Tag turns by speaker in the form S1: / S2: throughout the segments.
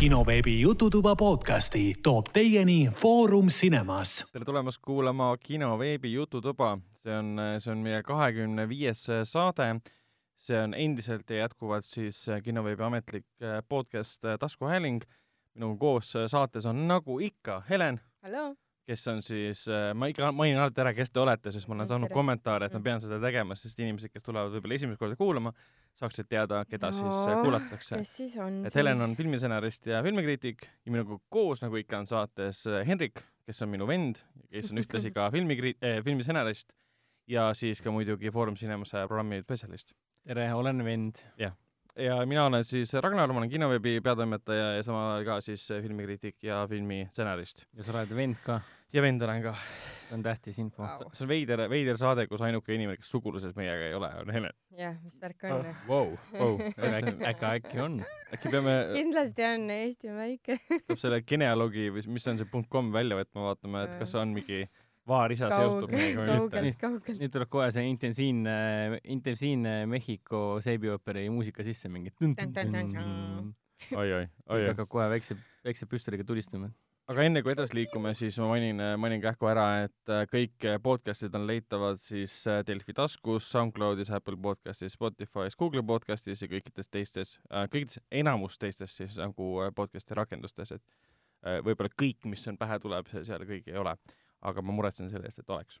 S1: kinoveebi Jututuba podcasti toob teieni Foorum Cinemas.
S2: tere tulemast kuulama kinoveebi Jututuba, see on, see on meie kahekümne viies saade. see on endiselt ja jätkuvalt siis kinoveebi ametlik podcast Taskuhääling. minuga koos saates on nagu ikka Helen. Kes on siis, ma ikka mainin alati ära, kes te olete, sest ma olen saanud kommentaare, et ma pean seda tegema, sest inimesed, kes tulevad võib-olla esimest korda kuulama, saaksid teada, keda no, siis kuulatakse.
S3: kes siis on?
S2: et Helen on filmistsenarist ja filmikriitik ja minuga koos, nagu ikka, on saates Henrik, kes on minu vend, kes on ühtlasi ka filmikri- eh,, filmistsenarist ja siis ka muidugi Foorum Cinemase programmi spetsialist.
S4: tere, olen vend.
S2: jah ja mina olen siis Ragnar, ma olen kinoveebi peatoimetaja ja samal ajal ka siis filmikriitik ja filmistsenarist.
S4: ja sa oled vend ka?
S2: ja vend olen ka.
S4: see on tähtis info
S2: wow.. see on veider, veider saade, kus ainuke inimene, kes suguluses meiega ei ole, on Helen.
S3: jah, mis värk on
S4: oh,? Wow, wow. äkki, äkki, äkki on?
S2: äkki peame
S3: kindlasti on, Eesti on väike
S2: peab selle genealoogi või mis on see .com välja võtma, vaatama, et kas on mingi vaarisa seostub meiega või mitte.
S4: nüüd, nüüd tuleb kohe see intensiivne, intensiivne Mehhiko seebiooperi muusika sisse mingi.
S2: oi, oi, oi.
S4: hakkab kohe väikse, väikse püstoliga tulistama
S2: aga enne kui edasi liikume, siis ma mainin, mainin kähku ära, et äh, kõik podcast'id on leitavad siis äh, Delfi taskus, SoundCloudis, Apple podcastis, Spotify's, Google podcastis ja kõikides teistes, äh, kõikides, enamus teistes siis nagu podcast'i rakendustes, et võib-olla kõik, mis on pähe tuleb, seal kõik ei ole. Aga ma muretsen selle eest, et oleks.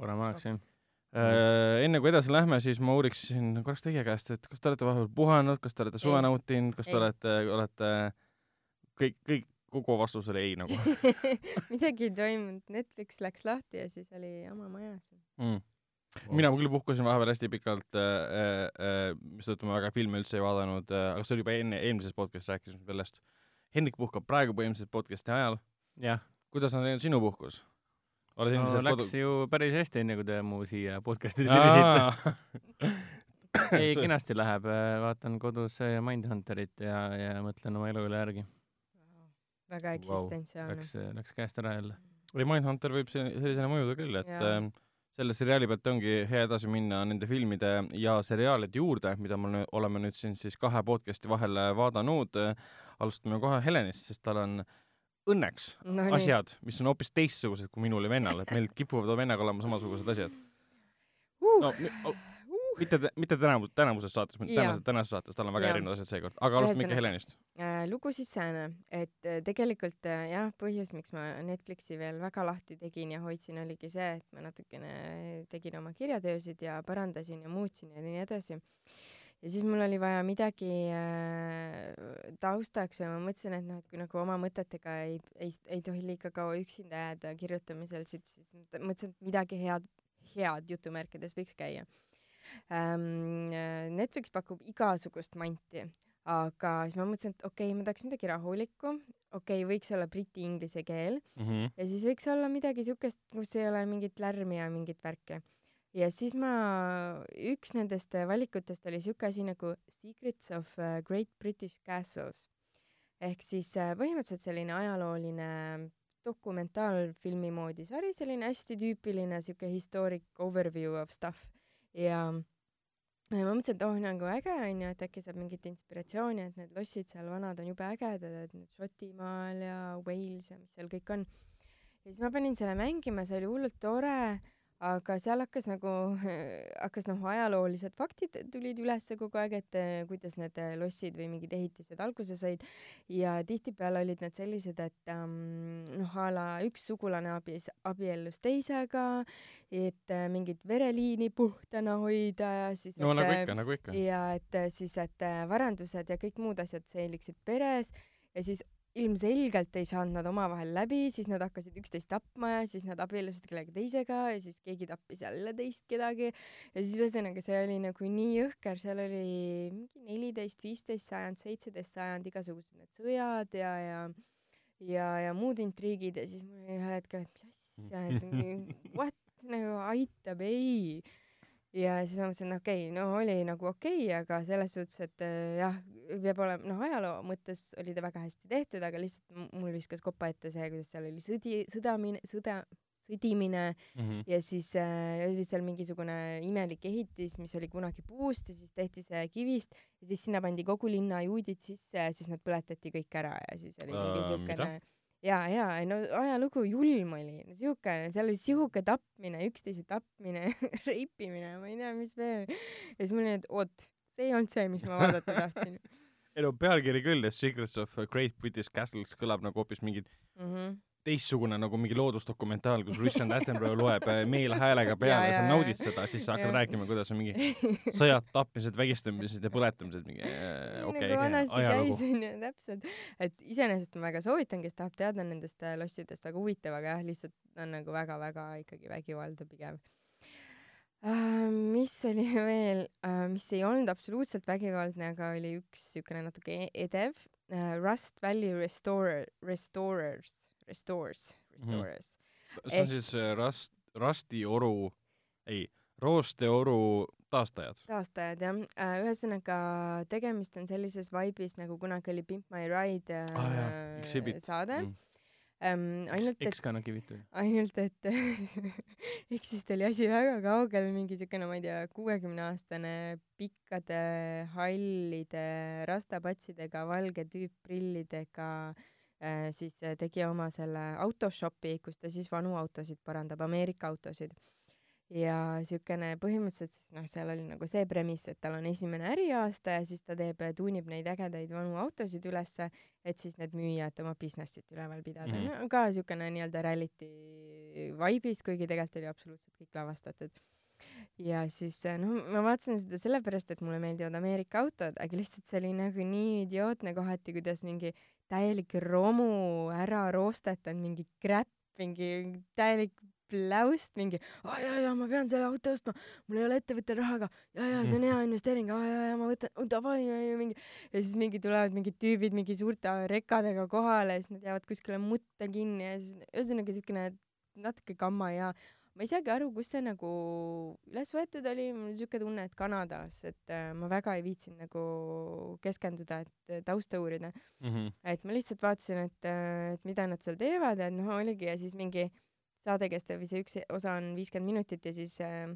S4: parem oleks jah.
S2: Enne kui edasi lähme, siis ma uuriksin korraks teie käest, et kas te olete vahepeal puhanud, kas te olete suve nautinud, kas te ei. olete, olete kõik, kõik kogu vastus oli ei nagu
S3: midagi ei toimunud, Netflix läks lahti ja siis oli jama majas
S2: mm.. Wow. mina küll puhkasin vahepeal hästi pikalt äh,, äh, mistõttu ma väga filme üldse ei vaadanud äh,, aga see oli juba enne, eelmises podcastis rääkisime sellest. Hendrik puhkab praegu põhimõtteliselt podcasti ajal.
S4: jah.
S2: kuidas on läinud sinu puhkus?
S4: Oled no, läks kodu... ju päris hästi, enne kui te mu siia podcast'i tulisite. Ei, kenasti läheb, äh, vaatan kodus äh, Mindhunterit ja, ja mõtlen oma elu üle järgi.
S3: Väga eksistentsiaalne.
S4: Wow.. Läks, läks käest ära jälle.
S2: või Mindhunter võib sellisena mõjuda küll, et äh, selle seriaali pealt ongi hea edasi minna nende filmide ja seriaalide juurde, mida me oleme nüüd siin siis kahe podcast'i vahel vaadanud. alustame kohe Helenist, sest tal on õnneks no, asjad, mis on hoopis teistsugused kui minul ja vennal, et meil kipuvad vennaga olema samasugused asjad. Uh.. no mitte, mitte tänavu, tänavuses saates, tänases, tänases saates, tal on väga ja. erinevad asjad seekord, aga alustame ikka Helenist.
S3: äh,. lugu siis sääne, et äh, tegelikult äh, jah, põhjus, miks ma Netflixi veel väga lahti tegin ja hoidsin, oligi see, et ma natukene tegin oma kirjatöösid ja parandasin ja muutsin ja nii edasi ja siis mul oli vaja midagi äh, taustaks ja ma mõtlesin, et noh, et kui nagu oma mõtetega ei, ei, ei tohi liiga kaua üksinda jääda kirjutamisel, siis, siis mõtlesin, et midagi head, head jutumärkides võiks käia ähm,. Netflix pakub igasugust manti, aga siis ma mõtlesin, et okei okay,, ma tahaks midagi rahulikku, okei okay,, võiks olla briti-inglise keel mm -hmm. ja siis võiks olla midagi siukest, kus ei ole mingit lärmi ja mingit värki. Ja siis ma, üks nendest valikutest oli siuke asi nagu Secrets of uh, Great British Castles. Ehk siis uh, põhimõtteliselt selline ajalooline dokumentaalfilmi moodi sari, selline hästi tüüpiline siuke historic overview of stuff. Ja ja ma mõtlesin, et oh, nagu äge onju, et äkki saab mingit inspiratsiooni, et need lossid seal vanad on jube ägedad, et need Šotimaal ja Wales ja mis seal kõik on. ja siis ma panin selle mängima, see oli hullult tore aga seal hakkas nagu, hakkas noh, ajaloolised faktid tulid ülesse kogu aeg, et eh, kuidas need eh, lossid või mingid ehitised alguse said ja tihtipeale olid need sellised, et um, noh, a la üks sugulane abies, abiellus teisega, et uh, mingit vereliini puhtana hoida ja siis
S2: no et, nagu ikka, nagu ikka.
S3: ja et siis, et varandused ja kõik muud asjad säiliksid peres ja siis ilmselgelt ei saanud nad omavahel läbi, siis nad hakkasid üksteist tapma ja siis nad abiellusid kellegi teisega ja siis keegi tappis jälle teist kedagi. Ja siis ühesõnaga see oli nagu nii jõhker, seal oli mingi neliteist, viisteist sajand, seitseteist sajand, igasugused need sõjad ja, ja ja, ja muud intriigid ja siis mul oli ühel hetkel, et mis asja, et what, nagu aitab, ei ja siis ma mõtlesin, okei okay,, no oli nagu okei okay,, aga selles suhtes, et äh, jah, peab olema, noh, ajaloo mõttes oli ta väga hästi tehtud, aga lihtsalt mul viskas kopa ette see, kuidas seal oli sõdi, sõdamine, sõda, sõdimine mm -hmm. ja siis äh, oli seal mingisugune imelik ehitis, mis oli kunagi puust ja siis tehti see kivist ja siis sinna pandi kogu linna juudid sisse ja siis nad põletati kõik ära ja siis oli mingi siukene uh, ja, ja no ajalugu julm oli, sihuke, seal oli sihuke tapmine, üksteise tapmine reipimine, ma ei tea, mis veel. ja siis mul oli, et oot, see ei olnud see, mis ma vaadata tahtsin
S2: ei no pealkiri küll, The Secrets of Great British Castles kõlab nagu hoopis mingi mm -hmm. Teistsugune nagu mingi loodusdokumentaal, kus Richard Attenborough loeb äh, meelhäälega peale ja, ja sa naudid seda, siis sa hakkad ja. rääkima, kuidas on mingi sõjad, tapmised, vägistamised ja põletamised, mingi äh, okei okay,
S3: nagu vanasti käis onju, täpselt. et iseenesest ma väga soovitan, kes tahab teada nendest äh, lossidest, väga huvitav, aga jah, lihtsalt on nagu väga-väga ikkagi vägivalda pigem Uh, mis oli veel? Uh,, mis ei olnud absoluutselt vägivaldne, aga oli üks siukene natuke e-, edev uh,, Rust Valley Restorer, Restorers, Restores, Restorers
S2: mm.. see on Ehk... siis Rust, Rusti oru, ei, Roosteoru taastajad.
S3: taastajad jah uh,, ühesõnaga tegemist on sellises vaibis nagu kunagi oli Pimp My Ride uh, ah, jah, saade mm
S4: ähm,. ainult, et. ekskanakivitu.
S3: ainult, et eksist oli asi väga kaugel, mingi siukene, ma ei tea, kuuekümneaastane pikkade hallide rastapatsidega, valge tüüp prillidega äh, siis tegi oma selle autoshopi, kus ta siis vanu autosid parandab, Ameerika autosid ja siukene põhimõtteliselt siis noh, seal oli nagu see premiss, et tal on esimene äriaasta ja siis ta teeb, tuunib neid ägedaid vanu autosid ülesse, et siis need müüa, et oma business'it üleval pidada mm. -hmm. No, ka siukene nii-öelda reality vibe'is, kuigi tegelikult oli absoluutselt kõik lavastatud. ja siis noh, ma vaatasin seda sellepärast, et mulle meeldivad Ameerika autod, aga lihtsalt see oli nagu nii idiootne kohati, kuidas mingi täielik romu ära roostetanud mingi crap, mingi täielik pläust mingi, aa jaa, jaa, ma pean selle auto ostma, mul ei ole ettevõttel raha, aga jaa, jaa, see on hea investeering, aa jaa, jaa, ma võtan, davai, mingi. ja siis mingi tulevad mingid tüübid mingi suurte rekadega kohale siis nad jäävad kuskile mutta kinni ja siis ühesõnaga siukene natuke kamma ja ma ei saagi aru, kus see nagu üles võetud oli, mul siuke tunne, et Kanadas, et äh, ma väga ei viitsinud nagu keskenduda, et äh, tausta uurida mm. -hmm. et ma lihtsalt vaatasin, et, äh, et mida nad seal teevad, et noh, oligi ja siis mingi saade kestab, see üks osa on viiskümmend minutit ja siis äh,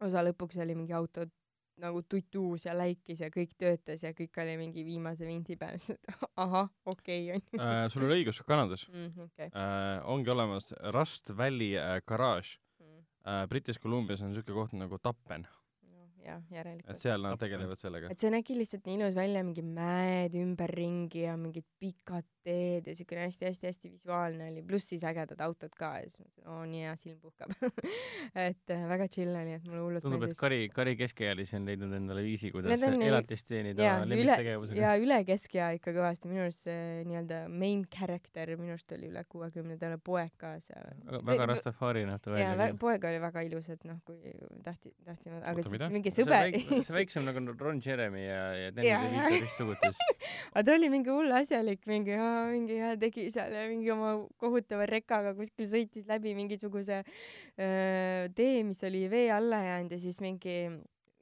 S3: osa lõpuks oli mingi auto nagu tutuus ja läikis ja kõik töötas ja kõik oli mingi viimase vindi peal, siis ahah, okei okay,
S2: onju äh,. sul oli õigus, Kanadas
S3: mm, okay.
S2: äh, ongi olemas Rust Valley äh, garaaž mm.. Äh, British Columbias on siuke koht nagu Tappen
S3: jah, järelikult.
S2: et seal nad tegelevad sellega.
S3: et see nägi lihtsalt nii ilus välja, mingi mäed ümberringi ja mingid pikad teed ja siukene hästi-hästi-hästi visuaalne oli, pluss siis ägedad autod ka ja siis mõtlesin, oo nii hea, silm puhkab et äh, väga chill oli, et mulle hullult
S4: tundub, et Kari, Kari keskealisi on leidnud endale viisi, kuidas elatist teenida lemmiktegevusega.
S3: ja üle keskea ikka kõvasti, minu arust see nii-öelda main character minu arust oli üle kuuekümne, tal oli poeg ka seal.
S4: väga Rastafari näeb ta välja.
S3: jaa, poeg oli väga ilus, et noh, kui tahti, tahtsime, aga Oota, siis mingi sõber.
S4: see väiksem nagu Ron Jeremy ja, ja Danny DeVito vist sugutis
S3: aga ta oli mingi hull asjalik, mingi mingi ja tegi seal ja mingi oma kohutava rekaga kuskil sõitis läbi mingisuguse öö, tee, mis oli vee alla jäänud ja siis mingi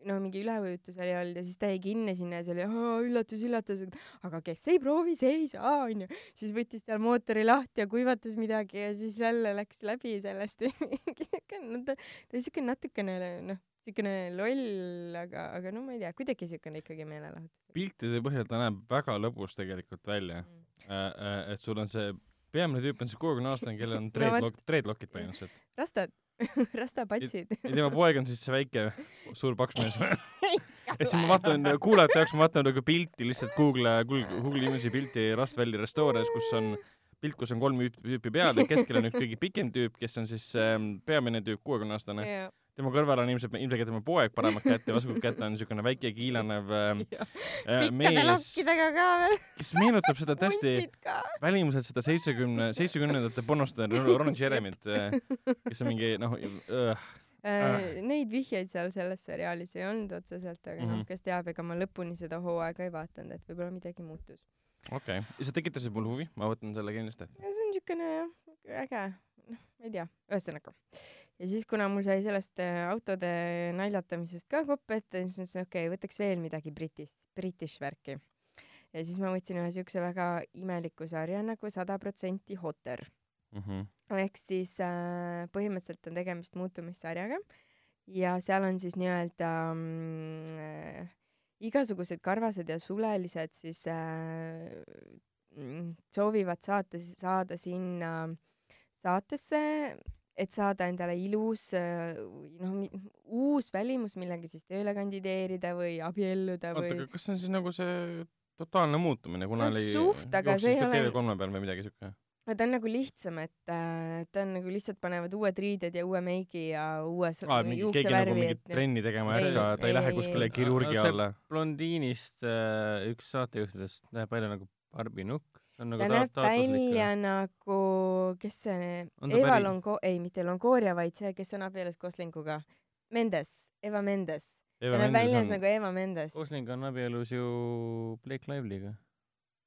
S3: no mingi üleujutus oli olnud ja siis ta jäi kinni sinna ja see oli üllatus, üllatus, aga kes ei proovi, see ei saa, onju. siis võttis seal mootori lahti ja kuivatas midagi ja siis jälle läks läbi sellest mingi siuke, no ta, ta oli siuke natukene noh, siukene loll, aga, aga no ma ei tea, kuidagi siukene ikkagi meelelahutus.
S2: piltide põhjal ta näeb väga lõbus tegelikult välja. Mm.. Äh, äh, et sul on see, peamine tüüp on see kuuekümne aastane, kellel on dreadlock no,, dreadlockid põhimõtteliselt.
S3: rastad rastapatsid.
S2: ja tema poeg on siis see väike suur paks mees ja siis ma vaatan, kuulajate jaoks ma vaatan nagu pilti lihtsalt Google, Google, Google Image'i pilti Rust Valley Restores, kus on pilt, kus on kolm tüüpi peal ja keskel on üks kõige pikem tüüp, kes on siis ähm, peamine tüüp, kuuekümne aastane. Yeah tema kõrval on ilmselt, ilmselgelt tema poeg paremat kätt ja vasakut kätt on niisugune väike kiilanev äh,
S3: äh pikkade lakkidega ka veel.
S2: kes meenutab seda tõesti välimuselt seda seitsmekümne, seitsmekümnendate pornostaar Ron Jeremy't äh,, kes on mingi noh äh,
S3: Äh, neid vihjeid seal selles seriaalis ei olnud otseselt, aga mm -hmm. noh, mhm. kes teab, ega ma lõpuni seda hooaega ei vaadanud, et võib-olla midagi muutus.
S2: okei okay., ja sa tekitasid mul huvi, ma võtan selle kindlasti.
S3: see on niisugune jah, äge, noh, ma ei tea, ühesõnaga ja siis, kuna mul sai sellest äh, autode naljatamisest ka kopp ette, siis mõtlesin, okei okay,, võtaks veel midagi britist, british värki. ja siis ma võtsin ühe siukse väga imeliku sarja nagu sada protsenti Hotter.
S2: mm. -hmm.
S3: ehk siis äh, põhimõtteliselt on tegemist muutumissarjaga ja seal on siis nii-öelda mm, äh, igasugused karvased ja sulelised siis äh, mm, soovivad saata, saada sinna saatesse, et saada endale ilus äh, noh, uus välimus, millega siis tööle kandideerida või abielluda või.
S2: oota, aga kas see on siis nagu see totaalne muutumine, kuna
S3: no,
S2: oli
S3: suht, aga see ei ole
S2: TV3 peal või midagi siuke?
S3: ta on nagu lihtsam, et äh, ta on nagu lihtsalt panevad uued riided ja uue meigi ja uue
S2: ah, keegi nagu mingit et... trenni tegema ei hakka, ta ei, ei lähe kuskile kirurgi alla.
S4: blondiinist äh, üks saatejuhtidest näeb välja nagu Barbi Nukk.
S3: Nagu ta näeb välja nagu, kes see, Eva? Longo-, ei mitte Longoria, vaid see, kes on abielus Goslinguga. Mendes, Eva Mendes. ta näeb välja on... nagu Eva Mendes.
S4: Gosling on abielus ju Blake Lively'ga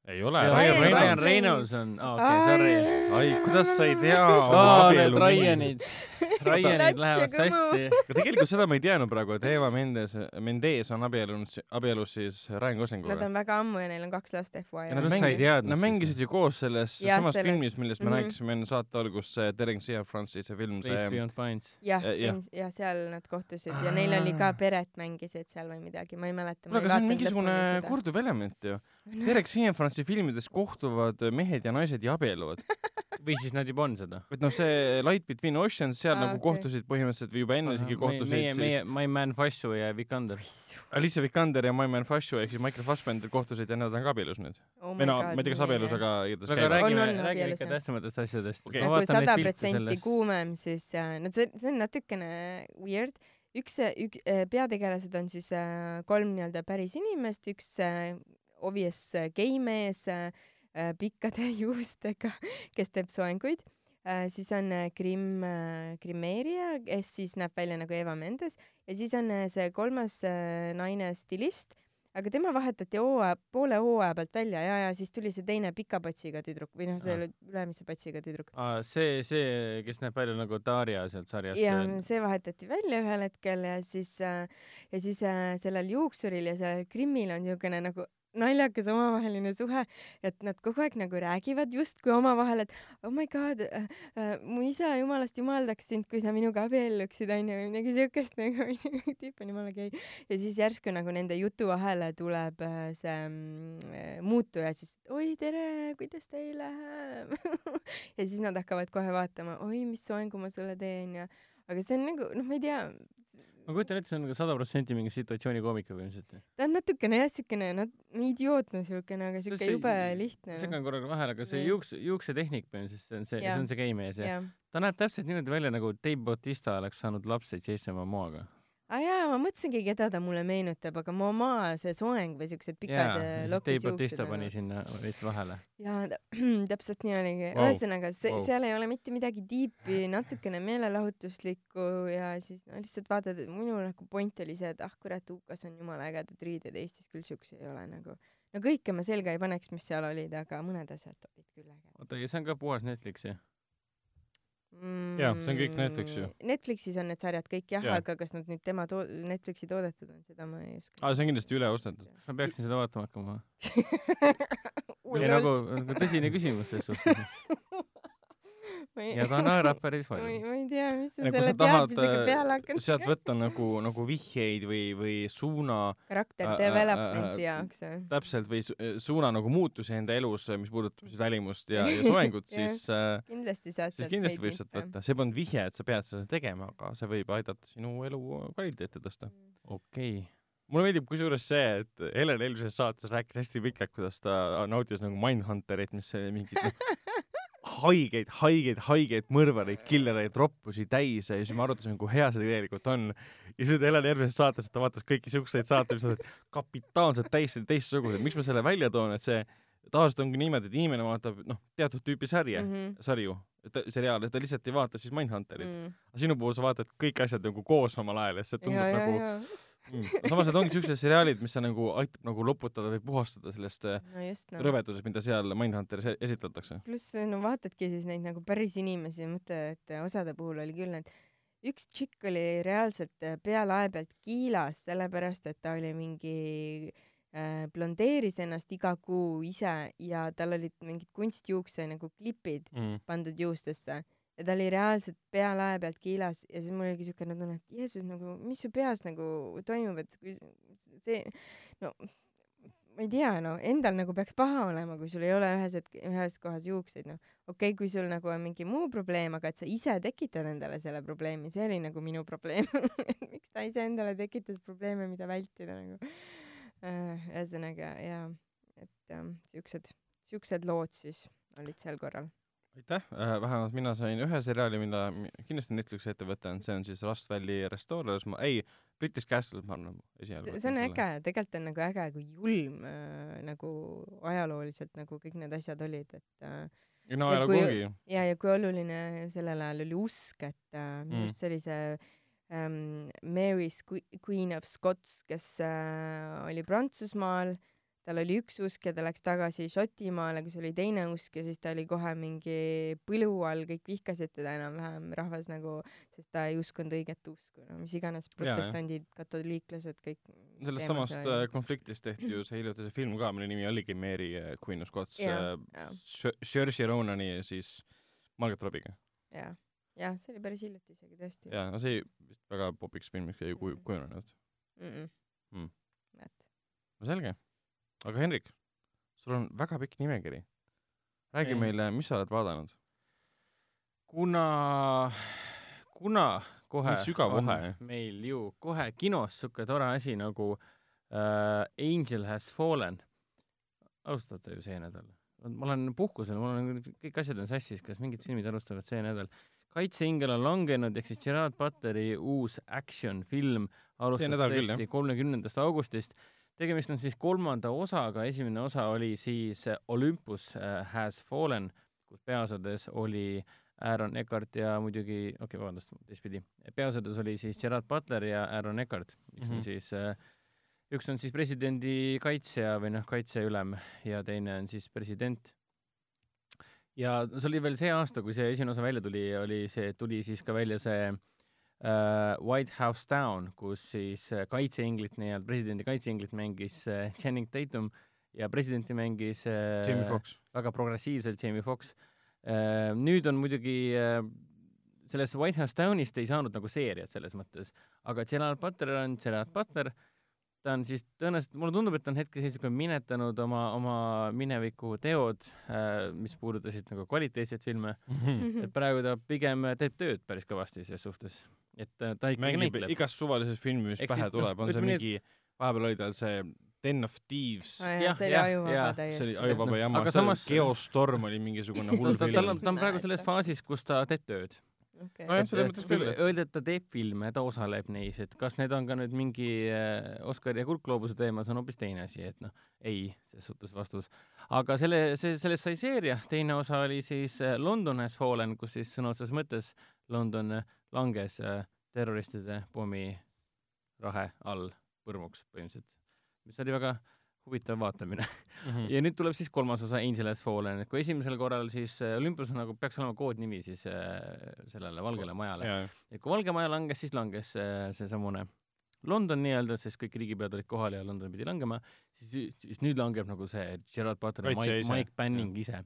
S2: ei ole.
S4: Ryan Reynolds on, okei, sorry.
S2: ai, kuidas sa ei tea
S4: oma abielu? Ryanid, Ryanid lähevad sassi.
S2: aga tegelikult seda ma ei teadnud praegu, et Eva Mendes, Mendes on abiellunud, abielus siis Ryan Goslinguga.
S3: Nad on väga ammu ja neil on kaks last, FYI.
S2: Nad, mängi, nad mängisid ju koos selles ja, samas selles. filmis, millest me mm -hmm. rääkisime enne saate algust, see Terence Ian Francis see film, see.
S4: Race Beyond Pines.
S3: jah, ja, ja seal nad kohtusid ja neil oli ka peret mängisid seal või midagi, ma ei mäleta.
S2: kuule, aga see on mingisugune korduv element ju Derek Cianfranci filmides kohtuvad mehed ja naised ja abielluvad
S4: või siis nad juba on seda?
S2: et noh, see Light Between Oceans, seal ah, nagu okay. kohtusid põhimõtteliselt või juba enne isegi kohtusid
S4: meie, siis meie My Man Fashu ja Vikander.
S2: Alicia Vikander ja My Man Fashu ehk siis Michael Fassbender kohtusid ja nad on ka abielus nüüd
S3: oh.
S2: või no ma ei tea, kas abielus, aga
S4: igatahes käivad. räägime, räägime ikka tähtsamatest asjadest
S3: okay.. nagu sada protsenti kuumem, siis äh, no see, see on natukene weird üks, üks äh, peategelased on siis äh, kolm nii-öelda päris inimest, üks äh, obvious äh, geimees äh, äh, pikkade juustega, kes teeb soenguid äh,. siis on äh,, Grimeeria, kes siis näeb välja nagu Eva Mendes ja siis on see kolmas äh, naine stilist, aga tema vahetati hooaja, poole hooaja pealt välja ja, ja siis tuli see teine pika patsiga tüdruk või noh, see ülemise patsiga tüdruk.
S4: see, see, kes näeb välja nagu Darja sealt sarjast.
S3: ja see vahetati välja ühel hetkel ja siis äh,, ja siis äh, sellel juuksuril ja sellel Grimmil on niisugune nagu naljakas omavaheline suhe, et nad kogu aeg nagu räägivad justkui omavahel, et oh my god äh,, äh, mu isa jumalast jumaldaks sind, kui sa minuga abielluksid, onju, või midagi siukest nagu, tüüp on jumala gei. ja siis järsku nagu nende jutu vahele tuleb äh, see mm, muutuja siis, oi tere, kuidas teil läheb ja siis nad hakkavad kohe vaatama, oi, mis soengu ma sulle teen ja aga see on nagu, noh, ma ei tea,
S4: ma kujutan ette, see on nagu sada protsenti mingi situatsioonikoomika põhimõtteliselt.
S3: ta on natukene jah, siukene, noh, idiootne siukene, aga siuke jube lihtne.
S4: segan korraga vahele, aga see juukse, juuksetehnik põhimõtteliselt, see on see, see on see geimees ja, ja ta näeb täpselt niimoodi välja, nagu Dave Bautista oleks saanud lapse Jason Momoaga
S3: aa ah, jaa, ma mõtlesingi, keda ta mulle meenutab, aga mu oma see soeng või siuksed pikad
S4: yeah, lokis juuksed. pani sinna veits vahele.
S3: jaa, täpselt nii oligi wow.. ühesõnaga, see wow., seal ei ole mitte midagi tiipi, natukene meelelahutuslikku ja siis no lihtsalt vaatad, et minu nagu point oli see, et ah kurat, UK-s on jumala ägedad riided, Eestis küll siukseid ei ole nagu. no kõike ma selga ei paneks, mis seal olid, aga mõned asjad olid küll ägedad.
S4: oota, ja see on ka puhas Netflix, jah?
S2: Mm,. jaa, see on kõik Netflix ju.
S3: Netflixis on need sarjad kõik jah ja., aga kas nad nüüd tema to-, Netflixi toodetud on, seda ma ei oska.
S2: aa, see on kindlasti üle ostetud.
S4: kas ma peaksin seda vaatama hakkama või? nagu, nagu tõsine küsimus selles suhtes Ei... ja ta naerab päris palju.
S3: ma ei tea, mis sa selle teadmisega äh, peale hakkad.
S2: sealt võtta nagu, nagu vihjeid või, või suuna.
S3: karakter äh, development'i äh, äh, jaoks või?
S2: täpselt, või su suuna nagu muutusi enda elus, mis puudutab siis välimust ja, ja soengut siis äh,
S3: kindlasti saad
S2: siis kindlasti võib sealt võtta. see polnud vihje, et sa pead seda tegema, aga see võib aidata sinu elu kvaliteeti tõsta.
S4: Mm. okei okay
S2: mulle meeldib kusjuures see, et Helen eelmises saates rääkis hästi pikalt, kuidas ta nautis nagu Mindhunterit, mis mingid noh, haigeid, haigeid, haigeid mõrvareid, killereid, roppusi täis ja siis me arutasime, kui hea see tegelikult on. ja siis Helen järgmises saates, et ta vaatas kõiki siukseid saateid, mis olid kapitaalselt täiesti teistsugused. miks ma selle välja toon, et see tavaliselt ongi niimoodi, et inimene vaatab noh, teatud tüüpi sarja mm, -hmm. sarju, seriaale, ta lihtsalt ei vaata siis Mindhunterit mm. -hmm. aga sinu puhul sa vaatad kõik asjad nagu koos omal ajal ja see tundub ja, nagu ja, ja mm.. samas need ongi siuksed seriaalid, mis sa nagu aitab nagu loputada või puhastada sellest äh, no just, no. rõvedusest, mida seal Mindhunteris e-, esitatakse.
S3: pluss no vaatadki siis neid nagu päris inimesi, mõtle, et osade puhul oli küll need üks tšikk oli reaalselt äh, pea lae pealt kiilas, sellepärast et ta oli mingi äh, blondeeris ennast iga kuu ise ja tal olid mingid kunstjuukse nagu klipid
S2: mm.
S3: pandud juustesse ja ta oli reaalselt pea lae pealt kiilas ja siis mul oligi siukene tunne, et Jeesus nagu, mis su peas nagu toimub, et kui see, no ma ei tea, no endal nagu peaks paha olema, kui sul ei ole ühes hetk, ühes kohas juukseid, noh. okei okay,, kui sul nagu on mingi muu probleem, aga et sa ise tekitad endale selle probleemi, see oli nagu minu probleem miks ta ise endale tekitas probleeme, mida vältida nagu. Äh, ühesõnaga jaa, et ähm, siuksed, siuksed lood siis olid sel korral
S2: aitäh äh,, vähemalt mina sain ühe seriaali, mida kindlasti Netflixi ette võtta, see on siis Rust Valley Restorers, ma, ei, British Castle, ma arvan, esialgu.
S3: see on äge, tegelikult on nagu äge, kui julm äh, nagu ajalooliselt nagu kõik need asjad olid, et äh,
S2: no ajalugu ongi.
S3: ja, ja kui oluline sellel ajal oli usk, et äh, minu mm. arust oli see ähm, Mary's Queen of Scots, kes äh, oli Prantsusmaal äh, tal oli üks usk ja ta läks tagasi Šotimaale, kus oli teine usk ja siis ta oli kohe mingi põlu all, kõik vihkasid teda enam-vähem, rahvas nagu, sest ta ei uskunud õiget usku, no mis iganes, protestandid, katoliiklased, kõik.
S2: sellest samast äh, konfliktist tehti ju see hiljuti see film ka, mille nimi oligi Mary äh, Queen of Scots äh,, Saoirse Ronani siis Margaret Robbiga.
S3: jah, jah, see oli päris hiljuti isegi tõesti.
S2: jaa, no see vist väga popiks filmiks ei kujunenud
S3: mm. -mm.
S2: Mm. no selge aga Henrik, sul on väga pikk nimekiri. räägi Ei. meile, mis sa oled vaadanud?
S4: kuna, kuna kohe
S2: on
S4: vahe. meil ju kohe kinos siuke tore asi nagu äh, Angel has fallen. alustate ju see nädal. ma olen puhkusel, mul on kõik asjad on sassis, kas mingid filmid alustavad see nädal. kaitseingel on langenud ehk siis Gerard Butleri uus action film alustab tõesti kolmekümnendast augustist tegemist on siis kolmanda osaga, esimene osa oli siis äh, Olympus äh, Has Fallen, kus peaosades oli Aaron Eckhart ja muidugi, okei okay,, vabandust, teistpidi, peaosades oli siis Gerard Butler ja Aaron Eckhart, üks mm -hmm. on mhm. siis üks on siis presidendi kaitsja või noh, kaitseülem ja teine on siis president. ja see oli veel see aasta, kui see esimene osa välja tuli, oli see, tuli siis ka välja see äh, White House Down, kus siis uh, kaitseinglit, nii-öelda presidendi kaitseinglit mängis uh, Channing Tatum ja presidenti mängis
S2: Jamie Foxx.
S4: väga progressiivselt Jamie Foxx. Nüüd on muidugi sellest White House Downist ei saanud nagu seeriat selles mõttes, aga Gerard Butler on Gerard Butler, ta on siis tõenäoliselt, mulle tundub, et ta on hetkeseisuga minetanud oma, oma mineviku teod äh,, mis puudutasid nagu kvaliteetseid filme. Mm, -hmm. et praegu ta pigem teeb tööd päris kõvasti ses suhtes et äh, ta ikkagi
S2: mängib näitleb. igas suvalises filmis, mis pähe tuleb, on see mingi, vahepeal oli tal see Den of Thieves
S3: oh,. jah, see oli ajuvaba täiesti.
S2: see oli ajuvaba jama, see samas... Geostorm oli mingisugune hull
S4: film. ta on, ta on praegu selles faasis, kus ta teeb tööd
S2: okay.. nojah, selles mõttes küll.
S4: Öelda, et ta teeb filme, ta osaleb neis, et kas need on ka nüüd mingi äh, Oscari ja Kuldgloobuse teema, see on hoopis teine asi, et noh, ei, selles suhtes vastus. aga selle, see, sellest sai seeria, teine osa oli siis äh, London has fallen, kus siis sõna otseses mõttes London langes äh, terroristide pommirahe all põrmuks põhimõtteliselt, mis oli väga huvitav vaatamine mm. -hmm. ja nüüd tuleb siis kolmas osa Angel has fallen, et kui esimesel korral siis äh, Olympus nagu peaks olema koodnimi siis äh, sellele Valgele Majale. et kui Valge Maja langes, siis langes seesamune London nii-öelda, sest kõik riigipead olid kohal ja London pidi langema, siis, siis nüüd langeb nagu see Gerard Butler ja Mike, Mike Banning ja. ise.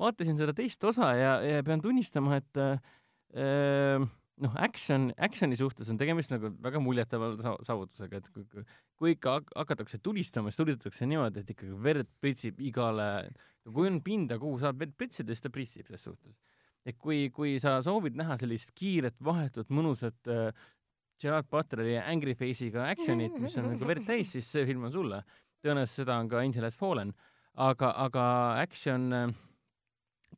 S4: vaatasin seda teist osa ja, ja pean tunnistama, et äh, noh, action, action'i suhtes on tegemist nagu väga muljetavaldava saavutusega, et kui, kui ikka hakatakse tulistama, siis tulistatakse niimoodi, et ikkagi verd pritsib igale, kui on pinda, kuhu saab verd pritsida, siis ta pritsib ses suhtes. et kui, kui sa soovid näha sellist kiiret, vahetut, mõnusat äh, Gerard Butleri Angry Face'iga action'it, mis on nagu verd täis, siis see film on sulle. tõenäoliselt seda on ka Angel Has Fallen, aga, aga action äh,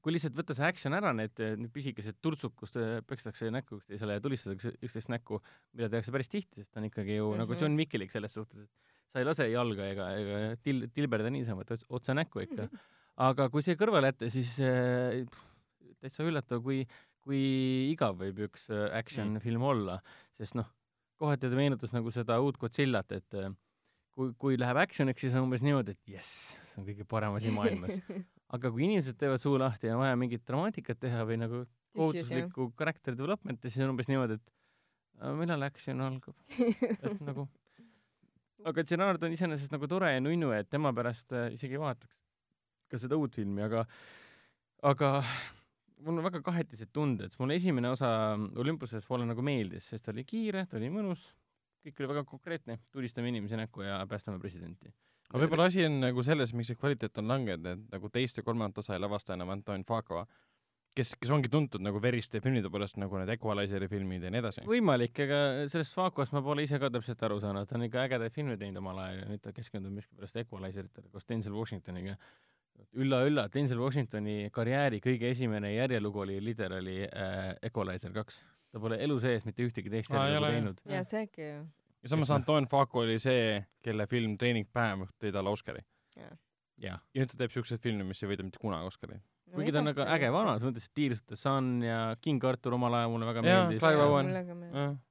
S4: kui lihtsalt võtta see action ära, need, need pisikesed turtsud, kus pekstakse näkku üksteisele ja tulistatakse üksteist näkku, mida tehakse päris tihti, sest ta on ikkagi ju mm -hmm. nagu John Wickilik selles suhtes, et sa ei lase jalga ega, ega til-, tilberda niisama, et otse näkku ikka. aga kui see kõrvale jätta, siis äh, täitsa üllatav, kui, kui igav võib üks äh, action mm. film olla, sest noh, kohati ta meenutas nagu seda uut Godzillat, et äh, kui, kui läheb action'iks, siis on umbes niimoodi, et jess, see on kõige parem asi maailmas aga kui inimesed teevad suu lahti ja on vaja mingit dramaatikat teha või nagu kohustuslikku character development'i, siis on umbes niimoodi, et millal action algab et nagu aga Gerard on iseenesest nagu tore ja nunnu, et tema pärast äh, isegi vaataks ka seda uut filmi, aga, aga mul on väga kahetised tunded, sest mulle esimene osa Olympuses Fallen nagu meeldis, sest ta oli kiire, ta oli mõnus, kõik oli väga konkreetne, tulistame inimesi näkku ja päästame presidenti.
S2: Aga võib-olla asi on nagu selles, miks see kvaliteet on langenud, et nagu teist ja kolmandat osa ei lavasta enam Anton Fuqua, kes, kes ongi tuntud nagu veriste filmide poolest, nagu need Equalizeri filmid ja nii edasi.
S4: võimalik, ega sellest Fuquast ma pole ise ka täpselt aru saanud, ta on ikka ägedaid filme teinud omal ajal ja nüüd ta keskendub miskipärast Equalizeritele koos Denzel Washingtoniga. ülla-ülla, Denzel Washingtoni karjääri kõige esimene järjelugu oli literaali äh, Equalizer kaks. ta pole elu sees mitte ühtegi teist järjelugu
S2: ole,
S4: teinud.
S3: ja seegi ju.
S2: Ja samas
S4: noh.
S2: Anton Fuqua oli see, kelle film Training Päev tõi talle Oscari.
S4: jah
S2: ja nüüd ta teeb siukseid filme, mis ei võida mitte kunagi Oscari.
S4: kuigi ta on nagu äge vana, selles mõttes, et Tears of the Sun ja King Arthur omal ajal mulle väga meeldis
S2: Clive. Owen.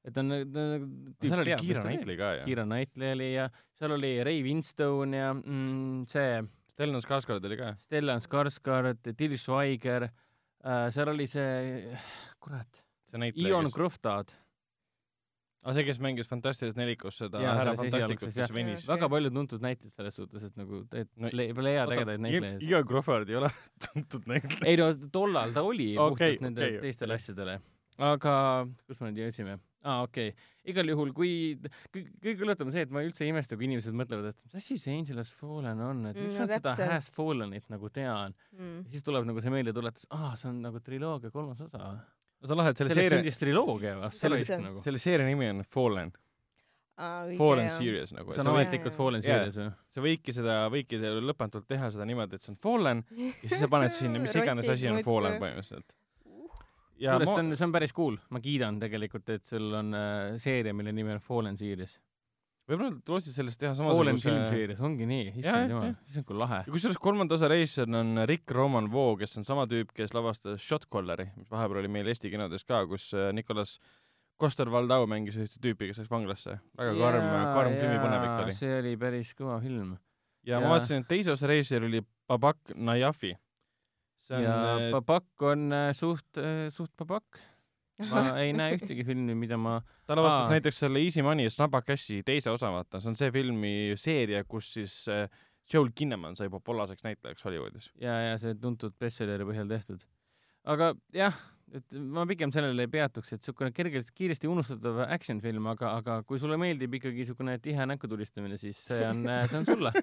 S4: Et ta on nagu- ta nagu tüüp
S2: seal oli
S4: teab, mis
S2: Keira
S4: ta teeb.
S2: Knightley ka ju.
S4: Keira Knightley oli ja seal oli Ray Winstone ja mm, see
S2: Stellan Skarsgård oli ka.
S4: Stellan Skarsgård, Till Schweiger äh,, seal oli see, kurat, Ion
S2: kes, Aa see, kes mängis Fantastilises nelikus seda
S4: Jaa,
S2: härra Fantastikut, kes venis.
S4: väga paljud tuntud näitlejad selles suhtes, et nagu te-
S2: No,
S4: le- leiad ägedaid näitlejaid.
S2: Ian Crawford ei ole tuntud näitleja.
S4: ei no tollal ta oli
S2: Okei,
S4: puhtalt nende
S2: okei,
S4: teistele asjadele. aga kus me nüüd jõudsime? aa, okei okay.. igal juhul, kui kõige, üllatam on see, et ma üldse ei imesta, kui inimesed mõtlevad, et mis asi see Angel Has Fallen on, et
S3: Mm,
S4: miks
S3: no
S4: ma seda. Has Fallenit nagu tean.
S3: Mm.
S4: ja siis tuleb nagu see meeldetuletus, aa, see on nagu triloogia kolmas osa.
S2: See on lahe, et selle
S4: sellest
S2: seeria,
S4: sündis triloogia või? Sellest nagu.
S2: selle seeria nimi on Fallen,
S3: õige
S2: Fallen
S3: jah.
S2: Series nagu.
S4: see on ametlikult Fallen series või?
S2: sa võidki seda, võidki lõpmatult teha seda niimoodi, et see on Fallen ja siis sa paned sinna mis iganes asi on. Fallen põhimõtteliselt. ja
S4: kusjuures
S2: ma
S4: see, on, see on päris cool, ma kiidan tegelikult, et sul on äh, seeria, mille nimi on Fallen series.
S2: Võib-olla nad lootsid sellest teha samasuguse
S4: film series, ongi nii, issand jumal on kui lahe.
S2: ja kusjuures kolmanda osa reisijad on Rick Roman Voo, kes on sama tüüp, kes lavastas Shot Calleri, mis vahepeal oli meil Eesti kinodes ka, kus äh, Nicolas Coster-Waldau mängis ühte tüüpi, kes läks vanglasse. väga karm, karm krimipõnevik oli.
S4: see oli päris kõva film.
S2: ja
S4: jaa.
S2: ma vaatasin, et teise osa reisijal oli Babak Najafi. see on
S4: ja
S2: äh,
S4: Babak on äh, suht, suht Babak. Ma ei näe ühtegi filmi, mida ma,
S2: ta lavastas
S4: Aa.
S2: näiteks selle Easy Money ja Snabba Cashi teise osa, vaata, see on see filmi seeria, kus siis äh, Joel Kinnaman sai populaarseks näitlejaks Hollywoodis.
S4: ja, ja see tuntud bestselleri põhjal tehtud. aga jah, et ma pigem sellele ei peatuks, et niisugune kergelt kiiresti unustatav action film, aga, aga kui sulle meeldib ikkagi niisugune tihe näkku tulistamine, siis see on, see on sulle.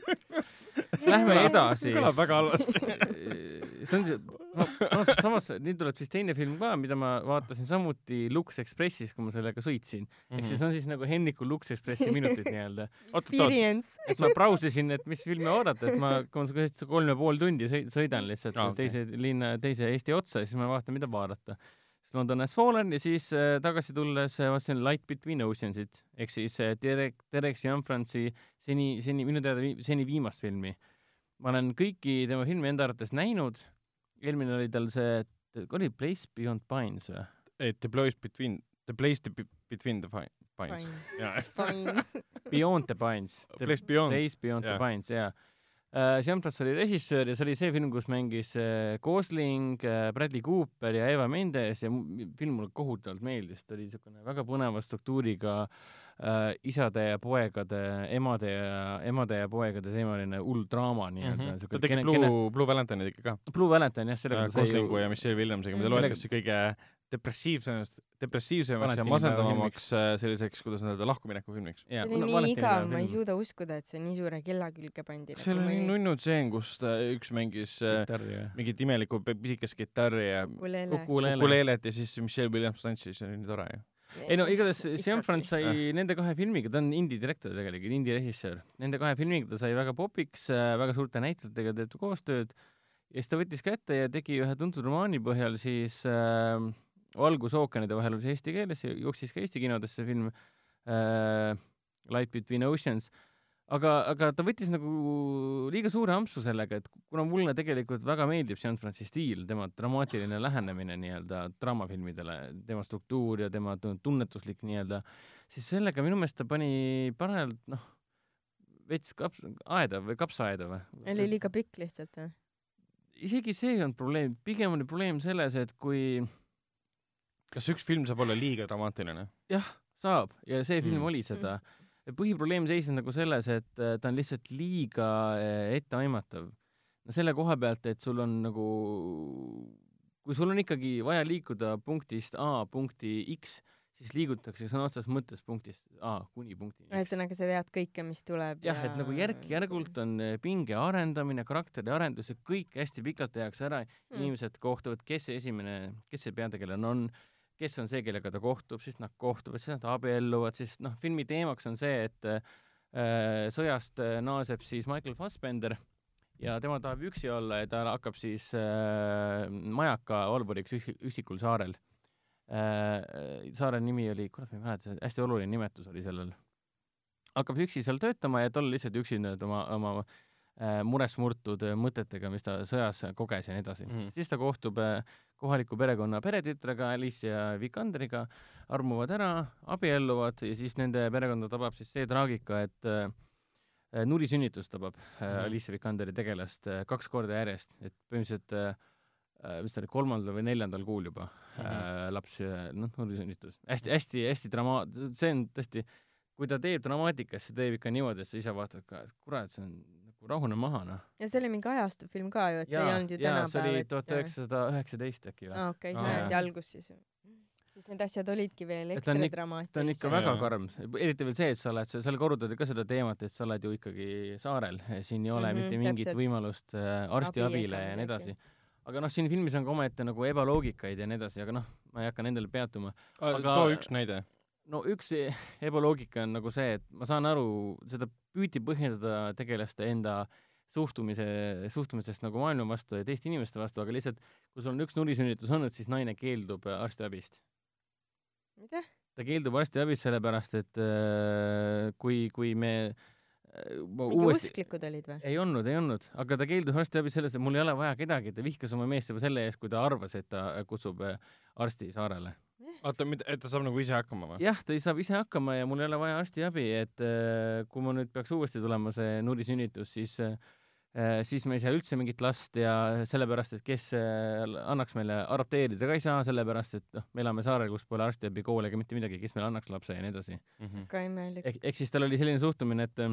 S4: Lähme edasi.
S2: kõlab väga halvasti.
S4: see on see, samas, samas nüüd tuleb siis teine film ka, mida ma vaatasin samuti Lux Expressis, kui ma sellega sõitsin. ehk siis
S2: Mhm.
S4: on siis nagu Henniku Lux Expressi minutid nii-öelda.
S3: Experience.
S4: et ma brausisin, et mis filme oodata, et ma, kui ma kolm ja pool tundi sõi- sõidan lihtsalt ah,
S2: okei.
S4: teise linna, teise Eesti otsa ja siis ma vaatan, mida vaadata. Siis London Has Fallen ja siis äh, tagasi tulles äh, vaatasin Light Between Oceansit ehk siis äh, Derek, Derek Cianfranci seni, seni, minu teada vi, seni viimast filmi. ma olen kõiki tema filme enda arvates näinud. eelmine oli tal see, oli Place Beyond Pines või?
S2: ei, The Place Between, The Place the, Between the Pines. Jaa,
S3: Fine.
S4: Beyond the Pines.
S2: Place Beyond.
S4: Place Beyond
S2: Jah.
S4: the Pines, jaa. Jean-Francois oli režissöör ja see oli see film, kus mängis äh, Gosling, Bradley Cooper ja Eva Mendes ja film mulle kohutavalt meeldis, ta oli niisugune väga põneva struktuuriga äh, isade ja poegade, emade ja, emade ja poegade teemaline hull draama nii-öelda
S2: Mhm. ta tegi Blue, Blue Valentine'i tegi ka.
S4: Blue Valentine jah, sellega ta sai
S2: Goslingu ja Michelle Williamsiga, mida
S3: Mm.
S2: loetakse kõige depressiivsemast, depressiivsemaks ja masendavamaks äh, selliseks, kuidas öelda, lahkumineku filmiks.
S3: See oli
S4: no
S3: nii igav, ma ei suuda uskuda, et see nii suure kella külge pandi.
S2: seal oli nunnu tseen, kus ta üks mängis äh,
S4: kitarri ja
S2: mingit imelikku pisikest kitarri ja ukuleelet ja siis Michelle Williams tantsis, see oli nii tore ju.
S4: ei no igatahes Jean-Franc sai nende kahe filmiga, ta on indie direktor tegelikult, indie režissöör, nende kahe filmiga ta sai väga popiks, väga suurte näitlejatega tehtud koostööd. Ja siis ta võttis kätte ja tegi ühe tuntud romaani põhjal siis äh, Valgus ookeanide vahel oli see eesti keeles, jooksis ka Eesti kinodes see film äh, Light Between Oceans, aga, aga ta võttis nagu liiga suure ampsu sellega, et kuna mulle tegelikult väga meeldib Jean-Franci stiil, tema dramaatiline lähenemine nii-öelda draamafilmidele, tema struktuur ja tema tu- tunnetuslik nii-öelda, siis sellega minu meelest ta pani parajalt noh, veits kaps-, aeda või kapsaaeda või?
S3: oli liiga pikk lihtsalt või?
S4: isegi see ei olnud probleem, pigem oli probleem selles, et kui
S2: kas üks film saab olla liiga dramaatiline?
S4: jah, saab ja see film
S2: Mm.
S4: mm. oli seda. põhiprobleem seisneb nagu selles, et äh, ta on lihtsalt liiga äh, etteaimatav. no selle koha pealt, et sul on nagu, kui sul on ikkagi vaja liikuda punktist A punkti X, siis liigutakse sõna otseses mõttes punktist A kuni punktini X.
S3: ühesõnaga, sa tead kõike, mis tuleb
S4: jah ja..., et nagu järk-järgult on äh, pinge arendamine, karakteri arendus ja kõik hästi pikalt tehakse ära mm., inimesed kohtuvad, kes see esimene, kes see peategelane on, kes on see, kellega ta kohtub, siis nad kohtuvad, siis nad abielluvad, siis noh, filmi teemaks on see, et äh, sõjast äh, naaseb siis Michael Fassbender ja tema tahab üksi olla ja ta hakkab siis äh, majaka valvuriks üksikul saarel äh,. saare nimi oli, kurat, ma ei mäleta, hästi oluline nimetus oli sellel. hakkab üksi seal töötama ja ta on lihtsalt üksinda oma, oma äh, mures murtud mõtetega, mis ta sõjas koges ja nii edasi mm. siis ta kohtub äh, kohaliku perekonna peretütrega, Alicia Vikanderiga, armuvad ära, abielluvad ja siis nende perekonda tabab siis see traagika, et äh, nurisünnitus tabab mm -hmm. Alicia Vikanderi tegelast äh, kaks korda järjest, et põhimõtteliselt äh, äh mis ta oli, kolmandal või neljandal kuul juba mm -hmm. äh, laps, noh, nurisünnitus. hästi-hästi-hästi drama-, see on tõesti, kui ta teeb dramaatikas, see teeb ikka niimoodi, et sa ise vaatad ka, et kurat, see on nagu rahune maha, noh.
S3: ja see oli mingi ajastufilm ka ju, et ja, see ei olnud ju tänapäev.
S4: see oli tuhat üheksasada üheksateist äkki või?
S3: aa, okei okay,, sajandi algus siis. siis need asjad olidki veel ekstra dramaatilised.
S4: ta on ikka väga karm, eriti veel see, et sa oled, seal korrutati ka seda teemat, et sa oled ju ikkagi saarel, siin ei ole mm -hmm, mitte mingit täpselt. võimalust äh, arstiabile ja nii edasi aga noh, siin filmis on ka omaette nagu ebaloogikaid ja nii edasi, aga noh, ma ei hakka nendele peatuma.
S2: aga too üks näide.
S4: No üks ebaloogika on nagu see, et ma saan aru, seda püüti põhjendada tegelaste enda suhtumise, suhtumisest nagu maailma vastu ja teiste inimeste vastu, aga lihtsalt kui sul on üks nurisünnitus olnud, siis naine keeldub arstiabist.
S3: mida?
S4: ta keeldub arstiabist sellepärast, et äh, kui, kui me
S3: äh, mingi uuesti... usklikud olid või?
S4: ei olnud, ei olnud, aga ta keeldus arstiabist sellest, et mul ei ole vaja kedagi, ta vihkas oma meest juba selle eest, kui ta arvas, et ta kutsub äh, arsti saarele
S2: oota, mida, et ta saab nagu ise hakkama või?
S4: jah, ta saab ise hakkama ja mul ei ole vaja arstiabi, et äh, kui mul nüüd peaks uuesti tulema see nurisünnitus, siis äh, siis me ei saa üldse mingit last ja sellepärast, et kes äh, annaks meile adopteerida ka ei saa, sellepärast et noh, me elame saarel, kus pole arstiabi, kooli ega mitte midagi, kes meile annaks lapse ja nii edasi
S3: mm. -hmm. ka imelik.
S4: ehk, ehk siis tal oli selline suhtumine, et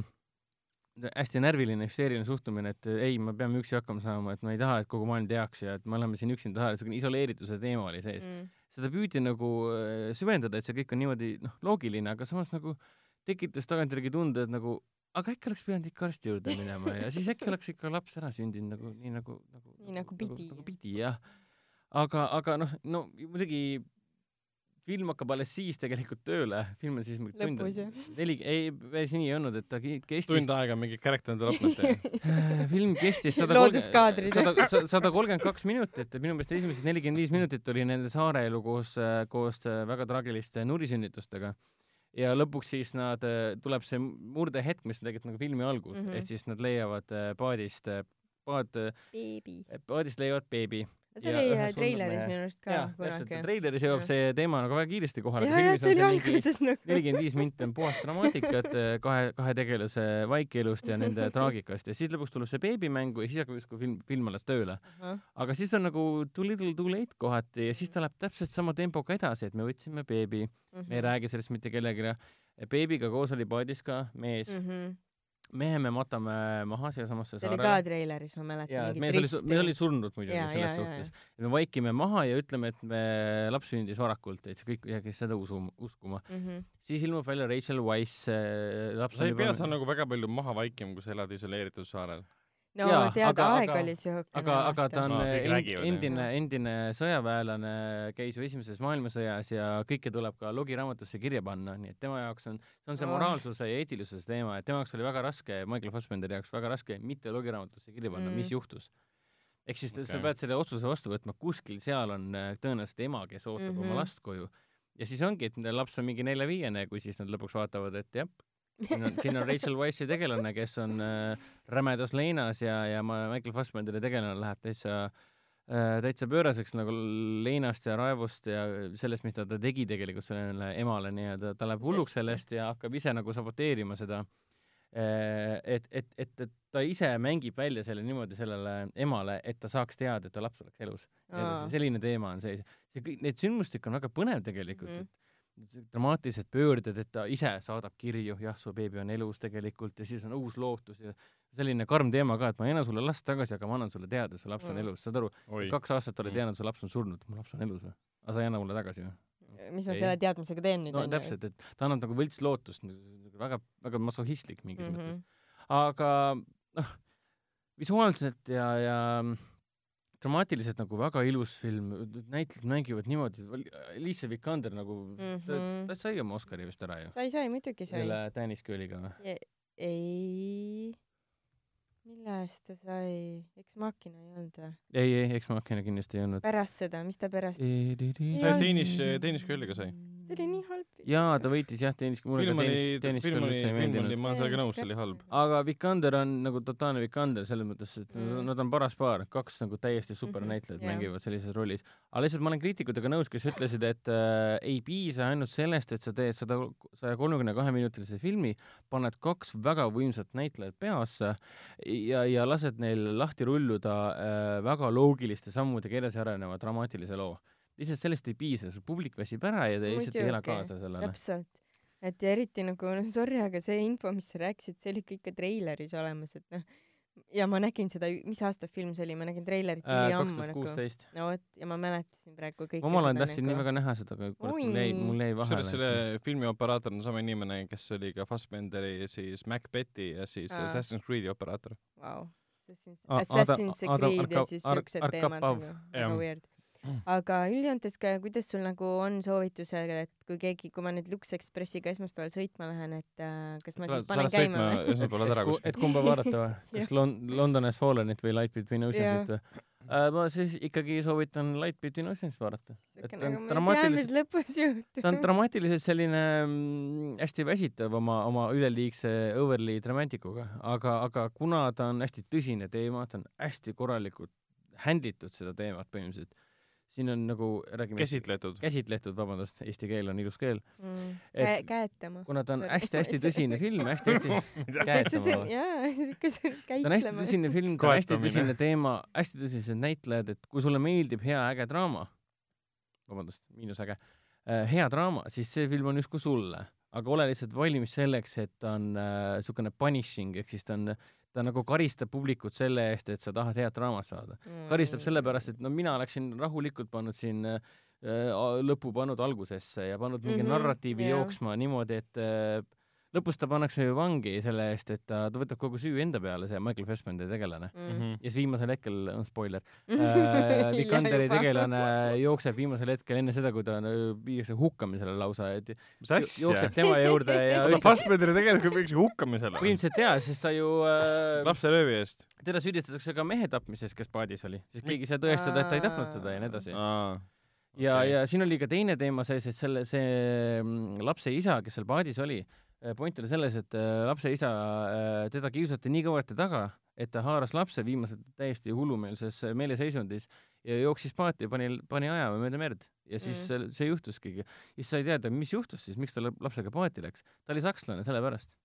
S4: hästi närviline, hüsteeriline suhtumine, et ei, me peame üksi hakkama saama, et ma ei taha, et kogu maailm teaks ja et me oleme siin üksinda saarel, niisugune isoleerituse teema oli sees mm seda püüdi nagu äh, süvendada, et see kõik on niimoodi noh, loogiline, aga samas nagu tekitas tagantjärgi tunde, et nagu aga äkki oleks pidanud ikka arsti juurde minema ja siis äkki oleks ikka laps ära sündinud nagu nii nagu,
S3: nagu nii nagu pidi
S4: nagu,. nagu pidi jah. aga, aga noh, no muidugi film hakkab alles siis tegelikult tööle, film on siis mingi tund, neli, ei, päris nii ei olnud, et ta kestis
S2: tund aega mingi character development
S4: film kestis sada kolmkümmend, sada kolmkümmend kaks minutit, et minu meelest esimesed nelikümmend viis minutit oli nende saare elu koos, koos väga traagiliste nurisünnitustega. ja lõpuks siis nad, tuleb see murdehetk, mis on tegelikult nagu filmi algus. Mm, -hmm. et siis nad leiavad paadist, paad, paadist leiavad beebi
S3: see oli äh, treileris minu arust ka
S4: kunagi. treileris jõuab see teema nagu väga kiiresti kohale.
S3: ja, ja see oli alguses nagu.
S4: nelikümmend viis minti on puhast dramaatikat äh, kahe, kahe tegelase vaikelust ja nende traagikast ja siis lõpuks tuleb see beebimängu ja siis hakkab justkui film, film alles tööle uh. -huh. aga siis on nagu too little too late kohati ja siis ta läheb täpselt sama tempoga edasi, et me võtsime beebi uh, -huh. me ei mhm. räägi sellest mitte kellelegi. beebiga koos oli paadis ka mees uh. -huh mehe me matame maha siiasamasse
S3: saarele. see oli ka treileris, ma mäletan.
S4: mees oli, mees oli surnud muidugi ja, selles ja, suhtes. me vaikime maha ja ütleme, et me, laps sündis varakult, et see kõik jäägi seda usu, uskuma mm. -hmm. siis ilmub välja Rachel Wise äh,.
S2: sa ei pea seal nagu väga palju maha vaikima, kui sa elad isoleeritud saarel
S3: no ja, tead, aeg aga, oli siukene.
S4: aga, aga ta on no, endine, endine sõjaväelane, käis ju Esimeses maailmasõjas ja kõike tuleb ka logiraamatusse kirja panna, nii et tema jaoks on, see on see moraalsuse ja eetilisuse teema, et tema jaoks oli väga raske, Michael Fassbenderi jaoks väga raske mitte logiraamatusse kirja panna mm., mis juhtus. ehk siis okay. sa pead selle otsuse vastu võtma, kuskil seal on äh, tõenäoliselt ema, kes ootab mm -hmm. oma last koju. ja siis ongi, et laps on mingi nelja-viiene, kui siis nad lõpuks vaatavad, et jah, siin on, siin on Rachel Wise'i tegelane, kes on äh, rämedas leinas ja, ja Michael Fassbenderi tegelane läheb täitsa äh, täitsa pööraseks nagu leinast ja raevust ja sellest, mis ta, ta tegi tegelikult sellele emale nii-öelda, ta läheb hulluks sellest ja hakkab ise nagu saboteerima seda äh,. et, et, et, et ta ise mängib välja selle niimoodi sellele emale, et ta saaks teada, et ta laps oleks elus. selline teema on see, see kõik, need sündmustik on väga põnev tegelikult mm, -hmm. et dramaatilised pöörded, et ta ise saadab kirju, jah, su beebi on elus tegelikult ja siis on uus lootus ja selline karm teema ka, et ma ei anna sulle last tagasi, aga ma annan sulle teada, su laps on
S3: Mm.
S4: elus, saad aru, kaks aastat oled
S2: Mm.
S4: teadnud, su laps on surnud, mu laps on elus või? aga sa ei anna mulle tagasi või?
S3: mis ma
S4: Ei.
S3: selle teadmisega teen nüüd
S4: no täpselt, et ta annab nagu võltslootust, väga, väga masohhistlik mingis mm. -hmm. mõttes. aga noh, visuaalselt ja, ja dramaatiliselt nagu väga ilus film, näitlejad mängivad niimoodi, Alicia Vikander nagu mm, -hmm. ta, ta sai oma Oscari vist ära ju.
S3: sai, sai, muidugi sai.
S4: selle Danish Girliga või?
S3: ei, mille eest ta sai, eks Makina ei olnud või?
S4: ei, ei, eks Makina kindlasti ei olnud.
S3: pärast seda, mis ta pärast?
S2: sai Danish, Danish Girliga sai.
S3: See oli nii halb.
S4: jaa, ta võitis jah, Danish, mulle ka
S2: film
S4: Girl
S2: oli,
S4: üldse ei meeldinud.
S2: ma olen sellega nõus, see oli halb.
S4: aga Vikander on nagu totaalne Vikander selles mõttes, et
S3: Mm.
S4: mm. nad on paras paar, kaks nagu täiesti super
S3: Mhm,
S4: näitlejad
S3: jah.
S4: mängivad sellises rollis. aga lihtsalt ma olen kriitikutega nõus, kes ütlesid, et äh, ei piisa ainult sellest, et sa teed sada, saja kolmekümne kahe minutilise filmi, paned kaks väga võimsat näitlejat peasse ja, ja lased neil lahti rulluda äh, väga loogiliste sammudega edasi areneva dramaatilise loo. Lihtsalt sellest ei piisa, su publik väsib ära ja ta lihtsalt ei ela kaasa sellele.
S3: täpselt. et ja eriti nagu, no sorry, aga see info, mis sa rääkisid, see oli kõik ka treileris olemas, et noh, ja ma nägin seda, mis aasta film see oli, ma nägin treilerit üliammu
S4: tuhat
S3: nagu. no vot, ja ma mäletasin praegu kõike
S4: ma omal ajal
S3: seda
S4: tahtsin nii väga näha seda, aga kurat, mul jäi, mul jäi
S2: kusjuures
S4: vahele.
S2: selle filmi operaator on sama inimene, kes oli ka Fassbenderi siis Macbethi ja siis
S3: Aa.
S2: Assassin's Creed'i operaator.
S3: Vau, Assassin's, Assassin's Creed ja siis siuksed teemad nagu, väga weird. Aga üldjoontes ka, kuidas sul nagu on soovitused, et kui keegi, kui ma nüüd Lux Expressiga esmaspäeval sõitma lähen, et äh, kas ma siis panen käima või?
S2: esmaspäeval ära
S4: et, ku-
S2: kuskil.
S4: et kumba vaadata või? kas Lon-, London has fallen'it või Light Between Oceansit või? ma siis ikkagi soovitan Light Between Oceansit vaadata. et ta on dramaatiliselt, selline mm, hästi väsitav oma, oma üleliigse overly dramantikuga, aga, aga kuna ta on hästi tõsine teema, ta on hästi korralikult handle itud seda teemat põhimõtteliselt, siin on nagu, räägime
S2: käsitletud.
S4: käsitletud, vabandust, eesti keel on ilus keel,
S3: mm..
S4: et-
S3: käetama.
S4: kuna ta on hästi-hästi tõsine film, hästi-hästi
S3: jaa, siuke see
S4: ta on hästi
S3: käitlema.
S4: tõsine film, ta on hästi tõsine teema, hästi tõsised näitlejad, et kui sulle meeldib hea äge draama, vabandust, miinusäge, hea draama, siis see film on justkui sulle, aga ole lihtsalt valmis selleks, et ta on niisugune äh, punishing ehk siis ta on, ta nagu karistab publikut selle eest, et sa tahad head draamat saada.
S3: Mm.
S4: karistab sellepärast, et no mina oleksin rahulikult pannud siin äh, lõpu pannud algusesse ja pannud mingi mm -hmm, narratiivi yeah. jooksma niimoodi, et äh, lõpus ta pannakse ju vangi selle eest, et ta, ta võtab kogu süü enda peale, see Michael Fassbenderi tegelane.
S3: mm.
S4: ja siis viimasel hetkel, spoiler äh, Vikanderi tegelane jookseb viimasel hetkel enne seda, kui ta äh, viiakse hukkamisele lausa, et
S2: asja
S4: jookseb? tema juurde ja
S2: oota, Fassbenderi tegelikult viiakse hukkamisele.
S4: põhimõtteliselt jaa, sest ta ju äh,
S2: lapseröövi eest.
S4: teda süüdistatakse ka mehe tapmises, kes paadis oli, siis keegi ei saa tõestada, et ta ei tapnud teda ja nii edasi. ja, ja siin oli ka teine teema sees, et selle, see mm, lapse isa, kes seal paadis oli, point oli selles, et äh, lapse isa, teda kiusati nii kõvasti taga, et ta haaras lapse viimasel täiesti hullumeelses äh, meeleseisundis ja jooksis paati ja pani, pani ajama mööda merd. ja siis
S3: Mm.
S4: mm. see juhtuski. ja siis sai teada, mis juhtus siis, miks ta lap- lapsega paati läks. ta oli sakslane sellepärast,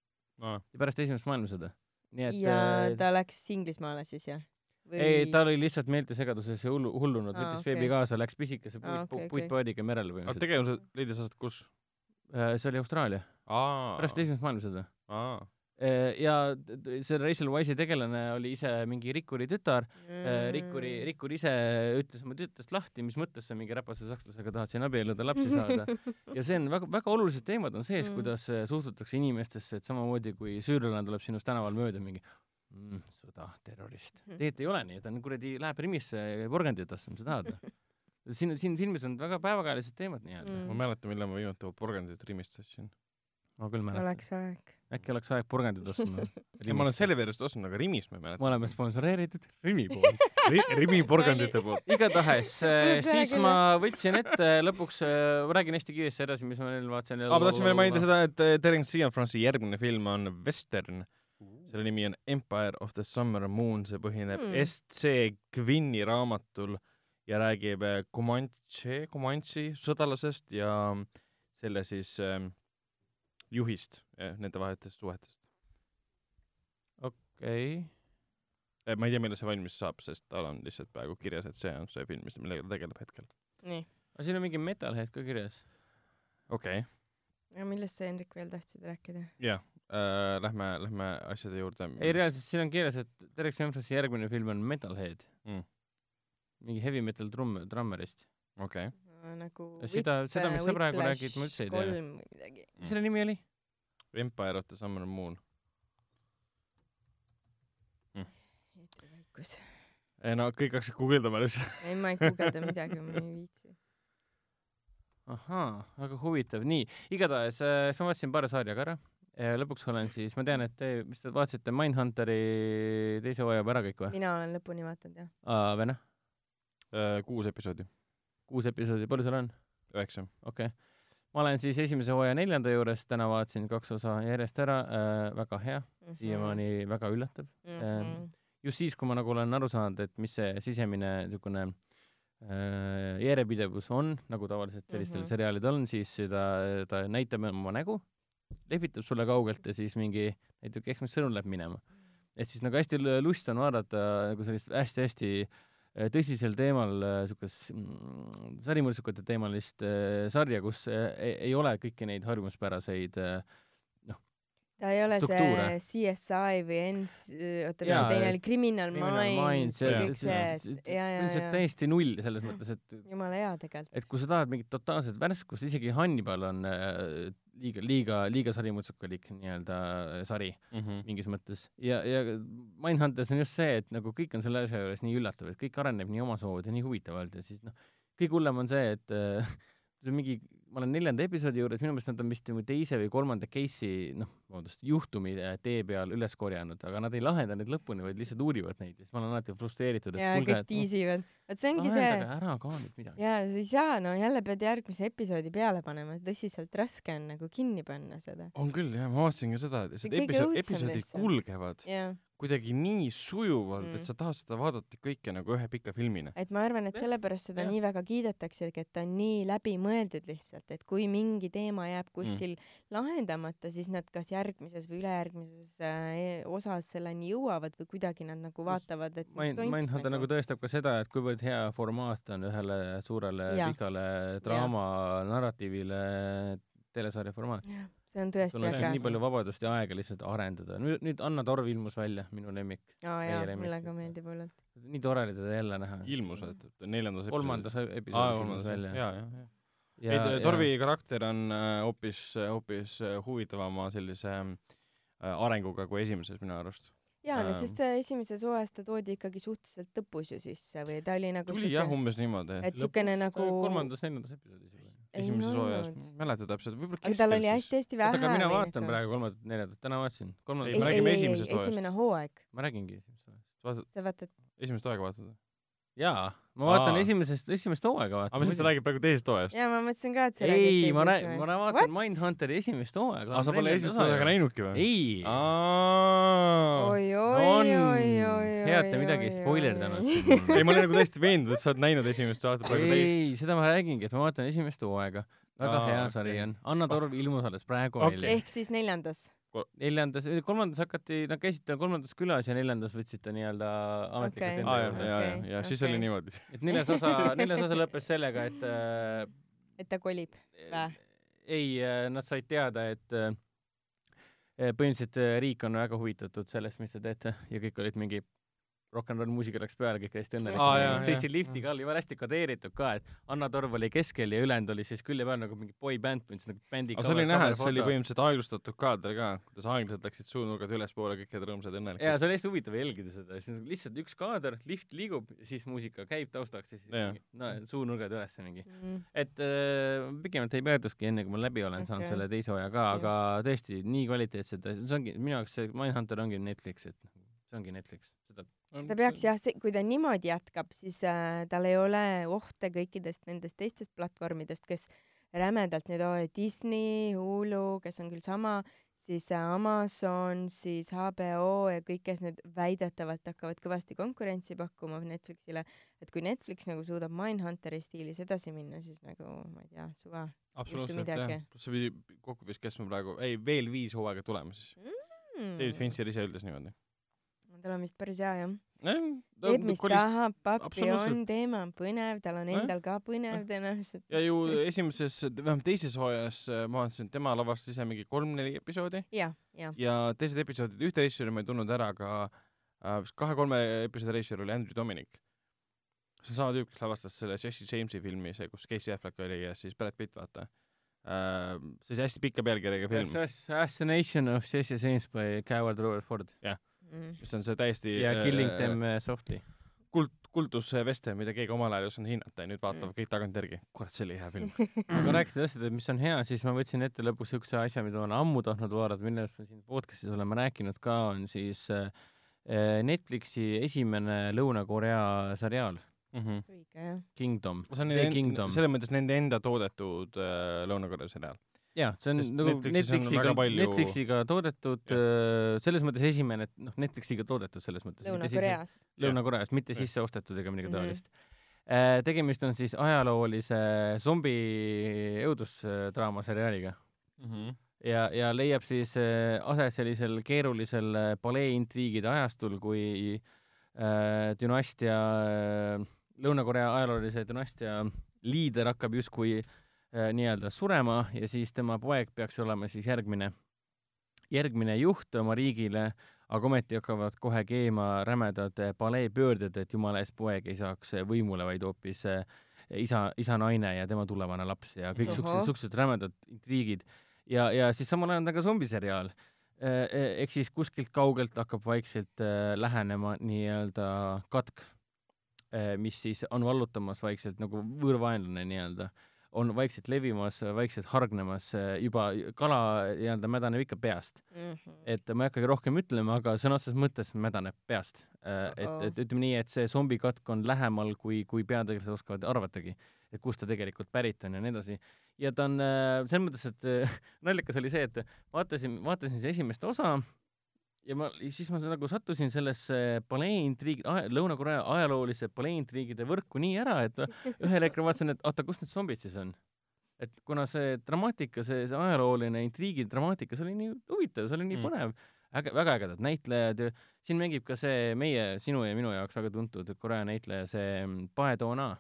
S4: pärast esimest maailmasõda. nii et
S3: ja
S4: äh,
S3: ta läks Inglismaale siis jah?
S4: ei, ta oli lihtsalt meeltesegaduses ja hullu, hullunud,
S3: Aa,
S4: võttis
S3: okei.
S4: beebi kaasa, läks pisikese puit ah,, okay, puitpaadiga merele
S2: aga
S4: põhimõtteliselt.
S2: tegevused leidis aset kus?
S4: see oli Austraalia,
S2: aa.
S4: Pärast esimest maailmasõda.
S2: aa.
S4: ja see Rachel Wise'i tegelane oli ise mingi rikkuri tütar mm., rikkuri, rikkur ise ütles oma tütrest lahti, mis mõttes sa mingi räpase sakslasega tahad siin abielluda, lapsi saada. ja see on väga, väga olulised teemad on sees
S3: Mm.
S4: mm., kuidas äh, suhtutakse inimestesse, et samamoodi kui süürlane tuleb sinust tänaval mööda mingi mm, sõda, terrorist.
S3: Mhm.
S4: tegelikult ei ole nii, ta on kuradi, läheb Rimisse porgandit ostma, mis sa tahad või? siin, siin filmis on väga päevakajalised teemad nii-öelda
S3: Mm.
S4: mm..
S2: ma ei mäleta, millal ma viimati porgandit Rimist ostsin.
S4: Ma küll mäletan.
S3: oleks aeg.
S4: äkki oleks aeg porgandit ostma
S2: ma olen Selverist ostnud, aga Rimist ma ei
S4: me
S2: mäleta.
S4: oleme sponsoreeritud Rimi poolt.
S2: Rimi porgandite poolt.
S4: igatahes äh,
S3: Kuule,
S4: siis ma võtsin ette lõpuks, ma räägin hästi kiiresti edasi, mis ma veel vaatasin.
S2: aa, ma tahtsin veel mainida seda, et äh, Terence Cianfrance'i järgmine film on Western. selle nimi on Empire of the Summer Moon, see põhineb mm. S.C. Gwynni raamatul ja räägib äh, Comanche, Comanche sõdalasest ja selle siis ähm, juhist äh, nende vahelistest suhetest.
S4: okei,
S2: Äh, ma ei tea, millal see valmis saab, sest tal on lihtsalt praegu kirjas, et see on see film, mis, millega ta tegeleb hetkel.
S3: nii.
S4: aga siin on mingi Metalhead ka kirjas.
S2: okei okay.,
S3: aga millest sa, Hendrik, veel tahtsid rääkida?
S2: jah äh,, lähme, lähme asjade juurde.
S4: ei, reaalselt siin on kirjas, et Derek Jamesi järgmine film on Metalhead
S2: Mm.
S4: mingi heavy metal trumm, trummerist.
S2: okei okay.,
S3: nagu
S4: Seda- seda, mis sa praegu räägid, ma üldse ei tea.
S3: kolm või midagi.
S4: mis selle nimi oli?
S2: Empire of the Summer Moon.
S3: eetrivaikus.
S2: ei no kõik hakkasid guugeldama lihtsalt.
S3: ei, ma ei guugelda midagi, ma ei viitsi.
S4: ahaa, väga huvitav, nii, igatahes äh, siis ma vaatasin paari sarja ka ära ja lõpuks olen siis, ma tean, et te, mis te vaatasite Mindhunteri teise hooaja juba ära kõik või?
S3: mina olen lõpuni vaadanud, jah.
S4: aa, või noh,
S2: Äh, kuus episoodi,
S4: kuus episoodi, palju seal on?
S2: üheksa.
S4: okei okay.. ma olen siis esimese hooaja neljanda juures, täna vaatasin kaks osa järjest ära äh,, väga hea,
S3: Mhm.
S4: siiamaani väga üllatav.
S3: Mhm.
S4: ähm, just siis, kui ma nagu olen aru saanud, et mis see sisemine niisugune äh, järjepidevus on, nagu tavaliselt sellistel mm
S3: Mhm.
S4: -hmm. seriaalidel on, siis seda, ta näitab oma nägu, lehvitab sulle kaugelt ja siis mingi näitab, eks mis sõnum läheb minema. et siis nagu hästi lust on vaadata nagu sellist hästi-hästi äh, tõsisel teemal niisugust mm, sarimõrtsukate teemalist äh, sarja, kus äh, ei, ei ole kõiki neid harjumuspäraseid äh,
S3: ta ei ole
S4: struktuure.
S3: see CSI või NS, oota, mis see teine oli, Criminal Minds ja kõik see, et ja, ja, ja,
S4: täiesti null selles mõttes, et
S3: jumala hea tegelikult.
S4: et kui sa tahad mingit totaalset värskust, isegi Hannibal on äh, liiga, liiga, liiga sarimutsukalik nii-öelda äh, sari
S2: Mhm.
S4: mingis mõttes ja, ja Mindhunters on just see, et nagu kõik on selle asja juures nii üllatav, et kõik areneb nii omasoodi ja nii huvitavalt ja siis noh, kõige hullem on see, et äh, see on mingi, ma olen neljanda episoodi juures, minu meelest nad on vist nagu teise või kolmanda case'i, noh, vabandust, juhtumi äh, tee peal üles korjanud, aga nad ei lahenda neid lõpuni, vaid lihtsalt uurivad neid ja siis ma olen alati frustreeritud, et
S3: ja
S4: kuulge, et noh,
S3: tiisivad. vot see ongi see,
S4: ära ka nüüd midagi.
S3: ja sa ei saa, no jälle pead järgmise episoodi peale panema, tõsiselt raske on nagu kinni panna seda.
S2: on küll jah, ma vaatasin ka seda, et episood, episoodid kulgevad kuidagi nii sujuvalt mm.,
S3: Mm.
S2: et sa tahad seda vaadata kõike nagu ühe pika filmina.
S3: et ma arvan, et sellepärast seda
S4: jah.
S3: nii väga kiidetaksegi, et ta on nii läbimõeldud lihtsalt, et kui mingi teema jääb kuskil mm. lahendamata, siis nad kas järgmises või ülejärgmises äh, osas selleni jõuavad või kuidagi nad nagu vaatavad, et mis
S4: Mind,
S3: toimus
S4: Mindhunter nagu tõestab ka seda, et kuivõrd hea formaat on ühele suurele pikale draama narratiivile telesarja formaat.
S3: See on tõesti
S4: sul on
S3: äge
S4: nii. palju vabadust ja aega lihtsalt arendada. nüüd, nüüd Anna Torv ilmus välja, minu lemmik.
S3: aa jaa mulle ka meeldib hullult.
S4: nii tore oli teda jälle näha.
S2: ilmus, et neljandas
S4: kolmandas
S2: aa,
S4: episoodis ilmus
S2: kolmandas
S4: välja.
S2: jaa, jah, jah. ei, Torvi karakter on äh, hoopis, hoopis äh, huvitavama sellise äh, arenguga kui esimeses minu arust.
S3: jaa, no
S2: Ähm.
S3: sest esimeses hooajas ta toodi ikkagi suhteliselt lõpus ju sisse või ta oli nagu
S2: tuli jah, umbes niimoodi.
S3: et siukene nagu
S4: kolmandas-neljandas episoodis juba.
S2: Esimeses hooajas, ma ei mäleta täpselt, võib-olla
S3: aga tal oli
S2: keskel
S3: hästi-hästi vähe
S4: oota, aga mina
S3: või
S4: vaatan praegu kolmandat-neljandat, täna vaatasin. Kolmandat
S2: me räägime esimesest hooajast.
S3: esimene hooaeg,
S4: ma räägingi esimesest hooajast.
S3: sa vaatad,
S2: esimest aega vaatad?
S4: jaa, ma vaatan
S2: Aa.
S4: esimesest, esimest hooaega
S2: aga
S4: vaatan
S2: mis. sa räägid praegu teisest hooajast?
S3: jaa, ma mõtlesin ka, et sa
S4: ei, ma
S3: või?
S4: ma rää- vaatan Mindhunteri esimest hooaega.
S2: aa, sa pole esimest hooaega? näinudki või?
S4: ei.
S3: oi, oi,
S4: on.
S3: oi, oi, oi.
S4: Hea, et te midagi ei spoilerdanud
S2: ei, ma olin nagu täiesti veendunud, et sa oled näinud esimest, sa vaatad praegu teist.
S4: ei, seda ma räägingi, et ma vaatan esimest hooaega. väga
S2: Aa,
S4: hea sari on. Anna Torv ilmus alles praegu
S2: Okei.
S4: välja.
S3: ehk siis neljandas.
S4: neljandas, kolmandas hakati, nad käisid kolmandas külas ja neljandas võtsid ta nii-öelda ametlikult
S3: Okei.
S4: enda juurde
S2: ja, ja, ja, ja siis
S3: okei.
S2: oli niimoodi.
S4: et neljas osa, neljas osa lõppes sellega, et äh,
S3: et ta kolib Vä?
S4: ei, nad said teada, et äh, põhimõtteliselt äh, riik on väga huvitatud sellest, mis te teete ja kõik olid mingi rock n roll muusika läks peale, kõik hästi õnnelikud
S2: jaa,.
S4: sõitsid
S2: jaa.
S4: liftiga all, jumala hästi kodeeritud ka, et Anna Torv oli keskel ja ülejäänud oli siis külje peal nagu mingi boy-bänd, põhimõtteliselt nagu bändi
S2: aga see oli näha, et see oli põhimõtteliselt aeglustatud kaader ka, kuidas aeglaselt läksid suunurgad ülespoole, kõik olid rõõmsad ja
S4: jaa,
S2: õnnelikud.
S4: see oli hästi huvitav jälgida seda, siis on lihtsalt üks kaader, lift liigub siis muusika käib taustaks ja siis
S2: Jaa.
S4: mingi, no suunurgad üles mingi.
S3: mm..
S4: et äh, pikemalt ei peatuski enne, kui ma läbi olen okay. saanud selle teise hooaja ka, aga tõesti nii kvaliteetsed see ongi minu jaoks see Mindhunter ongi Netflix, et see ongi Netflix, seda
S3: ta peaks jah, kui ta niimoodi jätkab, siis äh, tal ei ole ohte kõikidest nendest teistest platvormidest, kes rämedalt nüüd oh, Disney, Hulu, kes on küll sama, siis äh, Amazon, siis HBO ja kõik, kes nüüd väidetavalt hakkavad kõvasti konkurentsi pakkuma Netflixile, et kui Netflix nagu suudab Mindhunteri stiilis edasi minna, siis nagu ma ei tea, suva
S2: absoluutselt jah, see pidi kokku vist kestma praegu, ei veel viis hooaega tulema siis.
S3: mm.
S2: David Fincher ise ütles niimoodi.
S3: Tal on vist päris hea jah. Teeb, mis tahab, pappi on, teema on põnev, tal on
S2: Jah.
S3: endal ka põnev tõenäoliselt.
S2: ja ju esimeses, vähemalt teises hooajas äh, ma vaatasin, et tema lavastas ise mingi kolm-neli episoodi
S3: jah, jah.
S2: ja teised episoodid, ühte režissööri ma ei tundnud ära, aga äh, kahe-kolme episoodi režissöör oli Andrew Dominic. see on sama tüüp, kes lavastas selle Jesse Jamesi filmi, see, kus Casey Affleck oli ja siis Brad Pitt, vaata äh,. see oli hästi pika pealkirjaga film,
S4: Assassination of Jesse James by Coward Robert Ford
S3: Mm.
S2: mis on see täiesti
S4: ja Killing
S2: äh,
S4: Them Softly.
S2: kult, kultusveste, mida keegi omal ajal ei osanud hinnata ja nüüd vaatavad kõik tagantjärgi. kurat, see oli hea film.
S4: aga rääkides asjadest, mis on hea, siis ma võtsin ette lõpuks siukse asja, mida ma olen ammu tahtnud vaadata, millest me siin podcast'is oleme rääkinud ka, on siis äh, äh, Netflixi esimene Lõuna-Korea seriaal
S3: õige jah.
S4: Kingdom.
S2: see on nende selles mõttes nende enda toodetud äh, Lõuna-Korea seriaal.
S4: jaa, see on
S2: Sest
S4: nagu Netflixiga
S2: väga, palju-
S4: Netflixiga toodetud, selles mõttes esimene, et noh, Netflixiga toodetud selles mõttes.
S3: Lõuna-Koreas.
S4: Lõuna-Koreas, mitte sisse ostetud ega midagi
S3: Mhm.
S4: taolist. tegemist on siis ajaloolise zombi õudusdraama seriaaliga ja, ja leiab siis äh, aset sellisel keerulisel äh, paleeintriigide ajastul, kui äh, dünastia äh,, Lõuna-Korea ajaloolise dünastia liider hakkab justkui äh, nii-öelda surema ja siis tema poeg peaks olema siis järgmine, järgmine juht oma riigile, aga ometi hakkavad kohe keema rämedad äh, paleepöörded, et jumala eest poeg ei saaks äh, võimule, vaid hoopis äh, isa, isa-naine ja tema tulevane laps ja kõik siuksed, siuksed rämedad intriigid. Ja, ja siis samal ajal on ta ka zombiseriaal. ehk siis kuskilt kaugelt hakkab vaikselt äh, lähenema nii-öelda katk, mis siis on vallutamas vaikselt nagu võõrvaenlane nii-öelda, on vaikselt levimas, vaikselt hargnemas, juba kala nii-öelda mädaneb ikka peast.
S3: Mhm.
S4: et ma ei hakkagi rohkem ütlema, aga sõna otseses mõttes mädaneb peast. et,
S3: Uh-oh.
S4: et ütleme nii, et see zombikatk on lähemal, kui, kui peategelased oskavad arvatagi, et kust ta tegelikult pärit on ja nii edasi. ja ta on äh, selles mõttes, et äh, naljakas oli see, et vaatasin, vaatasin siis esimest osa ja ma, siis ma nagu sattusin sellesse paleeintriigi, Lõuna-Korea ajaloolise paleeintriigide võrku nii ära, et ühel hetkel vaatasin, et oota, kus need zombid siis on? et kuna see dramaatika, see, see ajalooline intriigi dramaatika, see oli nii huvitav, see oli nii
S2: Mm.
S4: mm. põnev, äge, väga ägedad näitlejad ja siin mängib ka see meie, sinu ja minu jaoks väga tuntud Korea näitleja, see mm, Pae Doona,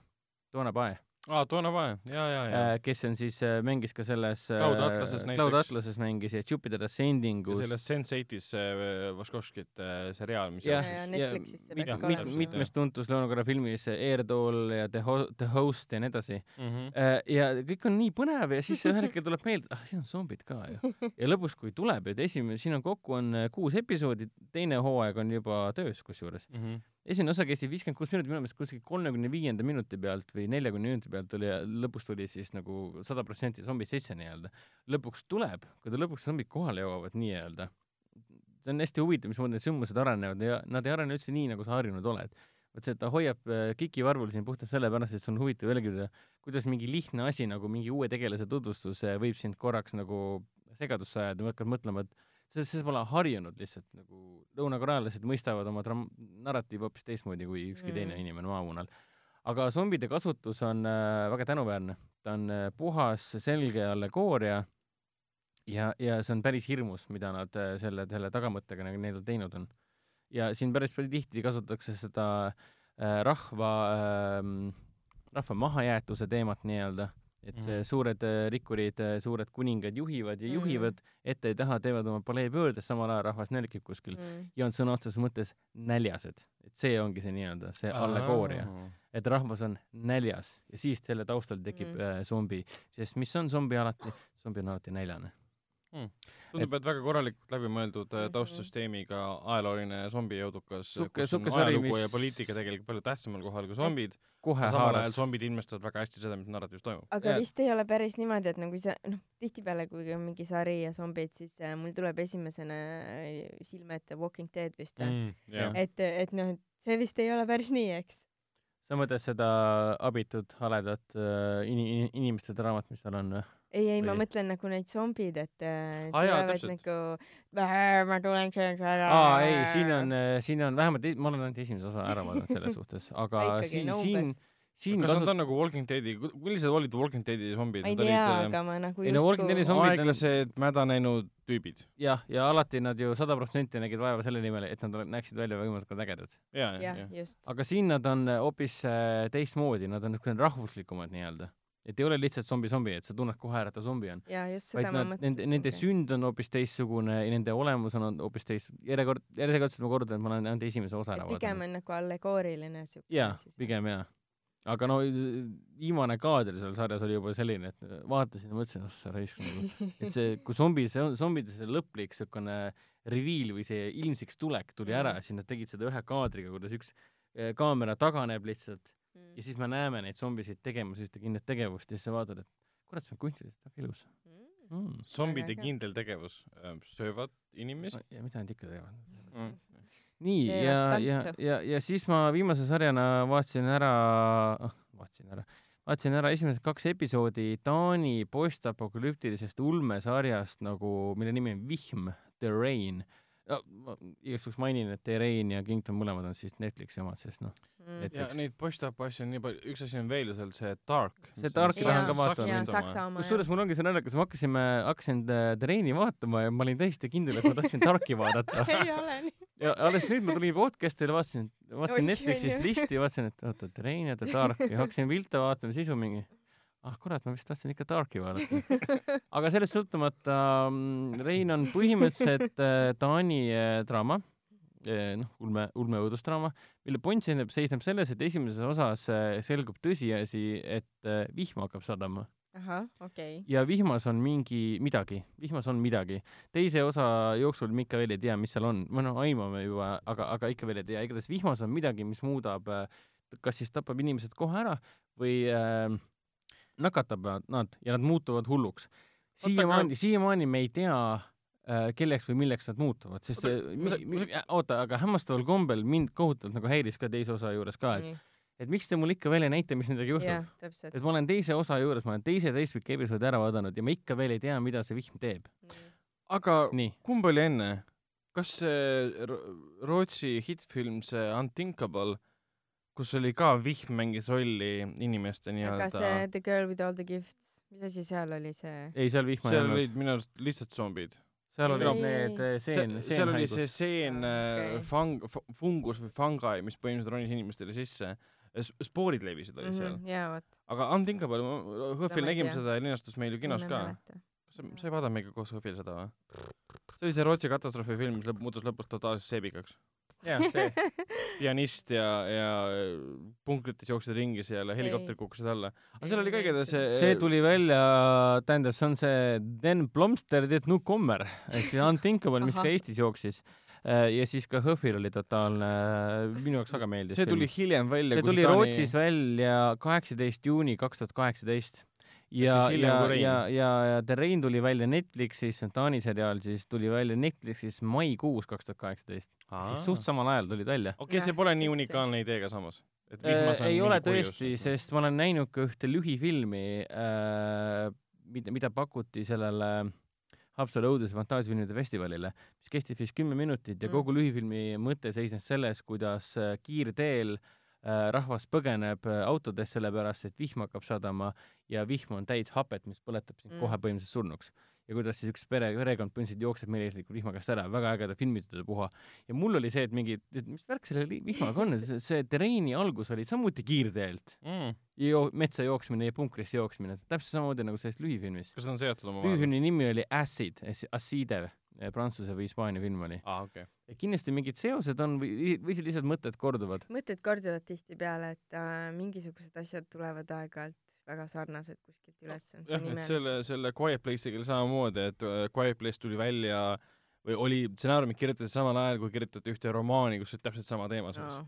S4: Doona Pae,
S2: aa, Toona Pae, ja, ja, ja.
S4: kes on siis, mängis ka selles
S2: Cloud Atlases
S4: Cloud
S2: näiteks.
S4: Atlases mängis ja Jupiter Ascending
S2: ja
S4: us
S2: selles Sense8-is see Vaškovskite seriaal, mis
S4: jah,
S3: Ja
S4: ja
S3: Netflixis see
S4: mit- mit- mitmes tuntus Lõuna-Korea filmis Airdoll ja The, Ho The Host ja nii edasi
S2: mm. -hmm.
S4: Äh, ja kõik on nii põnev ja siis ühel hetkel tuleb meelde, ah siin on zombid ka ju. ja lõpus, kui tuleb, et esimene, siin on kokku on äh, kuus episoodi, teine hooaeg on juba töös kusjuures.
S2: Mm -hmm.
S4: Esimene osa kestis viiskümmend kuus minutit, minu meelest kuskil kolmekümne viienda minuti pealt või neljakümne minuti pealt oli, lõpus tuli siis nagu sada protsenti zombid sisse nii-öelda. lõpuks tuleb, kui ta lõpuks zombid kohale jõuavad nii-öelda, see on hästi huvitav, mismoodi need sündmused arenevad ja nad ei arene üldse nii, nagu sa harjunud oled. vot see, et ta hoiab äh, kiki varvul siin puhtalt sellepärast, et see on huvitav jälgida, kuidas mingi lihtne asi nagu mingi uue tegelase tutvustus võib sind korraks nagu segadusse ajada, hakkad mõtlema, et see, see pole harjunud lihtsalt nagu lõunakorealased mõistavad oma dram-, narratiivi hoopis teistmoodi kui ükski
S3: Mm.
S4: teine inimene maamunal. aga zombide kasutus on äh, väga tänuväärne, ta on äh, puhas selge allegooria ja, ja see on päris hirmus, mida nad äh, selle, selle tagamõttega nagu neil teinud on. ja siin päris palju tihti kasutatakse seda äh, rahva äh,, rahva mahajäetuse teemat nii-öelda, et see
S2: Mhm.
S4: suured äh, rikkurid, suured kuningad juhivad ja
S3: Mhm.
S4: juhivad, ette ei taha, teevad oma paleepöördes, samal ajal rahvas nälgib kuskil
S3: Mm.
S4: ja on sõna otseses mõttes näljased. et see ongi see nii-öelda, see allegooria, et rahvas on näljas ja siis selle taustal tekib
S3: Mm.
S4: mm. äh, zombi, sest mis on zombi alati, zombi on alati näljane.
S2: tundub, et väga korralikult läbimõeldud äh,
S3: Mhm.
S2: taustsüsteemiga ajalooline zombijõudukas, kus on ajalugu
S4: mis-
S2: ja poliitika tegelikult palju tähtsamal kohal kui zombid.
S4: kohe
S2: samal ajal
S4: haaras.
S2: zombid ilmestavad väga hästi seda, mis narratiivis toimub.
S3: aga
S4: Jaa.
S3: vist ei ole päris niimoodi, et nagu sa, noh, tihtipeale, kui on mingi sari ja zombid, siis äh, mul tuleb esimesena äh, silme ette Walking Dead vist või mm.?
S2: jah,
S3: et, et noh, et see vist ei ole päris nii, eks?
S4: sa mõtled seda abitut haledat äh, ini-, inimeste draamat, mis seal on või?
S3: ei, ei, ma mõtlen nagu neid zombid, et äh,
S2: Aa, jaa,
S3: tulevad
S2: täpselt.
S3: nagu, ma tulen söön su ära.
S4: aa, ei, siin on, siin on vähemalt, ma olen ainult esimese osa ära vaadanud selles suhtes, aga
S3: Ikkagi,
S4: siin
S3: no,
S4: siin siin
S2: kas
S4: kasut-
S2: nad on nagu Walking Deadi, millised olid Walking Deadi zombid?
S3: ma ei tea, aga ma nagu
S4: Ei no Walking Deadi zombid on-
S2: aeglased mädanenud tüübid.
S4: jah, ja alati nad ju sada protsenti nägid vaeva selle nimel, et nad näeksid välja võimalikult ägedad.
S2: ja, ja,
S3: jah
S2: ja.,
S3: just.
S4: aga siin nad on äh, hoopis äh, teistmoodi, nad on niisugused rahvuslikumad nii-öelda. Et ei ole lihtsalt zombi-zombi, et sa tunned kohe ära, et ta zombi on. vaid nad, nende, nende sünd on hoopis teistsugune ja nende olemus on hoopis teist, järjekord, järjekordselt ma kordan, et ma olen ainult esimese osa ära
S3: et pigem
S4: vaadanud.
S3: on nagu allegooriline siuke.
S4: jaa, pigem jaa. aga no viimane kaader seal sarjas oli juba selline, et vaatasin ja mõtlesin, oh sa raisk nagu, et see, kui zombi, see zombide see lõplik niisugune reveal või see ilmsiks tulek tuli ära siis nad tegid seda ühe kaadriga, kuidas üks eh, kaamera taganeb lihtsalt
S3: Mm.
S4: ja siis me näeme neid zombisid tegemas ühte kindlat tegevust ja siis sa vaatad, et kurat, see on kunstiliselt väga ilus mm..
S2: zombide
S3: Väga äge.
S2: kindel tegevus, söövad inimesi
S4: No, ja mida nad ikka teevad
S2: mm..
S4: nii, ja, ja ja, ja siis ma viimase sarjana vaatasin ära, ah, vaatasin ära, vaatasin ära esimesed kaks episoodi Taani postapokalüptilisest ulmesarjast nagu, mille nimi on Vihm, The Rain. Ma igaks juhuks mainin, et The Rain ja Kingdom mõlemad on siis Netflixi omad, sest noh,
S3: Mm.
S4: et-
S2: ja neid post-up asju on nii palju, üks asi on veel seal see Dark.
S4: See Darki tahan ka vaatama. kusjuures mul ongi see naljakas, ma hakkasin, hakkasin äh, The Raini vaatama ja ma olin täiesti kindel, et ma tahtsin Darki vaadata.
S3: ei ole nii.
S4: ja alles nüüd ma tulin podcast'ile, vaatasin, vaatasin Netflixist listi ja vaatasin, et oota, The Rain ja The Dark ja hakkasin pilte vaatama, siis on mingi ah kurat, ma vist tahtsin ikka Darki vaadata. aga sellest sõltumata mm, Rein on põhimõtteliselt äh, Taani äh, draama, noh, ulme, ulme õudusdraama, mille point seisneb, seisneb selles, et esimeses osas äh, selgub tõsiasi, et äh, vihm hakkab sadama
S3: ahah, okei.
S4: ja vihmas on mingi midagi, vihmas on midagi. teise osa jooksul me ikka veel ei tea, mis seal on, või noh, aimame juba, aga, aga ikka veel ei tea, igatahes vihmas on midagi, mis muudab, kas siis tapab inimesed kohe ära või äh, nakatab nad ja nad muutuvad hulluks. siiamaani, siiamaani me ei tea äh, kelleks või milleks nad muutuvad, sest
S2: Oota,
S4: äh, mi- oota, aga hämmastaval kombel mind kohutavalt nagu häiris ka teise osa juures ka, et, et miks te mulle ikka veel ei näita, mis nendega juhtub et ma olen teise osa juures, ma olen teise täispikka episoodi ära vaadanud ja ma ikka veel ei tea, mida see vihm teeb.
S2: aga
S4: nii,
S2: kumb oli enne? kas see Ro- Rootsi hittfilm, see Unthinkable, kus oli ka vihm mängis rolli inimeste
S3: aga
S2: nii-öelda
S3: see The Girl with all the gifts, mis asi seal oli see?
S4: ei seal vihma ei
S2: seal
S4: olnud
S2: olid, minu arust lihtsalt zombid.
S4: seal
S3: ei,
S4: need eh, seen,
S2: seal oli see
S4: seenhaigus.
S2: seen äh,
S3: okei.
S2: fang-, fungus või fungi, mis põhimõtteliselt ronis inimestele sisse. spoorid levisid olid seal.
S3: jaa, vot.
S2: aga Unthinkable,
S3: ei
S2: nägime seda ja linastus meil ju kinos ka. sa, sa ei vaadanud meiega koos Hõhvil seda või? see oli see Rootsi katastroofifilm, mis lõpp, muutus lõpus totaalselt seebikaks.
S4: jah, see.
S2: pianist ja, ja punkrites jooksid ringi seal ja helikopter
S3: Ei.
S2: kukkusid alla. aga seal oli ka igatahes see
S4: see tuli välja, tähendab, see on see Den Blomster det nu kommer ehk siis Unthinkable, mis ka. Eestis jooksis. ja siis ka Hõhvil oli totaalne, minu jaoks väga meeldis.
S2: see tuli hiljem välja.
S4: see tuli Rootsis välja kaheksateist juuni kaks tuhat kaheksateist ja, ja ja, ja, ja The Rain tuli välja Netflixis, see on Taani seriaal, siis tuli välja Netflixis maikuus kaks tuhat kaheksateist. siis suht samal ajal tulid välja.
S2: okei, see
S3: Jah,
S2: pole nii unikaalne idee ka samas. et
S4: Äh,
S2: vihmas on
S4: ei ole tõesti, sest ma olen näinud ka ühte lühifilmi äh,, mida, mida pakuti sellele Haapsalu õudus- ja fantaasiafilmide festivalile, mis kestis vist kümme minutit ja
S3: Mm.
S4: kogu lühifilmi mõte seisnes selles, kuidas äh, kiirteel äh, rahvas põgeneb äh, autodest sellepärast, et vihm hakkab sadama ja vihm on täis hapet, mis põletab sind
S3: Mm.
S4: kohe põhimõtteliselt surnuks. ja kuidas siis üks pere, perekond põhimõtteliselt jookseb meeleheitlikult vihma käest ära, väga ägeda filmitud puha ja mul oli see, et mingi, et mis värk selle vihmaga on, see, terreeni algus oli samuti kiirteelt
S2: mm..
S4: ja joo- metsa jooksmine ja punkrisse jooksmine, täpselt samamoodi nagu selles lühifilmis.
S2: kas nad on seotud omavahel?
S4: lühifilmi nimi oli Acid, Acide, prantsuse või hispaania film oli.
S2: aa, okei.
S4: kindlasti mingid seosed on või, või siis lihtsalt mõtted korduvad.
S3: mõtted korduvad tihtipeale, et äh, mingisugused asjad tulevad aeg-ajalt väga sarnased kuskilt üles.
S2: jah,
S3: on
S2: et selle, selle Quiet Place'iga oli samamoodi, et äh, Quiet Place tuli välja või oli stsenaariumid kirjutati samal ajal, kui kirjutati ühte romaani, kus oli täpselt sama teema sees.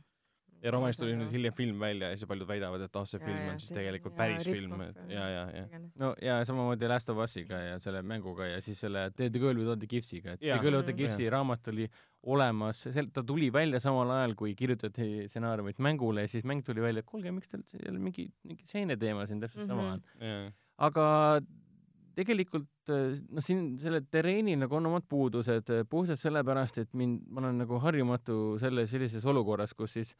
S2: Ja romaanist tuli nüüd hiljem film välja ja siis paljud väidavad, et ah, see film on siis tegelikult päris film, et ja, ja, ja.
S4: no ja samamoodi Last of Us'iga ja selle mänguga ja siis selle The The Girl with all the Gifts'iga, et The
S2: Jaa.
S4: Girl with the
S3: Mm.
S4: Giftsi raamat oli olemas, sel-, ta tuli välja samal ajal, kui kirjutati stsenaariumit mängule ja siis mäng tuli välja, et kuulge, miks teil jälle mingi, mingi seeneteema siin täpselt sama on.
S3: Mhm.
S4: aga tegelikult äh, noh, siin sellel terreenil nagu on omad puudused äh, puhtalt sellepärast, et mind, ma olen nagu harjumatu selle, sellises olukorras, kus siis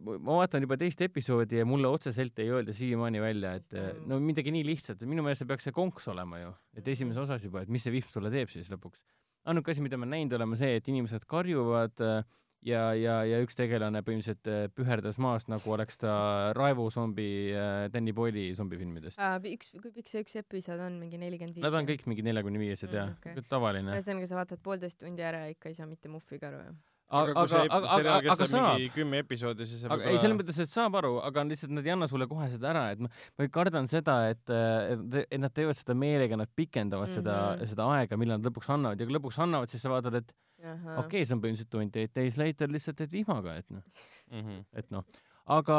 S4: ma vaatan juba teist episoodi ja mulle otseselt ei öelda siiamaani välja, et
S3: toimub?
S4: no midagi nii lihtsat, minu meelest see peaks see konks olema ju, et esimeses osas juba, et mis see vihm sulle teeb siis lõpuks. ainuke asi, mida me näinud oleme, see, et inimesed karjuvad äh, ja, ja, ja üks tegelane põhimõtteliselt äh, püherdas maast, nagu oleks ta äh, Danny Boyle'i zombifilmidest.
S3: üks, kui pikk see üks episood on, mingi nelikümmend viis?
S4: Nad on kõik mingi neljakümne viiesed
S3: Mm,
S4: ja
S3: okei.
S4: okay. tavaline.
S3: ühesõnaga, sa vaatad poolteist tundi ära ja ikka ei saa mitte muhvigi aru, jah?
S2: Aga
S4: aga, aga, aga, aga saab
S2: mingi kümme episoodi, siis
S4: aga ei, selles mõttes, et saab aru, aga lihtsalt nad ei anna sulle kohe seda ära, et ma, ma kardan seda, et, et, nad teevad seda meelega, nad pikendavad mm -hmm. seda
S3: Mhm.,
S4: seda aega, millal nad lõpuks annavad ja kui lõpuks annavad, siis sa vaatad, et
S3: okei
S4: okay,, see on põhimõtteliselt twenty eight days later lihtsalt, et vihmaga, et noh,
S2: Mhm.
S4: et noh, aga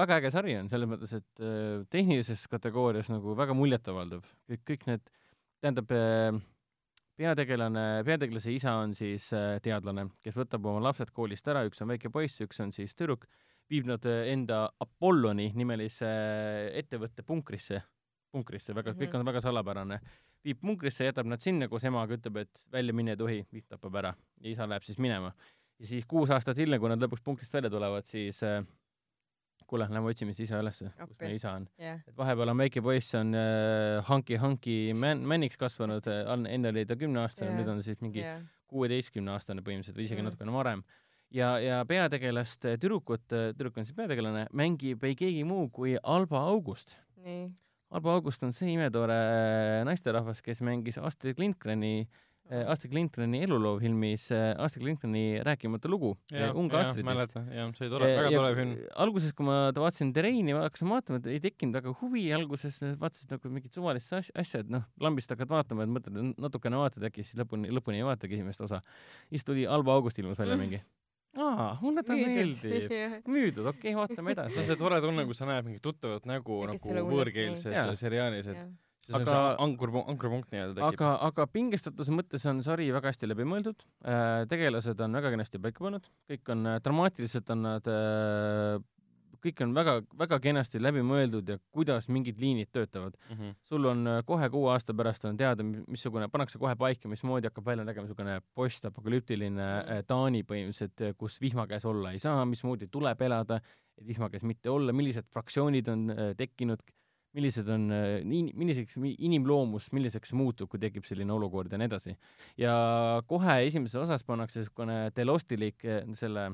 S4: väga äge sari on selles mõttes, et äh, tehnilises kategoorias nagu väga muljetavaldav, kõik, kõik need, tähendab äh, peategelane, peategelase isa on siis äh, teadlane, kes võtab oma lapsed koolist ära, üks on väike poiss, üks on siis tüdruk, viib nad äh, enda Apolloni nimelise äh, ettevõtte punkrisse, punkrisse, väga, kõik on väga salapärane, viib punkrisse, jätab nad sinna koos emaga, ütleb, et välja minna ei tohi, vihm tapab ära. Ja isa läheb siis minema. ja siis kuus aastat hiljem, kui nad lõpuks punkrist välja tulevad, siis äh, kuule, lähme otsime siis isa ülesse, kus meie isa on.
S3: jah,
S4: et vahepeal on väike poiss on äh, hanki-hanki man-, männiks kasvanud, enne oli ta kümneaastane yeah., nüüd on siis mingi kuueteistkümneaastane põhimõtteliselt või isegi
S3: Mm.
S4: natukene varem. ja, ja peategelast, tüdrukut, tüdruk on siis peategelane, mängib ei keegi muu kui Alba August. Alba August on see imetore äh, naisterahvas, kes mängis Astrid Lindgreni, Astrid Lindgreni eluloo filmis äh, Astrid Lindgreni rääkimatu lugu, Unga Astridist.
S2: mäletan, jah, see oli tore, väga tore film.
S4: alguses, kui ma ta vaatasin Terraini, hakkasin vaatama, et ei tekkinud väga huvi, alguses vaatasin nagu mingit suvalist as- asja, et noh, lambist hakkad vaatama, et mõtled, et natukene vaatad, äkki siis lõpuni, lõpuni ei vaatagi esimest osa. siis tuli Alba August ilmus välja
S3: Mm.
S4: mingi. aa, mulle ta meeldib. müüdud, okei okay,, vaatame
S2: see on
S4: edasi.
S2: see tore tunne, kui sa näed mingit tuttavat nägu
S3: Ja kes
S2: nagu võõrkeelses seriaalis, et on
S4: Aga-
S2: ankur, ankurpunkt nii-öelda tekib.
S4: aga, aga pingestatuse mõttes on sari väga hästi läbi mõeldud, tegelased on väga kenasti paika pannud, kõik on, dramaatiliselt on nad, kõik on väga, väga kenasti läbi mõeldud ja kuidas mingid liinid töötavad.
S2: Mhm.
S4: sul on äh, kohe kuue aasta pärast on teada, missugune, pannakse kohe paika, mismoodi hakkab välja nägema niisugune postapokalüptiline
S3: Mm.
S4: mm. Taani põhimõtteliselt, kus vihma käes olla ei saa, mismoodi tuleb elada, et vihma käes mitte olla, millised fraktsioonid on äh, tekkinud, millised on äh,, milliseks mi- inimloomus, milliseks muutub, kui tekib selline olukord ja nii edasi. ja kohe esimeses osas pannakse niisugune telostilik äh, selle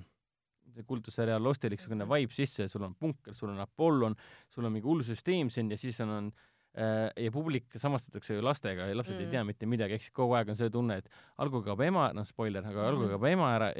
S4: see kultusseriaal Lostilik niisugune vibe sisse, sul on punker, sul on Apollon, sul on mingi hull süsteem siin ja siis on, on ja publik samastatakse ju lastega ja lapsed mm. ei
S3: Mm.
S4: tea mitte midagi, ehk siis kogu aeg on see tunne, et algul kaob ema, noh spoiler, aga algul
S3: Mhm.
S4: kaob ema ära,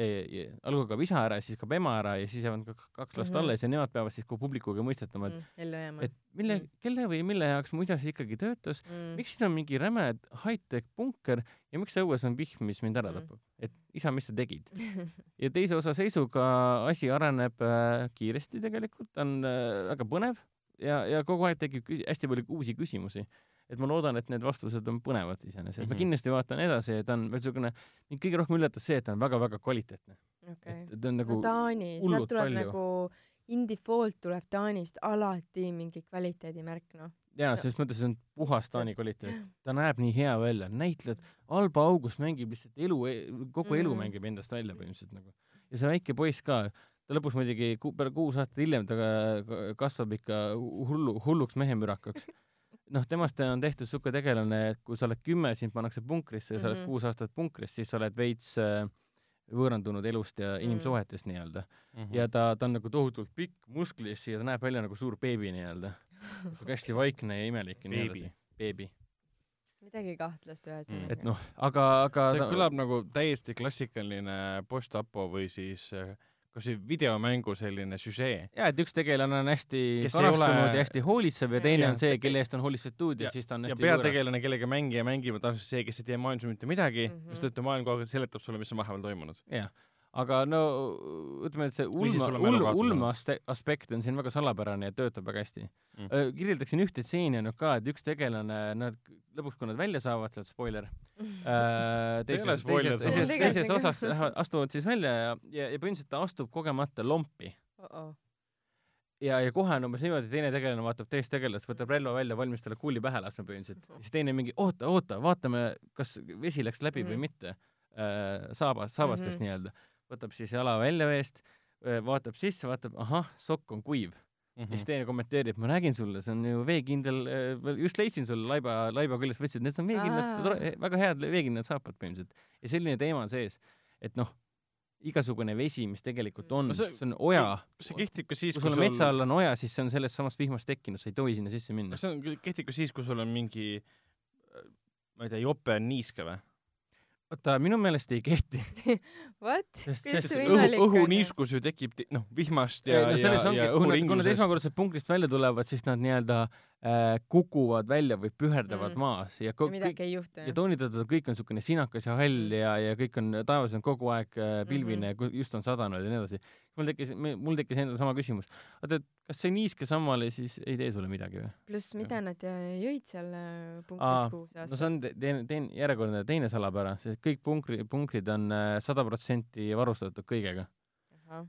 S4: algul kaob isa ära ja siis kaob ema ära ja siis jäävad ka kaks last
S3: Mhm.
S4: alles ja nemad peavad siis koos publikuga mõistetama, et
S3: ellu jääma.
S4: et mille
S3: Mm.,
S4: kelle või mille jaoks mu isa see ikkagi töötas,
S3: mm.
S4: miks siin on mingi räme high-tech punker ja miks õues on vihm, mis mind ära
S3: Mm.
S4: tapab, et isa, mis sa tegid? ja teise osa seisuga asi areneb äh, kiiresti tegelikult, on äh, väga põnev ja, ja kogu aeg tekib hästi palju uusi küsimusi. et ma loodan, et need vastused on põnevad iseenesest mm, -hmm. ma
S2: Mhm.
S4: kindlasti vaatan edasi, ta on niisugune, mind kõige rohkem üllatas see, et ta on väga-väga kvaliteetne.
S3: okei.
S4: et ta on nagu
S3: no Taani, sealt tuleb
S4: palju.
S3: nagu, Indie Fault tuleb Taanist alati mingi kvaliteedimärk, noh.
S4: jaa,
S3: no-
S4: selles mõttes on puhas Taani kvaliteet, ta näeb nii hea välja, näitlejad, Alba August mängib lihtsalt elu, kogu elu
S3: Mhm.
S4: mängib endast välja põhimõtteliselt nagu. ja see väike poiss ka, ta lõpuks muidugi ku- peale kuus aastat hiljem ta ka- kasvab ikka hullu, hulluks mehemürakaks. noh, temast on tehtud niisugune tegelane, et kui sa oled kümme, sind pannakse punkrisse ja sa oled
S3: Mhm.
S4: kuus aastat punkris, siis sa oled veits äh, võõrandunud elust ja
S3: Mhm.
S4: inimsuhetest nii-öelda.
S2: Mhm.
S4: ja ta, ta on nagu tohutult pikk, musklis ja ta näeb välja nagu suur beebi nii-öelda. hästi vaikne ja imelik ja nii edasi. beebi.
S3: midagi kahtlast ühesõnaga.
S4: et noh, aga, aga
S2: see
S4: ta-
S2: kõlab nagu täiesti klassikaline post-apo või siis äh, kas või videomängu selline süžee.
S4: jaa, et üks tegelane on hästi karastunud
S2: ole-
S4: ja hästi hoolitsev ja teine
S2: Jah.
S4: on see, kelle eest on hoolitsetud ja,
S2: Ja-
S4: ja siis ta on
S2: ja
S4: hästi võõras.
S2: peategelane, kellega mängija mängib, on see, kes ei tea maailmas mitte midagi mm. -hmm. mistõttu maailm kogu aeg seletab sulle, mis on vahepeal toimunud.
S4: jah, aga no ütleme, et see ulme
S2: olnud.
S4: aste- aspekt on siin väga salapärane ja töötab väga hästi
S2: Mm.
S4: mm.. kirjeldaksin ühte stseeni ju ka, et üks tegelane, nad lõpuks, kui nad välja saavad sealt, spoiler äh,, teises,
S2: spoiler,
S4: teises, teises, teises osas astuvad siis välja ja, ja, ja põhimõtteliselt ta astub kogemata lompi ja, ja kohe on umbes niimoodi, teine tegelane vaatab teist tegelast, võtab relva välja, valmis talle kuuli pähe laskma põhimõtteliselt. siis teine mingi oota, oota, vaatame, kas vesi läks läbi mm -hmm. või
S3: Mhm.
S4: mitte äh,. saabas, saabastest mm. -hmm. nii-öelda. Võtab siis jala välja veest, vaatab sisse, vaatab, ahah, sokk on kuiv mm.
S2: Mhm.
S4: ja siis teine kommenteerib, ma räägin sulle, see on ju veekindel, just leidsin sulle laiba, laiba küljest, võtsid, need on veekindlad väga head veekindlad saapad põhimõtteliselt. ja selline teema on sees, et noh, igasugune vesi, mis tegelikult on,
S2: No see-
S4: see on oja,
S2: see kehtib ka siis,
S4: kui sul metsa all on oja, siis see on sellest samast vihmast tekkinud, sa ei tohi sinna sisse minna
S2: see on, kehtib ka siis, kui sul on mingi ma ei tea, jope on niiske või?
S4: oota, minu meelest ei kehti.
S3: What?
S4: Sest-
S3: kuidas
S4: sest
S3: see
S2: õhu,
S3: võimalik on?
S2: õhuniiskus ju tekib noh, vihmast ja,
S4: no
S2: ja, ja
S4: et kui nad,
S2: õhuringlusest.
S4: esmakordselt punktist välja tulevad, siis nad nii-öelda äh, kukuvad välja või püherdavad
S3: Mm.
S4: maas ja
S3: ja midagi ei juhtu,
S4: ja toonitatud, et kõik on niisugune sinakas ja hall
S3: Mm.
S4: ja, ja kõik on, taevas on kogu aeg äh, pilvine mm, -hmm. just on sadanud ja nii edasi. Mul tekkis, mul tekkis endal sama küsimus. oota, et kas see niiske sammale siis ei tee sulle midagi või?
S3: pluss, mida nad äh, jõid seal äh,
S4: Aa,
S3: punktis kuus
S4: no
S3: aastat
S4: see on te- teine, teine, järjekordne teine salapära, sest kõik punkri, punkrid on sada protsenti varustatud kõigega.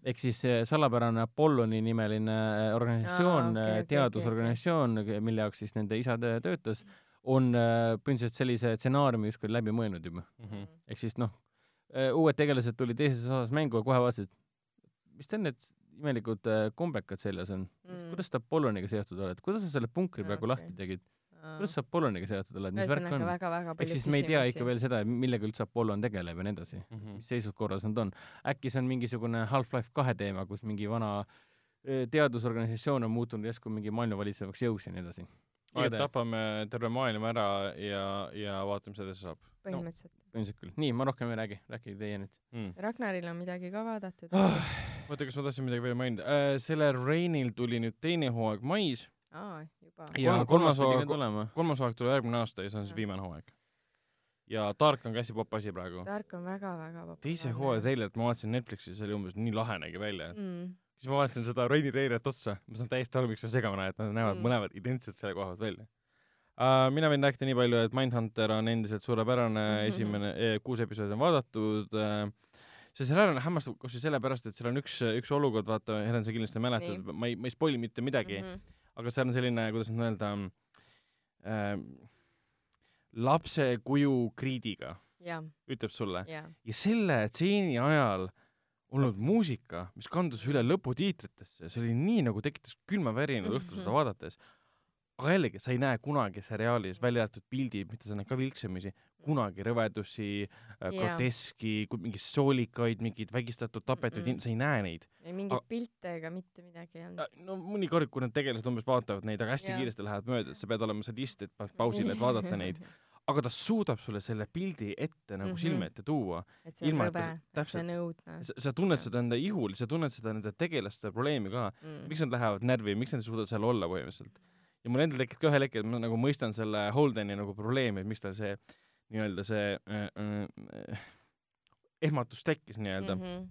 S4: Ehk siis salapärane Apolloni nimeline äh, organisatsioon
S3: Aa, okei, okei, okei,
S4: teadusorganisatsioon, mille jaoks siis nende isa tö- töötas, on äh, põhimõtteliselt sellise stsenaariumi justkui läbi mõelnud juba.
S2: Mhm.
S4: ehk siis noh, uued tegelased tulid teises osas mängu ja kohe vaatasid, mis teil need imelikud äh, kombekad seljas on
S3: Mm.
S4: kuidas sa Apolloniga seotud oled, kuidas sa selle punkri praegu
S3: okei.
S4: lahti tegid, kuidas sa Apolloniga seotud oled, mis värk on? ehk siis me ei tea ikka veel seda, millega üldse Apollon tegeleb ja nii edasi,
S2: Mhm.
S4: mis seisukorras nad on. äkki see on mingisugune Half-Life kahe teema, kus mingi vana öö, teadusorganisatsioon on muutunud järsku mingi maailma valitsevaks jõuks ja nii edasi.
S2: et tapame terve maailma ära ja, ja vaatame, mis edasi saab
S3: põhimõtteliselt.
S4: põhimõtteliselt küll. nii, ma rohkem ei räägi, rääkige teie nüüd.
S2: mm..
S3: Ragnaril on midagi ka vaadatud
S4: Ah.
S2: oota, kas ma tahtsin midagi veel mainida äh,? sellel Rainil tuli nüüd teine hooaeg mais
S3: aa, juba.
S2: ja
S4: kolmas
S2: hooaeg, kolmas hooaeg tuleb järgmine aasta ja see on siis viimane hooaeg. ja Dark on ka hästi popp asi praegu.
S3: Dark on väga-väga populaarne.
S2: teise hooaja treilerit ma vaatasin Netflixis, see oli umbes nii lahe nägi välja,
S3: mm..
S2: siis ma vaatasin seda Raini treilerit otsa, ma saan täiesti aru, miks see segamini, et nad näevad
S3: Mm.
S2: mm. mõlemad identselt selle koha pealt välja uh,. mina võin rääkida nii palju, et Mindhunter on endiselt suurepärane mm, -hmm. esimene eh,, kuus episoodi on vaadatud uh,. See seriaal on hämmastav kusjuures sellepärast, et seal on üks, üks olukord, vaata, Helen, sa kindlasti mäletad, ma ei, ma ei spoil'i mitte midagi mm,
S3: Mhm.
S2: -hmm. aga seal on selline, kuidas nüüd öelda äh,, lapse kuju kriidiga,
S3: jah,
S2: ütleb sulle.
S3: jah.
S2: ja selle stseeni ajal olnud muusika, mis kandus üle lõputiitritesse, see oli nii nagu tekitas külmavärina õhtul seda vaadates. Aga jällegi, sa ei näe kunagi seriaalis, välja arvatud pildid, mitte sa näed ka vilksamisi, kunagi rõvedusi äh,,
S3: Jaa.
S2: groteski, mingeid soolikaid, mingeid vägistatud, tapetud mm, -mm. sa ei näe neid.
S3: ei mingeid pilte ega mitte midagi ei olnud.
S2: no mõnikord, kui need tegelased umbes vaatavad neid, aga hästi
S3: Jaa.
S2: kiiresti lähevad mööda, et sa pead olema sadist, et paned pausile, et vaadata neid. aga ta suudab sulle selle pildi ette nagu mm. -hmm. silme ette tuua.
S3: et see on rõve et see on õudne.
S2: sa, tunned seda enda ihul, sa tunned seda nende tegelaste probleemi ka.
S3: Mm.
S2: miks nad lähevad närvi, miks nad ei suuda seal olla põhimõtteliselt. Ja mul endal tekib ka ühel hetkel, ma nagu mõistan selle Holdeni nagu probleemi, et miks tal see nii-öelda see äh, äh, ehmatus tekkis nii-öelda mm,
S3: Mhm.
S2: -hmm.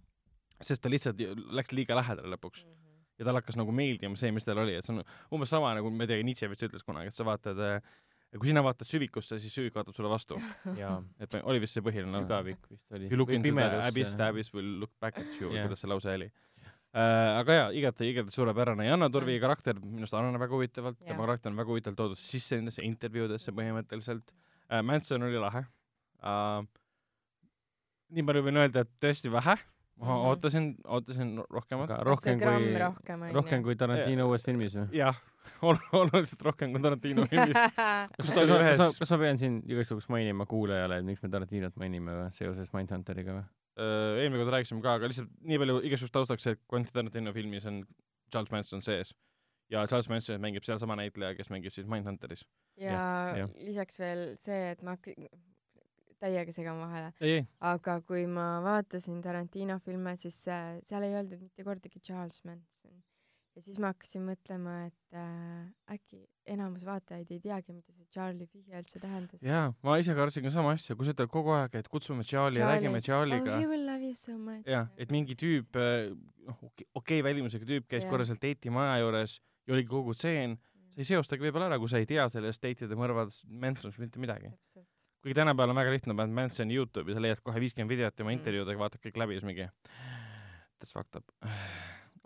S2: sest ta lihtsalt läks liiga lähedale lõpuks
S3: Mhm.
S2: ja tal hakkas nagu meeldima see, mis tal oli, et see on umbes sama nagu, ma ei tea, Nietzsche vist ütles kunagi, et sa vaatad äh, kui sina vaatad süvikusse, siis süvik vaatab sulle vastu. et oli vist see põhiline no..
S4: sügavik vist oli.
S2: You look into the abyss, the abyss will look back at you kuidas see lause oli. Aga jaa, igati, igati suurepärane ja Anna Turvi
S3: Mm.
S2: karakter minu arust areneb väga huvitavalt tema karakter on väga huvitavalt toodud sisse nendesse intervjuudesse põhimõtteliselt uh,. Manson oli lahe uh,. nii palju võin öelda, et tõesti vähe, ma
S3: Mhm.
S2: ootasin, ootasin rohkemat
S4: rohkem kui,
S3: rohkem
S4: rohkem kui Tarantino uues filmis või?
S2: jah, oluliselt rohkem kui Tarantino filmis.
S4: kas ma, kas ma, pean siin igaks juhuks mainima kuulajale, et miks me Tarantinot mainime või seoses Mindhunteriga või?
S2: Äh, eelmine kord rääkisime ka, aga lihtsalt nii palju igaks juhuks taustaks, et Quentin Tarantino filmis on Charles Manson sees. ja Charles Manson mängib seal sama näitleja, kes mängib siis Mindhunteris.
S3: ja
S4: jah.
S3: lisaks veel see, et ma täiega segan vahele, aga kui ma vaatasin Tarantino filme, siis äh, seal ei öeldud mitte kordagi Charles Manson. Ja siis ma hakkasin mõtlema, et äh, äkki enamus vaatajaid ei teagi, mida see Charlie vihje üldse tähendas.
S2: jaa, ma ise kartsin ka sama asja, kui sa ütled kogu aeg, et kutsume Charlie, Charlie., räägime Charlie'ga
S3: Oh, he. will love you so much.
S2: jah, et mingi tüüp, noh, okei okay, välimusega tüüp käis
S3: Jah.
S2: korra seal date'i maja juures ja oligi kogu tseen, sa ei seostagi võib-olla ära, kui sa ei tea sellest date'ide mõrvad Mansonist mitte midagi. kuigi tänapäeval on väga lihtne, paned Mansoni Youtube'i, sa leiad kohe viiskümmend videot tema
S3: Mm.
S2: intervjuudega, vaatad kõik läbi ja siis mingi that's fucked up.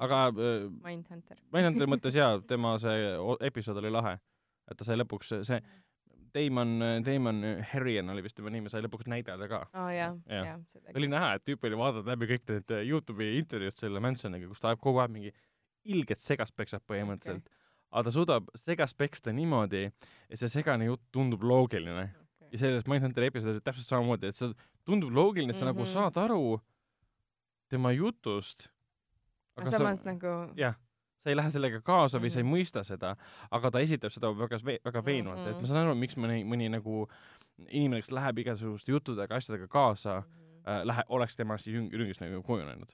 S2: Aga äh,
S3: Mindhunter.
S2: Mindhunteri mõttes jaa, tema see episood oli lahe, et ta sai lõpuks see Damon, Damon Harrion oli vist tema nimi, sai lõpuks näidata ka.
S3: aa jaa,
S2: Jah.
S3: jah, seda
S2: oli näha, et tüüp oli vaadanud läbi kõik need äh, Youtube'i intervjuud selle Mansoniga, kus ta ajab kogu aeg mingi ilget segast peksab põhimõtteliselt okay.. aga ta suudab segast peksta niimoodi, et see segane jutt tundub loogiline. ja selles Mindhunteri episoodis täpselt samamoodi, et see tundub loogiline, sa mm -hmm. nagu
S3: Mhm.
S2: saad aru tema jutust.
S3: Aga samas nagu
S2: jah, sa ei lähe sellega kaasa või mm -hmm. sa ei
S3: Mhm.
S2: mõista seda, aga ta esitab seda väga, väga veenvalt mm, -hmm. et
S3: Mhm.
S2: ma saan aru, miks mõni, mõni nagu inimene, kes läheb igasuguste juttudega, asjadega kaasa
S3: Mhm.
S2: äh, lähe-, oleks tema siis jüng-, rüngis nagu kujunenud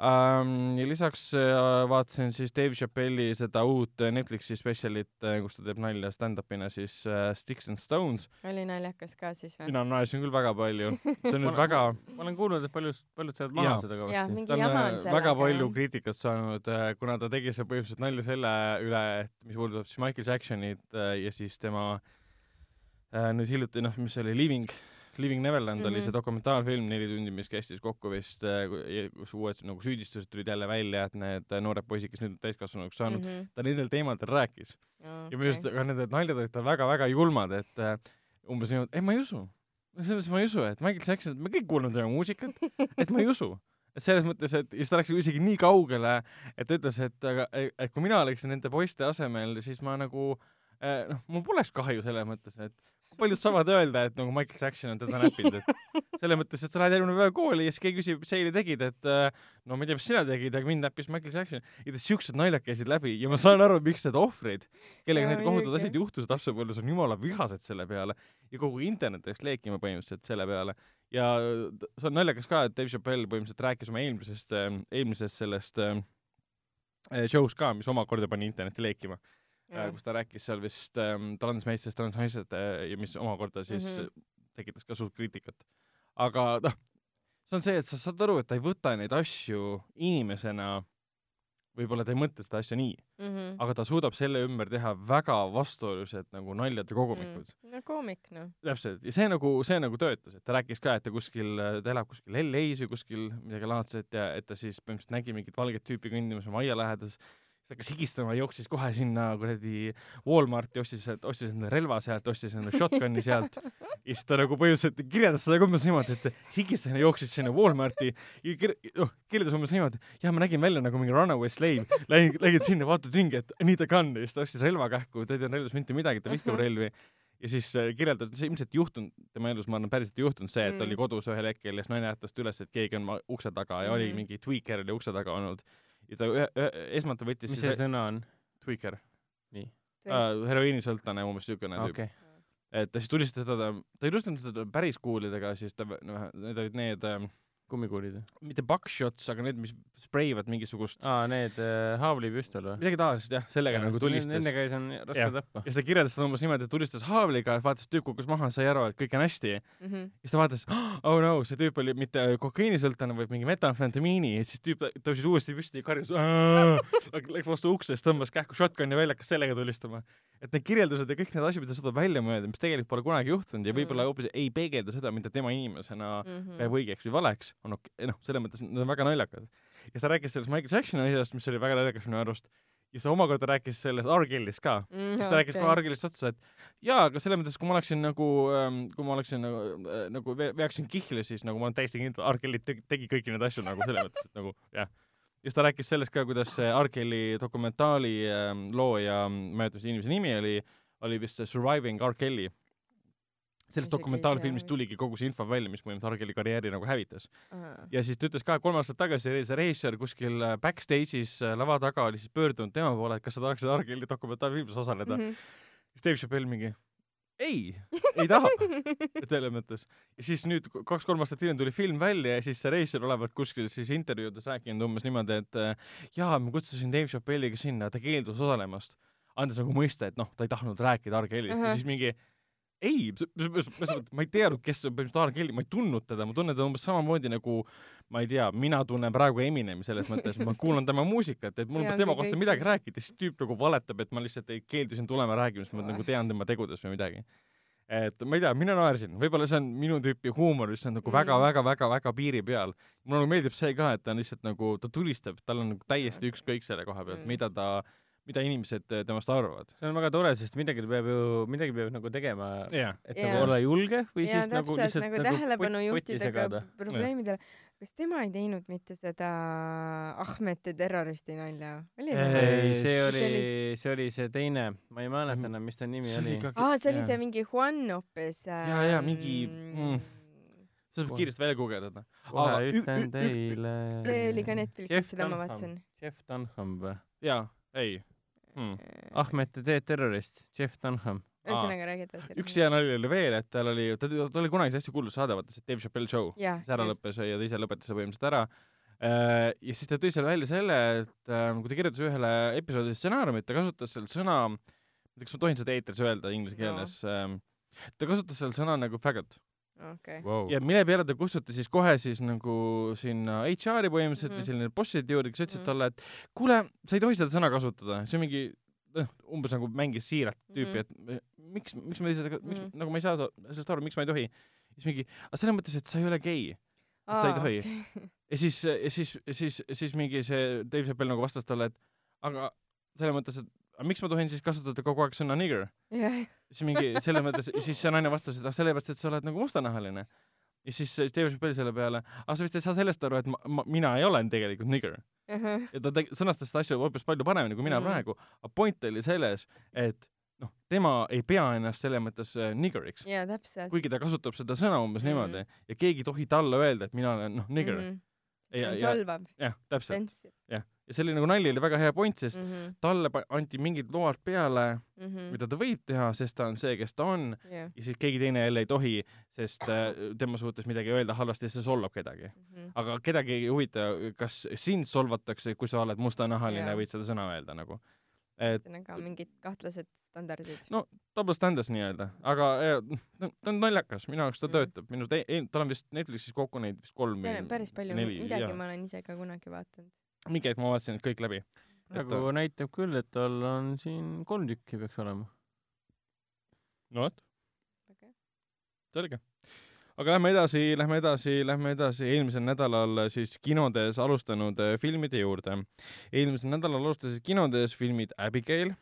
S2: ähm,. ja lisaks äh, vaatasin siis Dave Chappelli seda uut äh, Netflixi spetsialit äh,, kus ta teeb nalja stand-up'ina siis äh, Sticks and Stones.
S3: oli naljakas ka siis või?
S2: mina naersin küll väga palju, see on nüüd väga,
S4: ma olen kuulnud, et paljud, paljud saavad maha seda
S3: jah,
S4: kõvasti.
S2: ta on äh, väga palju kriitikat saanud, kuna ta tegi seal põhimõtteliselt nalja selle üle, et mis puudutab siis Michael Jacksonit ja siis tema nüüd hiljuti noh, mis see oli, Living, Living Neverland mm -hmm. oli
S3: Mhm.
S2: see dokumentaalfilm neli tundi, mis kestis kokku vist, kus uued nagu süüdistused tulid jälle välja, et need äh, noored poisid, kes nüüd on täiskasvanuks saanud mm,
S3: Mhm.
S2: -hmm. ta nendel teemadel rääkis ja minu arust ka need naljad olid tal väga-väga julmad, et äh, umbes niimoodi, ei ma ei usu. selles mõttes ma ei usu, et Michael Jackson, me kõik kuulame tema muusikat, et ma ei usu. et selles mõttes, et ja siis ta läks isegi nii kaugele, et ta ütles, et aga, et kui mina oleksin nende poiste asemel, siis ma nagu eh, noh, mul poleks kahju selles mõttes, et paljud saavad öelda, et nagu Michael Jackson on teda näppinud, et selles mõttes, et sa lähed järgmine päev kooli ja siis keegi küsib, mis sa eile tegid, et äh, no ma ei tea, mis sina tegid, aga mind näppis Michael Jackson. ja siuksed naljad käisid läbi ja ma saan aru, miks need ohvrid, kellega need kohutavad asjad juhtusid lapsepõlves, on jumala vihased selle peale ja kogu internet läks leekima põhimõtteliselt selle peale. ja t- see on naljakas ka, et Dave Chappelle põhimõtteliselt rääkis oma eelmisest, eelmisest sellest äh, show'st ka, mis omakorda pani internetti leekima kus ta rääkis seal vist ähm, transmeestest, transnaised äh, ja mis omakorda siis mm. -hmm. tekitas ka suurt kriitikat. aga noh, see on see, et sa saad aru, et ta ei võta neid asju inimesena, võib-olla ta ei mõtle seda asja nii,
S3: Mhm.
S2: aga ta suudab selle ümber teha väga vastuolulised nagu naljad ja kogumikud mm..
S3: no koomik noh.
S2: täpselt, ja see nagu, see nagu töötas, et ta rääkis ka, et ta kuskil, ta elab kuskil LA-s või kuskil midagi laadset ja et ta siis põhimõtteliselt nägi mingit valget tüüpi kõndimas oma aia lähedas, ta hakkas higistama, jooksis kohe sinna kuradi Walmarti, ostis ostis endale relva sealt, ostis endale shotgun'i sealt ja siis ta nagu põhimõtteliselt kirjeldas seda ka umbes niimoodi, et higistas ja jooksis sinna Walmarti ja kir-, noh, kirjeldas umbes niimoodi, jah, ma nägin välja nagu mingi runaway slave, lägin, lägin sinna, vaatad ringi, et need a gun ja siis ta ostis relva kähku, ta ei teadnud relvast mitte midagi, ta vihkab
S3: Mhm.
S2: relvi ja siis äh, kirjeldas, see ilmselt juhtunud, tema elus ma arvan, päriselt ei juhtunud see, et ta
S3: Mm.
S2: oli kodus ühel hetkel ja siis naine ärkas ta üles, et keegi on ma- ukse taga ja oli
S3: Mhm.
S2: mingi tweaker oli ukse taga olnud ja ta ühe, ühe, esmalt ta võttis
S4: mis
S2: siis
S4: see sõna on?
S2: tweaker
S4: nii,
S2: äh,, heroiinisõltlane umbes niisugune tüüp
S4: okei.
S2: et ta siis tulistas teda, ta ei tulistanud teda päris kuulidega, siis ta, noh, need olid need äh,
S4: kummikuulid või?
S2: mitte buckshots, aga need, mis spreivad mingisugust
S4: aa, need äh, haavlipüstol või?
S2: midagi taolist jah, sellega nagu tulistas.
S4: Nendega ei saa raske
S2: Jah.
S4: tappa.
S2: ja siis ta kirjeldas seda umbes niimoodi, et tulistas haavliga, vaatas, tüüp kukkus maha, sai aru, et kõik on hästi ja
S3: Mhm.
S2: siis ta vaatas, oh no, see tüüp oli mitte kokaiinisõltlane, vaid mingi metamfetamiini ja siis tüüp tõusis uuesti püsti ja karjus, läks vastu ukse, siis tõmbas kähku shotgun'i välja, hakkas sellega tulistama. et need kirjeldused ja kõik need asjad, mida ta suudab välja mõelda, mis tegelikult pole kunagi juhtunud ja võib-olla
S3: Mm.
S2: hoopis ei peegelda seda, mida tema inimesena
S3: Mhm.
S2: peab õigeks või valeks, on okei, noh, selles mõttes need on väga naljakad. ja siis ta rääkis sellest Michael Jacksoni asjast, mis oli väga naljakas minu arust, ja ta omakorda rääkis sellest R. Kellist ka siis ta rääkis kohe Argilist otsa, et jaa, aga selles mõttes, kui ma oleksin nagu, kui ma oleksin nagu, nagu ve- veaksin kihli, siis nagu ma olen täiesti kindel, Argeli tegi, tegi kõiki neid asju nagu selles mõttes, et nagu jah. ja siis ta rääkis sellest ka, kuidas see Argeli dokumentaali ähm, looja, ma ei mäleta, mis inimese nimi oli, oli vist see Surviving R. Kelly. Sellest dokumentaalfilmist tuligi kogu see info välja, mis põhimõtteliselt Argeli karjääri nagu hävitas.
S3: Aa.
S2: ja siis ta ütles ka, kolm aastat tagasi see režissöör kuskil äh, backstage'is äh, lava taga oli siis pöördunud tema poole, et kas sa tahaksid Argeli dokumentaalfilmis osaleda mm. -hmm. siis Dave Chappelle mingi ei, ei taha, selles mõttes. ja siis nüüd kaks-kolm aastat hiljem tuli film välja ja siis see režissöör olevat kuskil siis intervjuudes rääkinud umbes niimoodi, et äh, jaa, ma kutsusin Dave Chappelle'iga sinna, ta keeldus osalemast, andes nagu mõista, et noh, ta ei tahtnud rääkida R. Kellist ja
S3: Ahah.
S2: siis mingi ei, ma ei teadnud, kes on põhimõtteliselt R. Kelly, ma ei tundnud teda, ma tunnen teda umbes samamoodi nagu ma ei tea, mina tunnen praegu Eminemi selles mõttes, ma kuulan tema muusikat, et mul on tema kohta midagi rääkida, siis tüüp nagu valetab, et ma lihtsalt ei keeldusin tulema rääkima, sest ma nagu tean tema tegudest või midagi. et ma ei tea, mina naersin, võib-olla see on minu tüüpi huumor, mis on nagu
S3: Mm.
S2: väga-väga-väga-väga piiri peal. mulle nagu meeldib see ka, et ta on lihtsalt nagu, ta tulistab, tal on nagu täiesti ükskõik selle koha pealt,
S3: Mm.
S2: mida ta, mida inimesed äh, temast arvavad.
S4: see on väga tore, sest midagi peab ju, midagi peab nagu tegema,
S2: jah,
S4: et
S3: Jaa.
S4: nagu olla julge või
S3: ja
S4: siis nagu lihtsalt
S3: nagu tähelepanu
S4: pott- potti
S3: juhtida ka probleemidele. kas tema ei teinud mitte seda Ahmeti terroristi nalja?
S2: Ei,
S3: nagu?
S4: ei, see
S2: see
S4: oli see oli see teine, ma ei mäleta enam, mis ta nimi oli.
S3: aa, see oli see mingi Juan hoopis.
S2: Jaa, jaa, mingi- mm. sa saad kiiresti välja guugeldada.
S4: kohe ütlen teile.
S3: see oli ka Netflixis, seda ma vaatasin.
S4: Jeff Dunham või?
S2: jaa, ei hmm..
S4: Ahmed the Dead Terrorist, Jeff Dunham.
S3: ühesõnaga räägid edasi.
S2: üks hea nali oli veel, et tal oli, ta, ta oli kunagi hästi kuulus saade, vaata see Dave Chappelle show, see ära lõppes ja ta ise lõpetas põhimõtteliselt ära. ja siis ta tõi seal välja selle, et äh, kui ta kirjutas ühele episoodi stsenaariumit, ta kasutas seal sõna, kas ma tohin seda eetris öelda inglise keeles no., ta kasutas seal sõna nagu faggot
S3: okei.
S4: Wow.
S2: ja mille peale ta kustutas siis kohe siis nagu sinna HR-i põhimõtteliselt mm
S3: Mhm.
S2: -hmm. või selline bosside juurde, kes ütlesid
S3: Mhm.
S2: talle, et kuule, sa ei tohi seda sõna kasutada, see on mingi noh, umbes nagu mängis siiralt tüüpi
S3: Mhm.
S2: mm, -hmm. et miks, miks ma sellega, miks mm,
S3: Mhm.
S2: -hmm. nagu ma ei saa sa- sellest aru, miks ma ei tohi. siis mingi, aga selles mõttes, et sa ei ole gei. sa ei tohi. ja siis, ja siis, siis, siis mingi see Dave Chappelle nagu vastas talle, et aga selles mõttes, et aga miks ma tohin siis kasutada kogu aeg sõna nigger.
S3: jah,
S2: siis mingi selles mõttes, siis see naine vastas, et ah sellepärast, et sa oled nagu mustanahaline. ja siis Dave Chappelle selle peale, aga sa vist ei saa sellest aru, et ma, ma, mina ei ole tegelikult nigger. ja ta tegi, sõnastas seda asja hoopis palju paremini kui mina mm. praegu, aga point oli selles, et noh, tema ei pea ennast selles mõttes äh, niggeriks,
S3: täpselt.
S2: kuigi ta kasutab seda sõna umbes mm. -hmm. niimoodi ja keegi ei tohi talle öelda, et mina olen noh, nigger mm. -hmm.
S3: see on solvav,
S2: jah, täpselt,
S3: sensiv.
S2: Ja see oli nagu nali oli väga hea point, sest mm. -hmm. talle anti mingid load peale, mida ta võib teha, sest ta on see, kes ta on
S3: jah.
S2: ja siis keegi teine jälle ei tohi, sest äh, tema suhtes midagi öelda halvasti, see solvab kedagi.
S3: Mhm.
S2: aga kedagi ei huvita, kas sind solvatakse, kui sa oled mustanahaline yeah., võid seda sõna öelda nagu. et
S3: ühesõnaga mingid kahtlased standardid.
S2: no double standards nii-öelda, aga ja, no, ta on naljakas, minu jaoks ta
S3: Mm.
S2: töötab, minu te-, tal on vist Netflixis kokku neid vist kolm
S3: päris palju, midagi
S2: jaa.
S3: ma olen ise ka kunagi vaadanud.
S2: Mingi hetk ma vaatasin need kõik läbi.
S4: praegu näitab küll, et tal on siin kolm tükki peaks olema.
S2: no vot,
S3: okei.
S2: selge. aga lähme edasi, lähme edasi, lähme edasi eelmisel nädalal siis kinodes alustanud äh, filmide juurde. eelmisel nädalal alustasid kinodes filmid Abigail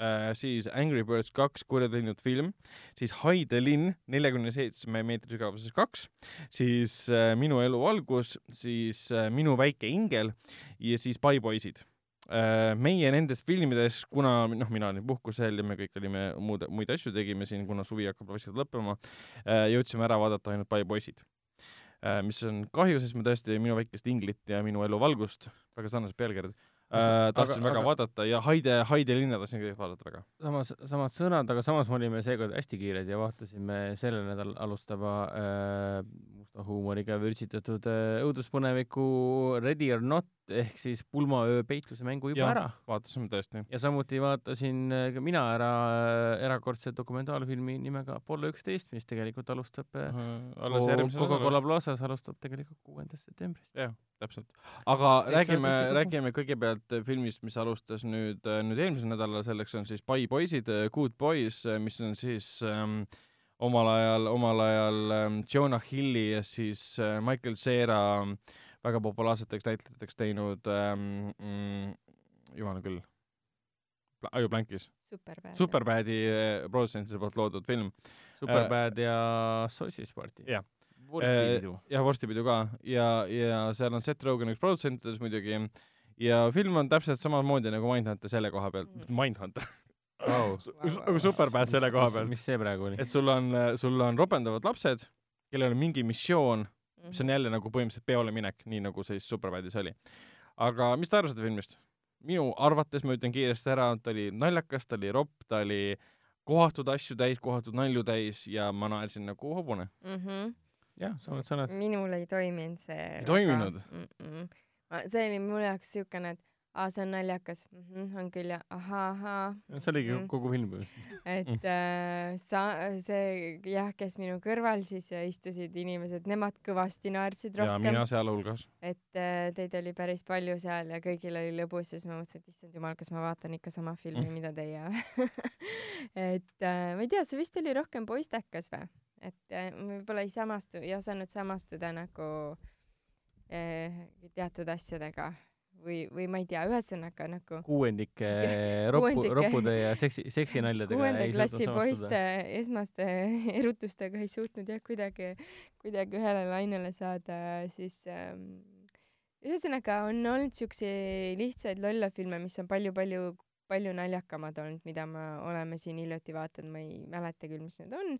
S2: äh,, siis Angry Birds kaks, kurjateinud film, siis Haide linn neljakümne seitsme meetri sügavuses kaks, siis äh, Minu elu algus, siis äh, Minu väike ingel ja siis Pai poisid äh,. meie nendes filmides, kuna noh, mina olin puhkusel ja me kõik olime muud, muid asju tegime siin, kuna suvi hakkab vaikselt lõppema äh,, jõudsime ära vaadata ainult Pai poisid äh,. mis on kahju, sest ma tõesti Minu väikest inglit ja Minu elu valgust, väga sarnased pealkirjad tahtsin
S4: aga-
S2: väga
S4: aga-
S2: vaadata ja Haide, Haide linna tahtsin kõigepealt vaadata väga.
S4: samas, samad sõnad, aga samas me olime seekord hästi kiired ja vaatasime sellel nädalal alustava äh, musta huumoriga vürtsitatud äh, õuduspuneviku Ready or Not ehk siis pulmaöö peitluse mängu juba
S2: Jah.
S4: ära.
S2: vaatasime tõesti.
S4: ja samuti vaatasin äh, ka mina ära äh, erakordse dokumentaalfilmi nimega Apollo üksteist, mis tegelikult alustab äh,
S2: järgmisel
S4: Coca-Cola Plazas alustab tegelikult kuuendast septembrist.
S2: jah, täpselt. aga
S4: Et
S2: räägime räägime kõigepealt filmist, mis alustas nüüd, nüüd eelmisel nädalal, selleks on siis Pai poisid, Good Boys, mis on siis ähm, omal ajal, omal ajal ähm, Jonah Hilli ja siis äh, Michael Cera ähm, väga populaarseteks näitlejateks teinud ähm, mm, jumal küll, aju plankis,
S3: superbad.
S2: Superbadi äh, produtsentide poolt loodud film.
S4: Superbad ja Sossis Party.
S2: jah.
S4: vorstipidu.
S2: jah, vorstipidu ka ja, ja seal on Seth Rogen üks produtsentidest muidugi ja film on täpselt samamoodi nagu Mindhunter selle koha pealt
S3: Mhm.,
S2: Mindhunter,
S4: Wow.
S2: nagu Superbad selle koha pealt,
S4: mis see praegu oli?
S2: et sul on, sul on ropendavad lapsed, kellel on mingi missioon, mis on jälle nagu põhimõtteliselt peole minek, nii nagu siis Superbadis oli. aga mis te arvasite filmist? minu arvates, ma ütlen kiiresti ära, ta oli naljakas, ta oli ropp, ta oli kohatud asju täis, kohatud nalju täis ja ma naersin nagu hobune.
S3: Mhm.
S4: jah, samad sõnad.
S3: minul ei toiminud see.
S2: Ei toiminud?
S3: mm? -mm. see oli mu jaoks siukene, et aa, see on naljakas mm, -hmm, on küll ja ahaa, ahaa.
S4: see oligi
S3: Mhm.
S4: kogu film põhimõtteliselt.
S3: et
S2: Mm.
S3: äh, sa, see jah, kes minu kõrval siis istusid inimesed, nemad kõvasti naersid
S2: ja
S3: rohkem
S2: mina. sealhulgas.
S3: et äh, teid oli päris palju seal ja kõigil oli lõbus ja siis ma mõtlesin, et issand jumal, kas ma vaatan ikka sama filmi,
S2: Mm.
S3: mida teie. et äh, ma ei tea, see vist oli rohkem poistekas või? et äh, võib-olla ei samastu, ei osanud samastuda nagu äh, teatud asjadega või, või ma ei tea, ühesõnaga nagu
S4: kuuendike ropu, roppude ja seksi, seksinaljadega
S3: kuuenda klassi poiste esmaste erutustega ei suutnud jah kuidagi, kuidagi ühele lainele saada, siis ähm, ühesõnaga on olnud siukseid lihtsaid lolle filme, mis on palju-palju palju naljakamad olnud, mida me oleme siin hiljuti vaadanud, ma ei mäleta küll, mis need on,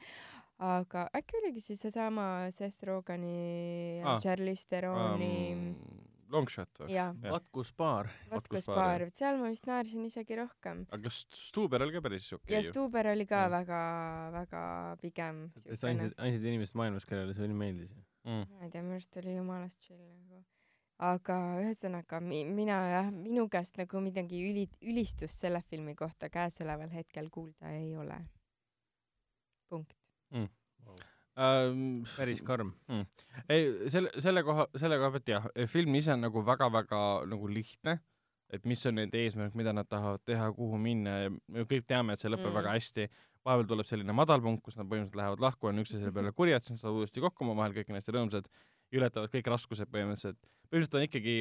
S3: aga äkki oligi siis seesama Seth Rogani
S2: Aa.
S3: Charlize Theron'i
S2: um,. Longshot või?
S3: ja
S2: jah.
S4: vatkuspaar.
S3: Vatkuspaar
S2: Vatkuspaar,,
S3: vot seal ma vist naersin isegi rohkem.
S2: aga kas Stuber oli ka päris okei
S3: ja
S2: okay, ju?
S3: Stuber oli ka
S2: Jah.
S3: väga, väga pigem
S4: sest ainsad, ainsad inimesed maailmas, kellele see meeldis.
S2: Mm.
S3: ma ei tea, minu arust oli jumalast chill nagu. aga ühesõnaga mi-, mina jah, minu käest nagu midagi üli-, ülistust selle filmi kohta käesoleval hetkel kuulda ei ole. punkt.
S2: Ähm,
S4: päris karm.
S2: ei, selle, selle koha, selle koha pealt jah, film ise on nagu väga-väga nagu lihtne, et mis on nende eesmärk, mida nad tahavad teha, kuhu minna ja me kõik teame, et see lõpeb
S3: Mm.
S2: mm. väga hästi. vahepeal tuleb selline madalpunkt, kus nad põhimõtteliselt lähevad lahku, on üksteise peale kurjad, siis nad saavad uuesti kokku omavahel, kõik on hästi rõõmsad, ületavad kõik raskused põhimõtteliselt. põhimõtteliselt on ikkagi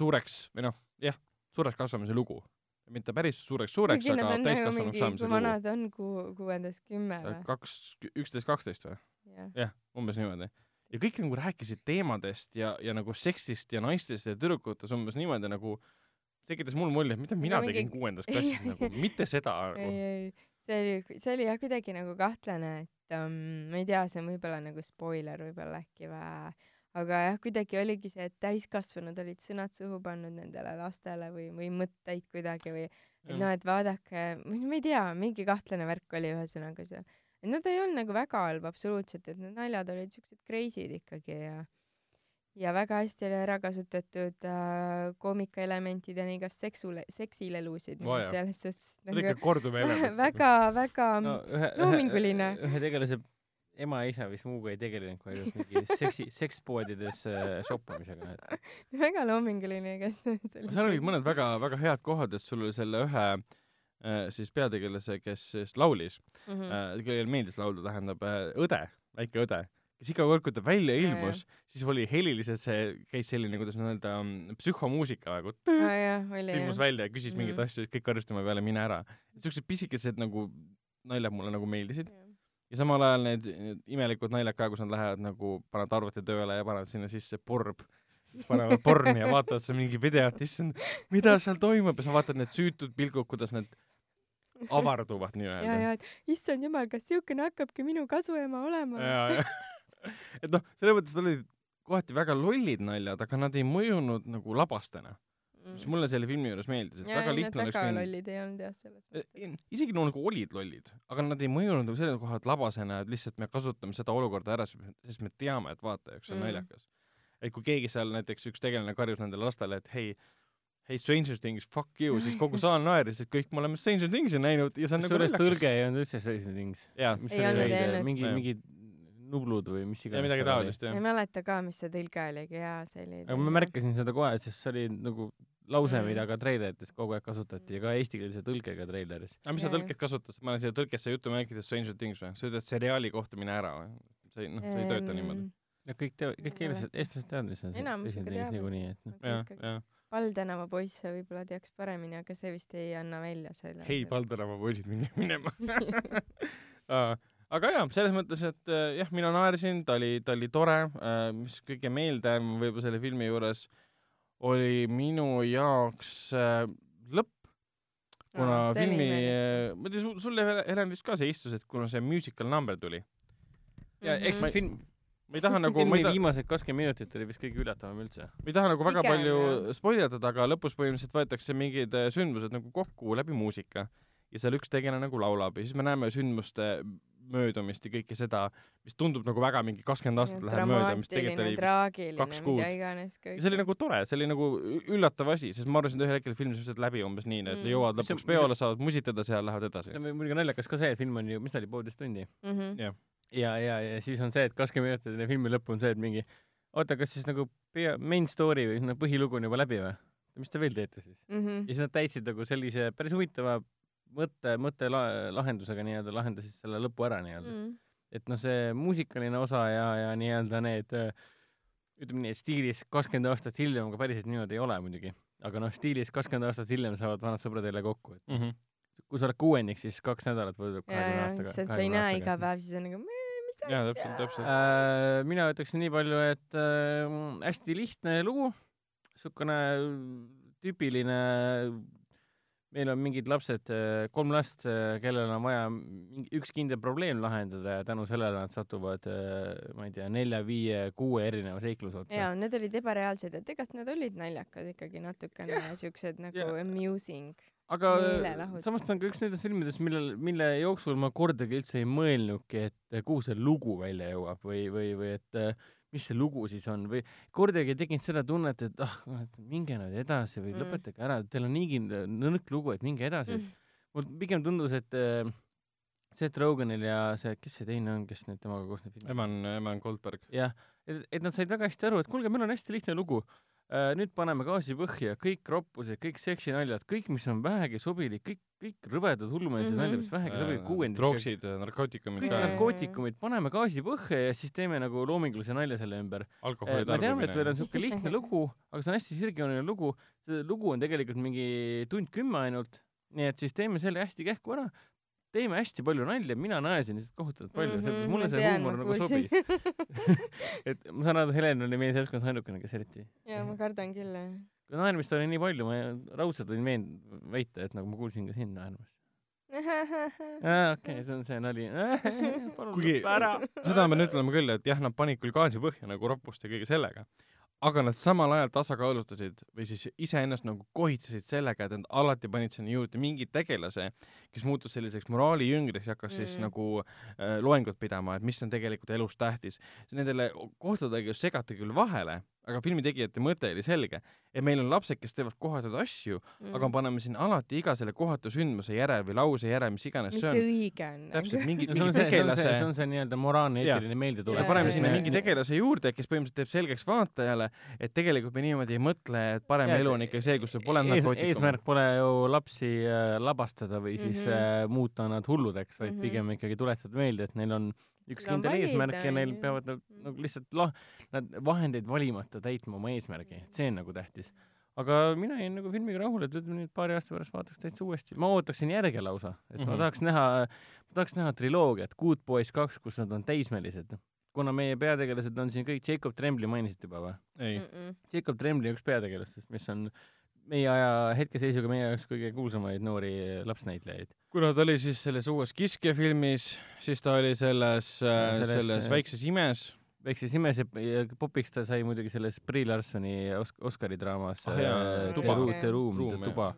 S2: suureks või noh, jah, suureks kasvamise lugu. mitte päris suureks suureks, aga
S3: nagu
S2: täiskasvanuks saamise
S3: kui
S2: lugu.
S3: vanad on, ku-, kuuendas kümme või?
S2: kaks, üksteist, kaksteist või?
S3: jah.
S2: jah, umbes niimoodi. ja kõik nagu rääkisid teemadest ja, ja nagu seksist ja naistest ja tüdrukutest umbes niimoodi nagu, tekitas mul mulje, et mida mina
S3: mingi-
S2: tegin kuuendas klassis nagu, mitte seda
S3: ei,
S2: nagu.
S3: ei, see oli, see oli jah kuidagi nagu kahtlane, et um, ma ei tea, see on võib-olla nagu spoiler võib-olla äkki või, aga jah, kuidagi oligi see, et täiskasvanud olid sõnad suhu pannud nendele lastele või, või mõtteid kuidagi või et noh, et vaadake, ma ei tea, mingi kahtlane värk oli ühesõnaga seal. Nad ei olnud nagu väga halb absoluutselt, et need naljad olid siuksed crazy'd ikkagi ja ja väga hästi oli ära kasutatud äh, koomikaelementideni kas seksule, seksilelusid
S2: jaa.
S3: selles suhtes nagu
S2: ikka korduv element.
S3: väga, väga
S4: no ühe,
S3: loominguline.
S4: ühe, tegelase ema ja isa vist muuga ei tegelenud, kui ainult mingi seksi, sekspoodides äh, shoppamisega.
S3: väga loominguline igatahes.
S2: seal olid mõned väga-väga head kohad, et sul selle ühe äh, siis peategelase, kes siis laulis
S3: mm. -hmm.
S2: äh,, kellele meeldis laulda, tähendab äh, õde, väike õde, kes iga kord, kui ta välja ilmus, siis oli heliliselt see, käis selline, kuidas öelda, psühhomuusika nagu ilmus välja ja küsis mingeid
S3: Mhm.
S2: asju, kõik karjusid tema peale, mine ära. siuksed pisikesed nagu naljad mulle nagu meeldisid ja samal ajal need, need imelikud naljad ka, kus nad lähevad nagu, panevad arvuti tööle ja panevad sinna sisse porb, panevad porni ja vaatavad seal mingi videot, issand, mida seal toimub ja sa vaatad need süütud pilgud, kuidas need avarduvad
S3: ja,
S2: nii-öelda.
S3: ja, et issand jumal, kas siukene hakkabki minu kasuema olema?
S2: ja, ja et noh, selles mõttes olid kohati väga lollid naljad, aga nad ei mõjunud nagu labastena, mis mulle selle filmi juures meeldis, et
S3: Mm. ja,
S2: väga
S3: ja
S2: lihtne oleks
S3: väga lollid ei olnud jah, selles mõttes.
S2: Eh, isegi no nagu olid lollid, aga nad ei mõjunud nagu selle koha pealt labasena, et lihtsalt me kasutame seda olukorda ära, sest me teame, et vaataja jaoks on
S3: Mm.
S2: mm. naljakas. et kui keegi seal näiteks üks tegelane karjus nendele lastele, et hei, hei Stranger Things, fuck you, siis kogu saal naeris, et kõik me oleme Stranger Things'i näinud ja see on nagu
S4: kusjuures tõlge ei olnud üldse sellised things. mingi,
S2: Jah.
S4: mingid nublud või mis
S2: ja
S4: iganes.
S2: midagi taolist jah
S3: ei. mäleta ka, mis see tõlge oligi, jaa, see oli.
S4: aga ma märkasin seda kohe, sest see oli nagu lause
S3: Mm.
S4: mm., mida ka treilerites kogu aeg kasutati ja ka eestikeelse tõlgega treileris.
S2: aga mis sa tõlkes kasutasid, ma olen siia tõlkesse jutumärkides Stranger Things või? sa ütled seriaali kohta mine ära või? see ei, noh, see ei tööta niimoodi.
S4: ja kõik teavad, kõik eestlased, eestlased teavad, mis on see Stranger Things niikuinii, et noh.
S2: jah, jah.
S3: Pall tänava poisse võib-olla teaks paremini, aga see vist ei anna välja selle.
S2: hei, Valderama poisid, minge minema. aga jaa, selles mõttes, et äh, jah, mina naersin, ta oli, ta oli tore, mis kõige meeldejäävam võib-olla selle filmi juures oli minu jaoks äh, lõpp, kuna
S3: oli
S2: filmi ma ei tea, sulle Helen- Helen vist ka see istus, et kuna see musical number tuli,
S4: ja eks
S3: Mhm.
S4: film,
S2: ma ei taha nagu, ma ei taha,
S4: viimased kakskümmend minutit oli vist kõige üllatavam üldse.
S2: ma ei taha nagu väga
S3: Pigem,
S2: palju
S3: jah.
S2: spoiletada, aga lõpus põhimõtteliselt võetakse mingid äh, sündmused nagu kokku läbi muusika ja seal üks tegelane nagu laulab ja siis me näeme sündmuste möödumist ja kõike seda, mis tundub nagu väga mingi kakskümmend aastat läheb mööda, mis tegelikult oli kaks kuud.
S3: mida iganes kõik.
S2: ja see oli nagu tore, see oli nagu üllatav asi, sest ma arvasin, et ühel hetkel film saab lihtsalt läbi umbes nii, et
S3: Mm.
S2: jõuavad lõpuks peole, saavad musitada seal, lähevad edasi
S4: see. on muidugi naljakas ka see, et film on ju, mis ta oli, poolteist tundi.
S3: Mhm.
S2: jah,
S4: ja, ja, ja siis on see, et kakskümmend minutit enne filmi lõppu on see, et mingi oota, kas siis nagu pea, main story või nagu põhilugu on juba läbi või? mis te veel teete siis?
S3: Mhm.
S4: ja siis nad täitsid nagu sellise päris huvitava mõtte, mõtte la- lahendusega nii-öelda lahendasid selle lõpu ära nii-öelda.
S3: Mhm.
S4: et noh, see muusikaline osa ja, ja nii-öelda need ütleme nii, et stiilis kakskümmend aastat hiljem, aga päriselt niimoodi ei ole muidugi. aga noh, stiilis kakskümmend aastat hiljem saavad vanad sõbrad jälle kokku, et
S2: mm. -hmm.
S4: kui sa oled kuuendik, siis kaks nädalat
S3: ja,
S4: kahekümne
S3: ja
S4: aastaga.
S3: sa ei näe iga päev, siis on nagu "Meh, mis
S2: Jaa,
S3: asja?"
S2: täpselt, täpselt.
S4: Äh, mina ütleksin nii palju, et äh, hästi lihtne lugu, niisugune tüüpiline, meil on mingid lapsed, kolm last, kellel on vaja mingi üks kindel probleem lahendada ja tänu sellele nad satuvad, ma ei tea, nelja, viie, kuue erineva seikluse otsa.
S3: jaa, need olid ebareaalsed ja tegelikult nad olid naljakad ikkagi natukene siuksed nagu
S4: Jaa.
S3: amusing.
S4: Aga samas ta on ka üks nendest filmidest, millel, mille jooksul ma kordagi üldse ei mõelnudki, et kuhu see lugu välja jõuab või, või, või et äh, mis see lugu siis on või kordagi ei tekkinud seda tunnet, et ah, minge nüüd edasi või
S3: Mm.
S4: lõpetage ära, teil on niigi nõrk lugu, et minge edasi mm.. mul pigem tundus, et äh, Seth Rogenil ja see, kes see teine on, kes nüüd temaga koos need filmid
S2: Eman, Eman Goldberg.
S4: jah, et, et nad said väga hästi aru, et kuulge, meil on hästi lihtne lugu. Nüüd paneme gaasi põhja, kõik roppused, kõik seksinaljad, kõik, mis on vähegi sobilik, kõik, kõik rõvedad hullumeelsed
S3: Mhm.
S4: naljad, mis vähegi sobilik kuuendik.
S2: droogsid, narkootikumid
S4: kõik narkootikumid, paneme gaasi põhja ja siis teeme nagu loomingulise nalja selle ümber. me teame, et meil on siuke lihtne lugu, aga see on hästi sirgjooneline lugu. see lugu on tegelikult mingi tund kümme ainult, nii et siis teeme selle hästi kähku ära. Teeme hästi palju nalja, mina naersin lihtsalt kohutavalt palju mm, -hmm, mulle see huumor nagu sobis. et ma saan aru, et Helen oli meie seltskonnas ainukene, kes eriti
S3: jaa, ma kardan küll, jah.
S4: naermist oli nii palju, ma raudselt võin veend-, väita, et nagu ma kuulsin ka sind naermas. aa, okei, see on see nali. palun
S2: Kuigi-
S4: lõppe ära.
S2: seda ma pean ütlema küll, et jah, nad panid küll gaasi põhja nagu roppuste ja kõige sellega, aga nad samal ajal tasakaalutasid või siis iseennast nagu kohitsesid sellega, et nad alati panid sinna juurde mingi tegelase, kes muutus selliseks moraalijüngriks ja hakkas mm. siis nagu äh, loengut pidama, et mis on tegelikult elus tähtis. Nendele kohtadega segati küll vahele, aga filmi tegijate mõte oli selge, et meil on lapsed, kes teevad kohatuid asju mm., aga paneme siin alati iga selle kohatu sündmuse järel või lause järel, mis iganes
S3: mis
S2: see
S3: see
S2: on,
S3: õige on?
S2: täpselt mingi,
S4: no see
S2: mingi
S4: on see, see on see,
S2: tegelase
S4: see see nii-öelda moraalne eetiline meeldetulek.
S3: Jaa,
S2: paneme sinna mingi tegelase juurde, kes põhimõtteliselt teeb selgeks vaatajale, et tegelikult me niimoodi ei mõtle, et parem
S4: Jaa,
S2: elu on ikka see, kus sul pole narkootikum.
S4: eesmärk pole ju lapsi äh, labastada või siis
S3: Mhm.
S4: äh, muuta nad hulludeks, vaid
S3: Mhm.
S4: pigem ikkagi tuletada meelde, et neil on üks
S3: on
S4: kindel eesmärk ja neil
S3: on
S4: peavad nad nagu lihtsalt lah-, nad vahendeid valimata täitma oma eesmärgi, et see on nagu tähtis. aga mina jäin nagu filmiga rahule, et ütleme nüüd paari aasta pärast vaataks täitsa uuesti, ma ootaksin järge lausa, et mm -hmm. ma
S2: Mhm.
S4: tahaks näha, ma tahaks näha triloogiat Good Boys kaks, kus nad on teismelised. kuna meie peategelased on siin kõik, Jacob Trembli mainisite juba või?
S2: ei,
S4: Jacob Trembli üks peategelastest, mis on meie aja hetkeseisuga meie jaoks kõige kuulsamaid noori lapsnäitlejaid.
S2: kuna ta oli siis selles uues Kiskja filmis, siis ta oli selles,
S4: Selles,
S2: selles, selles
S4: äh,
S2: Väikses imes.
S4: väikses imes ja, popiks ta sai muidugi selles Brie Larsoni Os-, Oscari draamas
S2: Ah, jaa,
S4: äh,
S2: Tuba.
S4: The Room, The Room,
S2: Ruum,
S4: The
S2: jah.
S4: Tuba.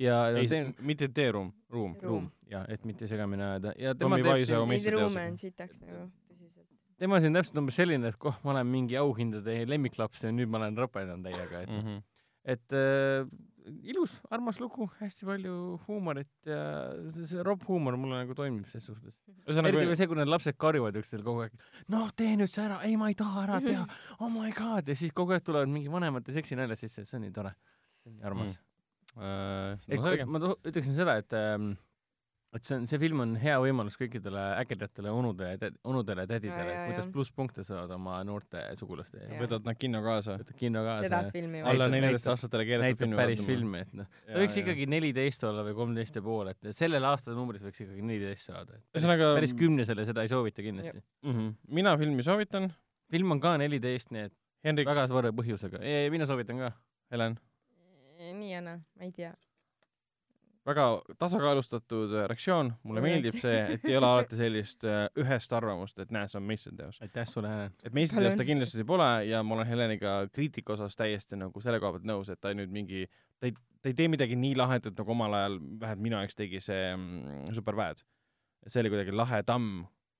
S4: ja no,
S2: ei
S4: teen-,
S2: mitte Teeruum, Ruum.
S4: Ruum, ja et mitte segamini ajada ja tema
S2: Tommy
S4: teeb siin,
S3: Neid ruume on sitaks nagu tõsiselt.
S4: tema siin täpselt umbes selline, et koh, ma olen mingi auhindade lemmiklaps ja nüüd ma olen ropendanud täiega, et
S2: Mm -hmm.
S4: Et äh, ilus, armas lugu, hästi palju huumorit ja see, see ropp huumor mulle nagu toimib ses suhtes. eriti
S2: ühesõnaga
S4: veel, see, kui need lapsed karjuvad üksteisele kogu aeg, noh, tee nüüd see ära, ei, ma ei taha ära teha, oh my god, ja siis kogu aeg tulevad mingi vanemate seksinaljad sisse, see on nii tore. see on nii armas
S2: Mm. äh,
S4: et
S2: no selge.
S4: ma ütleksin seda, et ähm, et see on, see film on hea võimalus kõikidele ägedatele onude onudele tädidele kuidas plusspunkte saada oma noorte sugulaste
S3: Jaa.
S2: võtad nad kinno kaasa.
S4: võtad kinno
S3: seda
S4: kaasa
S2: alla neljateistaastastele keelatud
S4: näitab
S2: filmi
S4: päris. filmi, et noh, ta võiks ikkagi neliteist olla või kolmteist ja pool, et sellel aastal numbris võiks ikkagi neliteist saada. päris,
S2: Ühesõnaga-
S4: päris kümnesele seda ei soovita kindlasti.
S2: mm. -hmm. mina filmi soovitan.
S4: film on ka neliteist, nii et
S2: Henrik,
S4: väga suure põhjusega. mina soovitan ka.
S2: Helen,
S3: nii ja naa, ma ei tea.
S2: Väga tasakaalustatud äh, reaktsioon, mulle meeldib see, et ei ole alati sellist äh, ühest arvamust, et näe, see on meistriteos.
S4: aitäh sulle, Helen.
S2: et meistriteos ta kindlasti pole ja ma olen Heleniga kriitika osas täiesti nagu selle koha pealt nõus, et ta nüüd mingi, ta ei, ta ei tee midagi nii lahedat, nagu omal ajal vähemalt minu jaoks tegi see mm, Superbad. et see oli kuidagi lahedam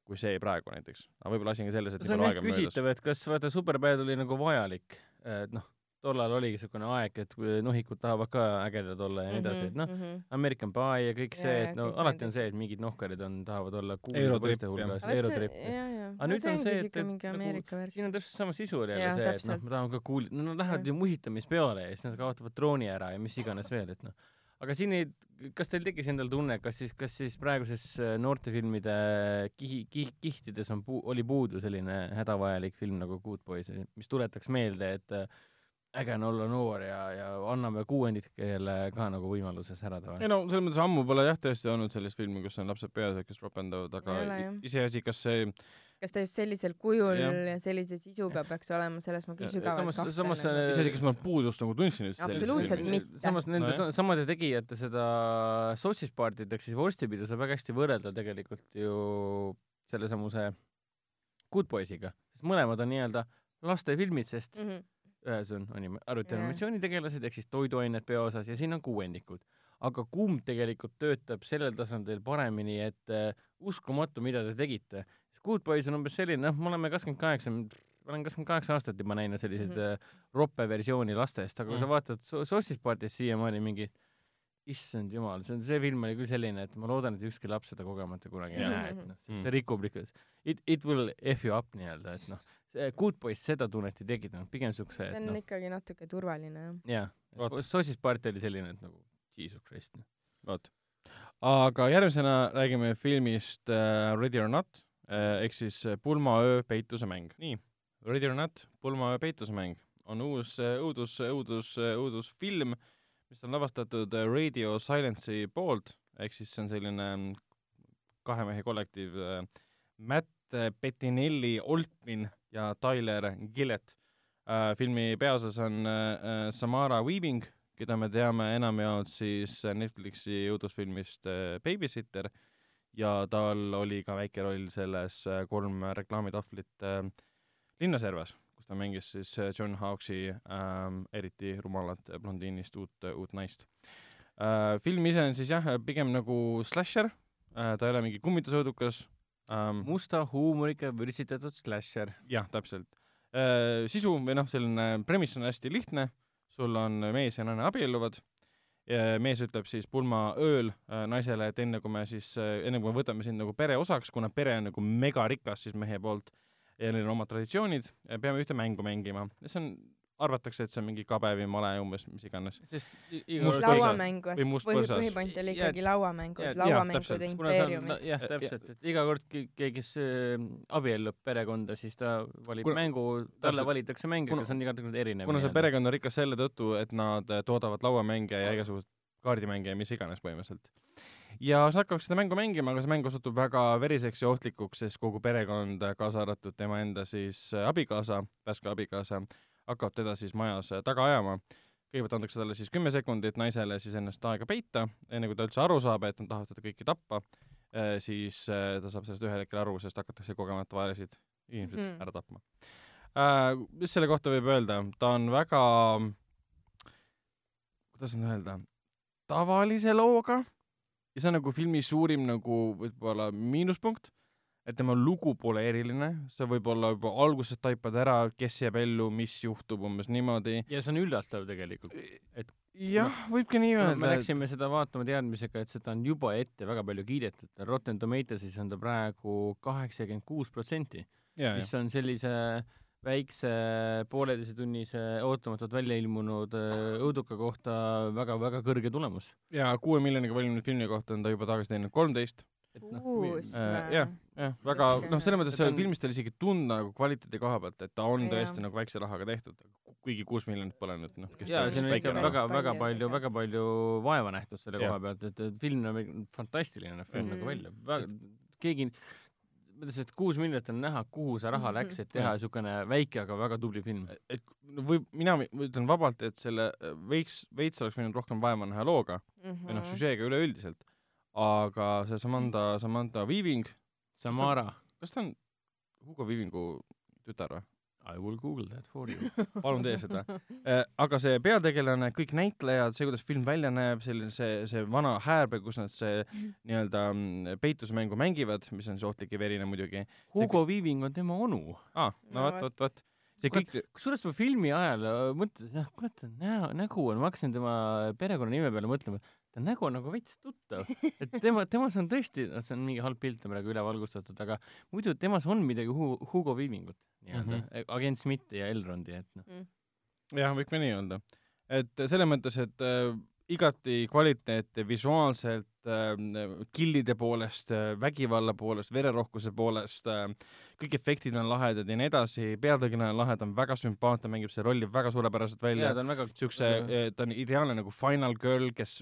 S2: kui see praegu näiteks. aga võib-olla asi on ka selles, et
S4: see on jah küsitav, et kas vaata Superbad oli nagu vajalik, et noh, tollal oligi niisugune aeg, et kui nohikud tahavad ka ägedad olla ja nii edasi, et noh,
S3: -hmm.
S4: American Pie ja kõik see, et no alati on see, et mingid nohkarid on, tahavad olla kuulda poiste hulgas,
S3: jaa.
S4: Aga nüüd on see, et- et nagu siin on täpselt sama sisu oli jälle see, et noh, ma tahan ka kuul-, no nad lähevad ju musitamispeole ja siis nad kaotavad trooni ära ja mis iganes veel, et noh. aga siin ei, kas teil tekkis endal tunne, kas siis, kas siis praeguses äh, noortefilmide kihi, kihi, kihtides on puu-, oli puudu selline hädavajalik film nagu Good Boys, mis tuletaks meelde, et äh, äge on olla noor ja, ja anname kuuendikele ka nagu võimaluse särada või?
S2: ei no selles mõttes ammu pole jah tõesti olnud sellist filmi, kus on lapsed peas, kes ropendavad, aga
S3: jah.
S2: iseasi, kas see
S3: kas ta just sellisel kujul
S2: Jah.
S3: ja, ja sellise sisuga peaks olema, selles ma küll
S2: Ja-
S3: sügavalt kahtlen.
S4: samas see-
S2: iseasi, kas ma puudust nagu tundsin üldse sellisest
S3: Absoluutselt mitte.
S4: samas nende no samade tegijate seda sotsispartit ehk siis vorstipidu saab väga hästi võrrelda tegelikult ju sellesamuse Good Boysiga, sest mõlemad on nii-öelda lastefilmid, sest
S3: mm. -hmm.
S4: Ühes on anim-,
S3: Jaa.
S4: arvutianimatsioonitegelased ehk siis toiduained peaosas ja siin on kuuendikud. aga kumb tegelikult töötab sellel tasandil paremini, et uh, uskumatu, mida te tegite. Good Boys on umbes selline, noh, me oleme kakskümmend kaheksa, ma olen kakskümmend kaheksa aastat juba näinud selliseid mm -hmm. roppe versiooni lastest, aga kui sa
S2: Mhm.
S4: vaatad so Sossispartis siiamaani mingi issand jumal, see on, see film oli küll selline, et ma loodan, et ükski laps seda kogemata kunagi ei näe, et noh,
S2: Mm.
S4: see rikub ikka, it, it will F you up nii-öelda, et noh, Good Boys seda tunnet ei tekitanud, pigem siukse,
S3: see
S4: et
S3: on
S4: noh,
S3: ikkagi natuke turvaline jah.
S4: jaa,
S2: Vot.
S4: sossispart oli selline, et nagu jesus christ. noh.
S2: vot. aga järgmisena räägime filmist äh, Ready or Not äh, ehk siis äh, Pulmaöö peitusemäng. nii, Ready or Not, Pulmaöö peitusemäng on uus äh, õudus, õudus, õudusfilm, mis on lavastatud äh, Radio Silence'i poolt, ehk siis see on selline mm, kahe mehe kollektiiv äh, Matt Bettinelli Oltmin ja Tyler Gillett. Äh, filmi peaosas on äh, äh, Samara Weaving, keda me teame enamjaolt siis Netflixi õudusfilmist Babysitter. Ja tal oli ka väike roll selles kolm reklaamitahvlit linnaservas, kus ta mängis siis John Hawkesi ähm, eriti rumalat blondiinist uut, uut naist. Äh,. film ise on siis jah, pigem nagu slasher. Äh,, ta ei ole mingi kummitusõudukas ähm,
S4: musta huumoriga vürtsitatud slasher.
S2: jah, täpselt. sisu või noh, selline premiss on hästi lihtne, sul on mees ja naine abielluvad, mees ütleb siis pulmaööl äh, naisele, et enne kui me siis, enne kui me võtame sind nagu pere osaks, kuna pere on nagu megarikas siis mehe poolt ja neil on omad traditsioonid, peame ühte mängu mängima. see on, arvatakse, et see on mingi kabe või male umbes, mis iganes.
S3: lauamängu,
S2: või
S3: põhipoint oli ikkagi lauamängud,
S4: ja-
S3: lauamängude impeeriumid.
S4: jah, täpselt, et iga kord ke- keegi, kes äh, abiellub perekonda, siis ta valib
S2: Kuna-
S4: mängu, talle
S2: täpselt.
S4: valitakse mäng, aga see on igatpidi erinev.
S2: kuna see perekond on rikas selle tõttu, et nad toodavad lauamänge ja igasuguseid kaardimänge ja mis iganes põhimõtteliselt. ja sa hakkaks seda mängu mängima, aga see mäng osutub väga veriseks ja ohtlikuks, sest kogu perekond, kaasa arvatud tema enda siis abikaasa, värske abikaasa, hakkab teda siis majas äh, taga ajama. kõigepealt antakse talle siis kümme sekundit naisele siis ennast aega peita, enne kui ta üldse aru saab, et nad tahavad teda kõiki tappa, siis äh, ta saab sellest ühel hetkel aru, sest hakatakse kogemata vaeresid inimesed
S3: Mhm.
S2: ära tapma äh, mis selle kohta võib öelda, ta on väga, kuidas nüüd öelda, tavalise looga ja see on nagu filmi suurim nagu võib-olla miinuspunkt, et tema lugu pole eriline, sa võib-olla juba alguses taipad ära, kes jääb ellu, mis juhtub, umbes niimoodi.
S4: ja see on üllatav tegelikult. et
S2: jah, võibki nii
S4: no, me
S2: öelda,
S4: läksime seda vaatama teadmisega, et seda on juba ette väga palju kiidetud. Rotten Tomatoesis on ta praegu kaheksakümmend kuus protsenti, mis on sellise väikse pooleteisetunnise ootamatult välja ilmunud äh, õuduka kohta väga-väga kõrge tulemus.
S2: ja kuue miljoniga valminud filmi kohta on ta juba tagasi teinud kolmteist.
S4: Et noh,
S3: uus
S2: Äh, jah, jah, väga, noh, selles mõttes
S4: on-
S2: filmist oli isegi tunda nagu kvaliteedi koha pealt, et ta on
S3: Jaa.
S2: tõesti nagu väikse rahaga tehtud, kuigi kuus miljonit pole nüüd noh. teab,
S4: siin on ikka väga, väga
S3: palju
S4: väga palju vaeva nähtud selle
S2: Jah.
S4: koha pealt, et, et film on fantastiline näeb film
S3: Mhm.
S4: nagu välja. keegi, mõtles, et kuus miljonit on näha, kuhu see raha läks, et teha
S2: Jah.
S4: niisugune väike, aga väga tubli film.
S2: et no võib, mina mi- ütlen vabalt, et selle võiks, veits oleks võinud rohkem vaeva näha looga või noh,
S3: Mhm.
S2: süžeega üleüldiselt, aga see Samantha, Samantha Weaving,
S4: Samara,
S2: kas ta on Hugo Weavingu tütar või?
S4: I will google that for you.
S2: palun tee seda. aga see peategelane, kõik näitlejad, see, kuidas film välja näeb, selline see, see vana häärbe, kus nad see nii-öelda mm, peitusmängu mängivad, mis on siis ohtlik ja verine muidugi.
S4: Hugo Weaving on tema onu.
S2: aa, no vot, vot, vot. see kõik,
S4: kusjuures ma filmi ajal äh, mõtlesin, jah, kurat, ta näo, nägu on, ma hakkasin tema perekonnanime peale mõtlema, ta nägu on nagu veits tuttav. et tema, temas on tõesti, noh, see on mingi halb pilt on praegu üle valgustatud, aga muidu temas on midagi Hu- Hugo Weavingut nii-öelda mm. -hmm. agent Smithi ja Elrondi, et noh,
S2: jah, võib ka nii öelda. et selles mõttes, et äh, igati kvaliteetne visuaalselt killide poolest äh,, vägivalla poolest, vererohkuse poolest äh,, kõik efektid on lahedad ja nii edasi, peategelane on lahe, ta on väga sümpaatne, mängib seda rolli väga suurepäraselt välja
S4: ta on väga
S2: siukse, ta on ideaalne nagu final girl, kes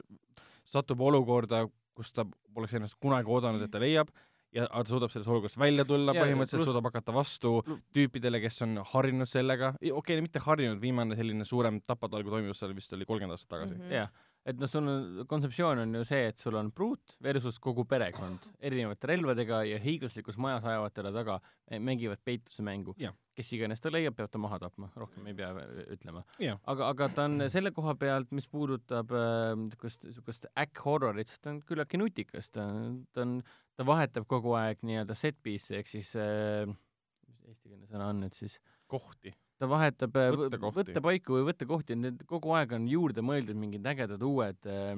S2: satub olukorda, kus ta poleks ennast kunagi oodanud, et ta leiab ja ta suudab sellest olukorrast välja tulla,
S4: Ja,
S2: põhimõtteliselt suudab hakata vastu tüüpidele, kes on harjunud sellega, okei okay,, mitte harjunud, viimane selline suurem tapatalgu toimus seal vist oli kolmkümmend aastat tagasi mm.
S3: Mhm.
S4: jah, et noh, sul on, kontseptsioon on ju see, et sul on pruut versus kogu perekond erinevate relvadega ja hiiglaslikus majas ajavad talle taga, mängivad peitusemängu
S2: Jah..
S4: kes iganes ta leiab, peab ta maha tapma, rohkem ei pea äh, ütlema. aga, aga ta on selle koha pealt, mis puudutab äh, niisugust, niisugust äkk-horrorit, siis ta on küllaltki nutikas, ta, ta on, ta vahetab kogu aeg nii-öelda set piece'i ehk siis äh, mis eestikeelne sõna on nüüd siis,
S2: kohti.
S4: Ta vahetab äh, võttepaiku või võttekohti, need kogu aeg on juurde mõeldud mingid ägedad uued äh,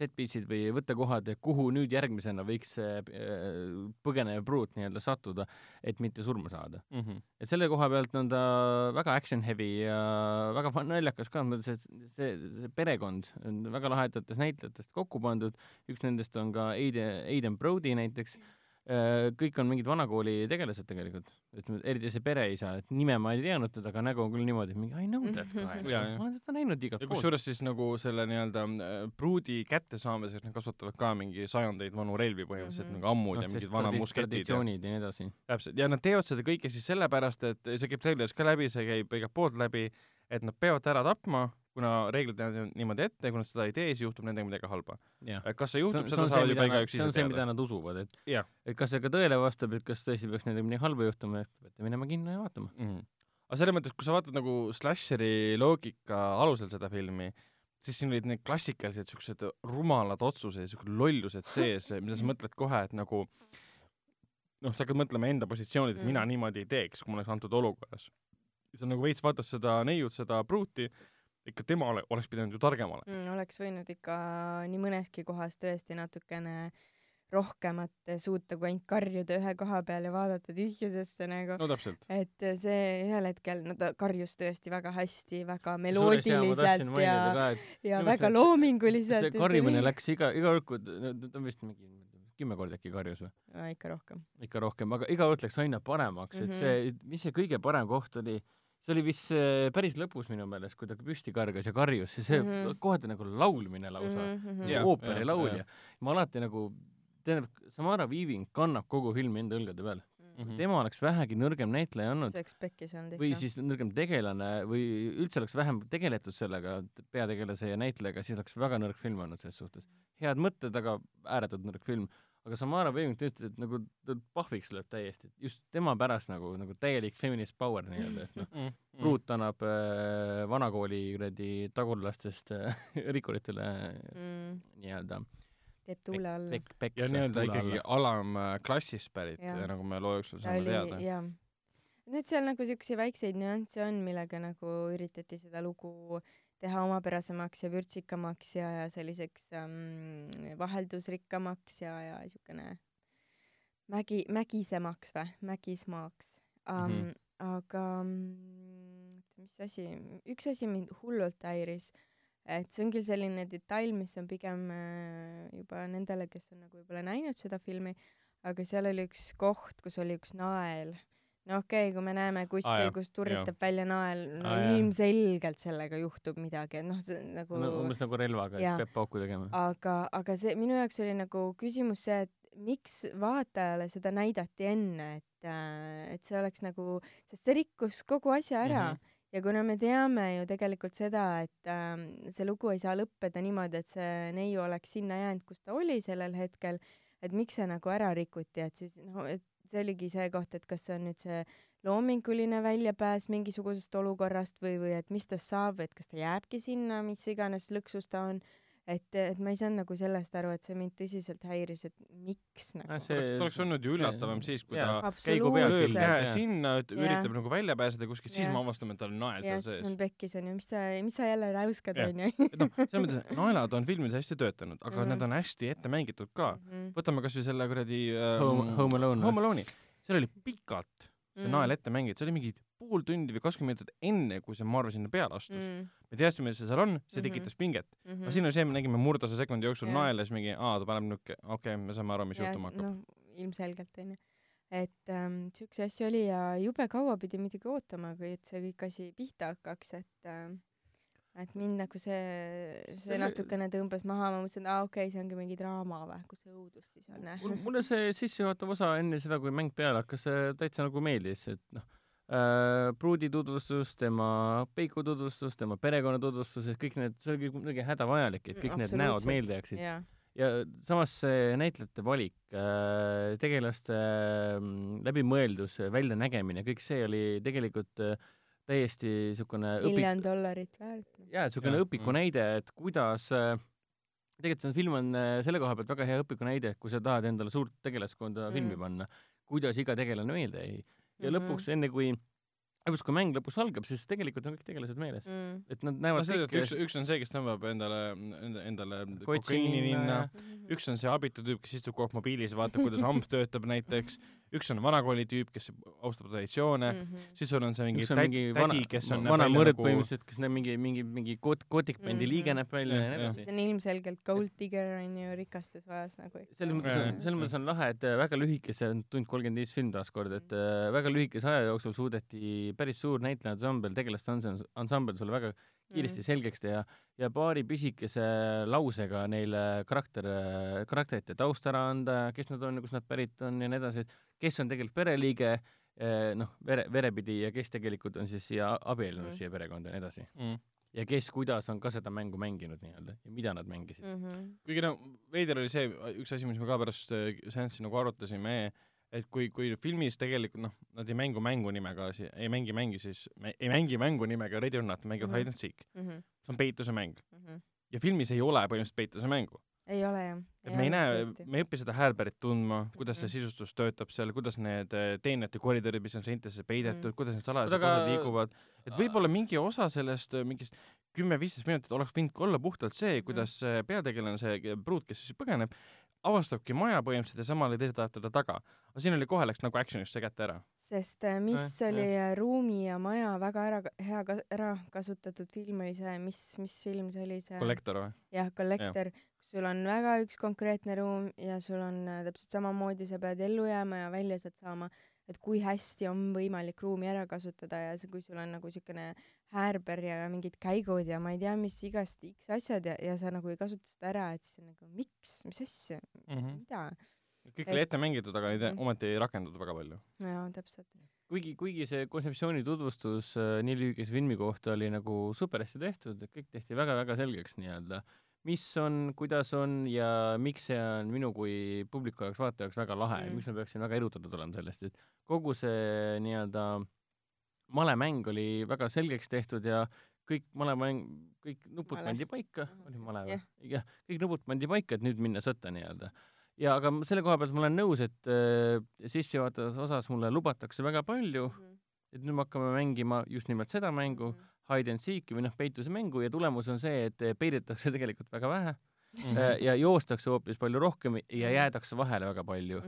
S4: set piece'id või võttekohad, kuhu nüüd järgmisena võiks see äh, põgenev pruut nii-öelda sattuda, et mitte surma saada.
S2: Mm -hmm.
S4: et selle koha pealt on ta väga action heavy ja väga naljakas ka, et see, see perekond on väga lahedatest näitlejatest kokku pandud, üks nendest on ka Aiden, Aiden Brody näiteks, kõik on mingid vanakooli tegelased tegelikult, ütleme, eriti see pereisa, et nime ma ei teadnud teda, aga nägu on küll niimoodi, et mingi I know that guy,
S2: Jaa, jaa.
S4: ma olen teda näinud igalt
S2: ja
S4: poolt.
S2: kusjuures siis nagu selle nii-öelda äh, pruudi kättesaamiseks nad kasutavad ka mingi sajandeid vanu relvi põhimõtteliselt
S3: Mhm.
S2: mm -hmm. nagu ammud ja mingid vanad musketid ja
S4: traditsioonid ja nii edasi.
S2: täpselt, ja nad teevad seda kõike siis sellepärast, et see käib treileris ka läbi, see käib igalt poolt läbi, et nad peavad ära tapma, kuna reeglid näevad niimoodi ette ja kui nad seda ei tee, siis juhtub nendega midagi halba. kas see juhtub, seda saavad juba igaüks
S4: see on
S2: ise
S4: see, mida
S2: teada.
S4: nad usuvad, et
S2: jah
S4: et kas see ka tõele vastab, et kas tõesti peaks nendega midagi halba juhtuma, et peate minema kinno ja vaatama.
S2: mm. -hmm. aga selles mõttes, kui sa vaatad nagu slasheri loogika alusel seda filmi, siis siin olid need klassikalised siuksed rumalad otsused ja siuksed lollused sees, mida sa mõtled kohe, et nagu noh, sa hakkad mõtlema enda positsioonilt, et
S3: Mm.
S2: mina niimoodi ei teeks, kui ma oleks antud olukorras. sa nagu veits vaatad seda neiut, seda pruuti, ikka tema ole, oleks pidanud ju targem olema.
S3: mm,. oleks võinud ikka nii mõneski kohas tõesti natukene rohkemat suuta kui ainult karjuda ühe koha peal ja vaadata tühjusesse nagu.
S2: no täpselt.
S3: et see ühel hetkel, no ta karjus tõesti väga hästi, väga meloodiliselt
S4: mainida
S3: ja, ja
S4: minu
S3: väga
S4: see-
S3: loominguliselt.
S4: see karjumine läks iga, iga kord, kui ta vist mingi kümme korda äkki karjus või?
S3: ikka rohkem.
S4: ikka rohkem, aga iga kord läks aina paremaks mm, -hmm.
S3: Mhm.
S4: et see, mis see kõige parem koht oli, see oli vist see päris lõpus minu meelest, kui ta püsti kargas ja karjus ja see mm. -hmm. kohati nagu laulmine lausa mm,
S3: -hmm.
S2: Jah.
S4: ooperilaulja. ma alati nagu, tähendab, Samara Weaving kannab kogu filmi enda õlgade peal mm. -hmm. tema oleks vähegi nõrgem näitleja olnud
S3: see oleks pekkis olnud
S4: või
S3: ikka.
S4: siis nõrgem tegelane või üldse oleks vähem tegeletud sellega, peategelase ja näitlejaga, siis oleks väga nõrk film olnud selles suhtes. head mõtted, aga ääretult nõrk film. Aga Samara Weaving, ta ütles, et nagu ta pahviks lööb täiesti, et just tema pärast nagu, nagu täielik feminist power nii-öelda, et noh,
S2: Mm.
S4: pruut annab äh, vanakooli kuradi tagurlastest äh, rikkuritele
S3: mm,.
S4: nii-öelda
S3: teeb tuule alla.
S2: ja nii-öelda ikkagi alamklassist pärit,
S3: Jaa.
S2: nagu me loo jooksul saame teada.
S3: jaa. nüüd seal nagu siukseid väikseid nüansse on, millega nagu üritati seda lugu teha omapärasemaks ja vürtsikamaks ja, ja selliseks ähm, vaheldusrikkamaks ja, ja siukene mägi, mägisemaks või, mägismaaks um,. Mm. -hmm. aga mis asi, üks asi mind hullult häiris, et see on küll selline detail, mis on pigem äh, juba nendele, kes on nagu võib-olla näinud seda filmi, aga seal oli üks koht, kus oli üks nael. No okei okay,, kui me näeme kuskil ah,
S2: jah,
S3: kus turritab välja nael, no ah,
S4: jah.
S3: ilmselgelt sellega juhtub midagi, et noh, see nagu
S4: no, umbes nagu relvaga, et peab pauku tegema.
S3: aga, aga see minu jaoks oli nagu küsimus see, et miks vaatajale seda näidati enne, et äh,, et see oleks nagu, sest see rikkus kogu asja ära mm. -hmm. ja kuna me teame ju tegelikult seda, et äh, see lugu ei saa lõppeda niimoodi, et see neiu oleks sinna jäänud, kus ta oli sellel hetkel, et miks see nagu ära rikuti, et siis noh, et see oligi see koht, et kas see on nüüd see loominguline väljapääs mingisugusest olukorrast või, või et mis tast saab, et kas ta jääbki sinna, mis iganes lõksus ta on et, et ma ei saanud nagu sellest aru, et see mind tõsiselt häiris, et miks nagu
S4: Ah,
S3: no,.
S4: see-
S2: oleks, ta oleks olnud ju
S4: see-
S2: üllatavam siis, kui
S4: jaa.
S2: ta
S4: käigu pealt
S2: lööb käe sinna, üritab nagu välja pääseda kuskilt, siis me avastame, et tal on nael seal
S3: siis
S2: sees
S3: on pekkis onju, mis sa, mis sa jälle räuskad onju.
S2: et noh, selles mõttes naelad on filmides hästi töötanud, aga mm. -hmm. need on hästi ette mängitud ka.
S3: Mhm.
S2: võtame kasvõi selle kuradi äh,
S4: Home- Home Alone või?
S2: Home Alone'i, seal oli pikalt see
S3: Mhm.
S2: nael ette mängitud, see oli mingi pool tundi või kakskümmend minutit enne, kui see Marv sinna peale astus mm..
S3: mm
S2: me teadsime, et see seal on, see
S3: Mhm.
S2: tekitas pinget.
S3: -hmm.
S2: aga siin oli see, me nägime murdosa sekundi jooksul
S3: Jah.
S2: naela, siis mingi, aa, ta paneb niuke, okei okay,, me saame aru, mis
S3: Ja,
S2: juhtuma hakkab.
S3: noh, ilmselgelt onju. et ähm, siukse asju oli ja jube kaua pidi muidugi ootama, kui et see kõik asi pihta hakkaks, et ähm, et mind nagu see, see natukene tõmbas maha, ma mõtlesin, et aa okei okay,, see ongi mingi draama või, kus see õudus siis on.
S4: mul, mulle see sissejuhatav osa enne seda, kui mäng peale hakkas, täitsa nagu meeldis, et noh äh,, Pruudi tutvustus, tema Peiku tutvustus, tema perekonna tutvustus, et kõik need, see oli muidugi hädavajalik, et kõik need näod meelde jääksid.
S3: jaa,
S4: ja samas see näitlejate valik äh,, tegelaste äh, läbimõeldus, väljanägemine, kõik see oli tegelikult äh, täiesti niisugune
S3: miljon dollarit väärt.
S4: jaa, niisugune
S2: Jah,
S4: õpiku
S2: mm.
S4: näide, et kuidas äh, tegelikult see film on äh, selle koha pealt väga hea õpiku näide, kui sa tahad endale suurt tegelaskonda
S3: Mm.
S4: filmi panna, kuidas iga tegelane meelde jäi. Ja
S3: Mhm.
S4: lõpuks, enne kui, lõpuks kui mäng lõpus algab, siis tegelikult on kõik tegelased meeles.
S3: mm.
S4: et nad
S2: no
S4: näevad
S2: see, et
S4: kõik
S2: üks, üks on see, kes tõmbab endale, enda, endale kokaiini
S4: ninna ja-,
S2: üks on see abitu tüüp, kes istub kogu aeg mobiilis ja vaatab, kuidas amp töötab näiteks, üks on vanakooli tüüp, kes austab traditsioone mm,
S3: Mhm.
S2: -hmm. siis sul on see mingi
S4: on
S2: tädi
S4: mingi,
S2: tädi
S4: vana,
S2: kes on
S4: vana mõrd
S2: nagu...
S4: põhimõtteliselt, kes näeb mingi, mingi, mingi kot-, kotikbändi
S3: Mhm.
S4: liige näeb välja
S2: Jah,
S4: ja nii edasi.
S3: see on ilmselgelt gold digger onju rikastes vajas nagu.
S4: selles mõttes on, selles mõttes on lahe, et äh, väga lühikese, tund kolmkümmend viis film taaskord, et äh, väga lühikese aja jooksul suudeti päris suur näitleja ansambel, tegelaste ans- ansambel sulle väga
S3: Mm.
S4: kiiresti selgeks teha ja paari pisikese lausega neile karakter, karakterite taust ära anda, kes nad on ja kust nad pärit on ja nii edasi, et kes on tegelikult pereliige, noh, vere, verepidi ja kes tegelikult on siis siia abiellunud
S3: Mm.
S4: siia perekonda ja nii edasi.
S2: mm..
S4: ja kes, kuidas on ka seda mängu mänginud nii-öelda ja mida nad mängisid.
S3: Mhm.
S2: kuigi noh, veider oli see üks asi, mis me ka pärast äh, seanssi nagu arutasime, et kui, kui filmis tegelikult noh, nad ei mängu mängu nimega, ei mängi mängi, siis me ei mängi mängu nimega Ready or Not, mängivad
S3: Mhm.
S2: Hide and Seek.
S3: Mhm.
S2: see on peituse mäng.
S3: Mhm.
S2: ja filmis ei ole põhimõtteliselt peituse mängu.
S3: Ei ole jah.
S2: et me ei näe, me ei õpi seda häälpärit tundma, kuidas see
S3: Mhm.
S2: sisustus töötab seal, kuidas need äh, teenete koridorid, mis on seintesse peidetud,
S3: Mhm.
S2: kuidas need salajased
S4: aga-
S2: osad liiguvad, et võib-olla mingi osa sellest äh, mingist kümme-viisteist minutit oleks võinud olla puhtalt see, kuidas see peategelane, see pruut, kes siis põgeneb, avastabki maja põhimõtteliselt ja samal ajal teised ajavad teda taga. aga siin oli kohe läks nagu action'ist see kätte ära.
S3: sest äh, mis
S4: Jah,
S3: oli äh, ruumi ja maja väga ära, hea ka-, ära kasutatud film oli see, mis, mis film see oli see?
S2: kollektor või?
S3: jah, kollektor, kus sul on väga üks konkreetne ruum ja sul on äh, täpselt samamoodi, sa pead ellu jääma ja välja sealt saama, et kui hästi on võimalik ruumi ära kasutada ja see, kui sul on nagu siukene häärber ja mingid käigud ja ma ei tea, mis igast X asjad ja, ja sa nagu ei kasuta seda ära, et siis on nagu miks, mis asja, mida?
S2: kõik oli ette mängitud, aga neid
S3: Mhm.
S2: ometi ei rakendatud väga palju.
S3: jaa, täpselt.
S4: kuigi, kuigi see kontseptsiooni tutvustus äh, nii lühikese filmi kohta oli nagu super hästi tehtud, et kõik tehti väga-väga selgeks nii-öelda, mis on, kuidas on ja miks see on minu kui publiku jaoks, vaataja jaoks väga lahe mm.
S3: Mm.
S4: miks ma peaksin väga erutatud olema sellest, et kogu see nii-öelda malemäng oli väga selgeks tehtud ja kõik malemäng, kõik nupud
S3: Male.
S4: pandi paika,
S3: Mhm.
S4: oli male või
S3: Jah.?
S4: jah, kõik nupud pandi paika, et nüüd minna sõtta nii-öelda ja aga selle koha pealt ma olen nõus, et äh, sissejuhatavas osas mulle lubatakse väga palju, et nüüd me hakkame mängima just nimelt seda mängu, hide and seek'i või noh, peituse mängu ja tulemus on see, et äh, peidetakse tegelikult väga vähe
S2: Mhm.
S4: äh, ja joostakse hoopis palju rohkem ja
S3: Mhm.
S4: jäädakse vahele väga palju.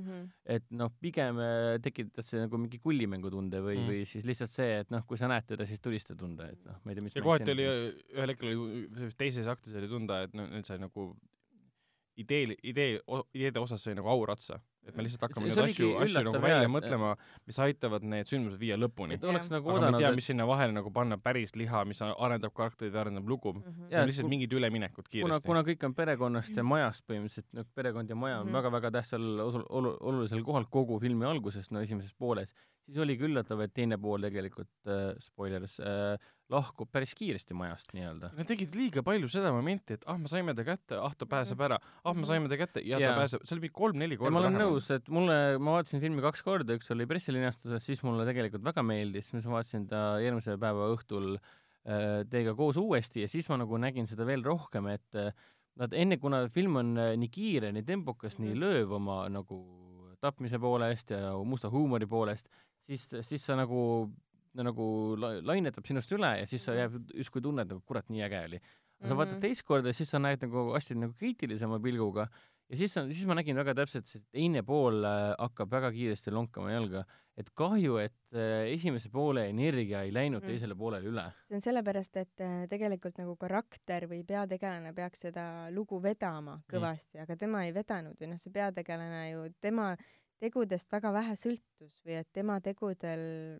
S4: et noh, pigem äh, tekitas see nagu mingi kullimängutunde või
S2: Mhm.
S4: mm., või siis lihtsalt see, et noh, kui sa näed teda, siis tulista tunda, et noh, ma ei tea, mis
S2: ja kohati oli ühel hetkel oli teises aktis oli tunda, et no nüüd sai nagu idee, idee, ideede osas sai nagu aur otsa. et me lihtsalt hakkame neid asju, asju nagu välja
S4: jah,
S2: mõtlema, mis aitavad need sündmused viia lõpuni
S4: et. oleks nagu
S2: aga me ei
S4: oodanud,
S2: tea, mis sinna vahele nagu panna päris liha, mis arendab karakterid, arendab lugu.
S3: Mhm.
S4: Jaa, et
S2: lihtsalt mingid üleminekud
S4: kuna,
S2: kiiresti.
S4: kuna kõik on perekonnast ja majast põhimõtteliselt, noh, perekond ja maja on
S3: Mhm.
S4: väga-väga tähtsal osul-, olu-, olulisel kohal kogu filmi alguses, no esimeses pooles, siis oligi üllatav, et teine pool tegelikult äh,, spoilers äh,, lahkub päris kiiresti majast nii-öelda.
S2: Nad tegid liiga palju seda momenti, et ah, me saime ta kätte, ah ta pääseb ära, ah me
S3: Mhm.
S2: saime ta kätte ja
S4: Jaa.
S2: ta pääseb, see oli mingi kolm-neli korda
S4: ma olen nõus, et mulle, ma vaatasin filmi kaks korda, üks oli pressilinastuses, siis mulle tegelikult väga meeldis, siis ma vaatasin ta järgmise päeva õhtul äh, teiega koos uuesti ja siis ma nagu nägin seda veel rohkem, et äh, nad enne, kuna film on äh, nii kiire, nii tempokas mm, -hmm. nii
S3: Mhm.
S4: lööv oma nagu tapmise poolest ja nagu musta huumori poolest, siis, siis sa nagu no nagu la- lainetab sinust üle ja siis sa
S3: Mhm.
S4: jääb justkui tunned nagu kurat, nii äge oli. aga sa
S3: Mhm.
S4: vaatad teist korda, siis sa näed nagu asju nagu kriitilisema pilguga ja siis, siis ma nägin väga täpselt, see teine pool äh, hakkab väga kiiresti lonkama jalga, et kahju, et äh, esimese poole energia ei läinud
S3: Mm.
S4: teisele poolele üle
S3: see on sellepärast, et äh, tegelikult nagu karakter või peategelane peaks seda lugu vedama kõvasti mm., aga tema ei vedanud või noh, see peategelane ju tema tegudest väga vähe sõltus või et tema tegudel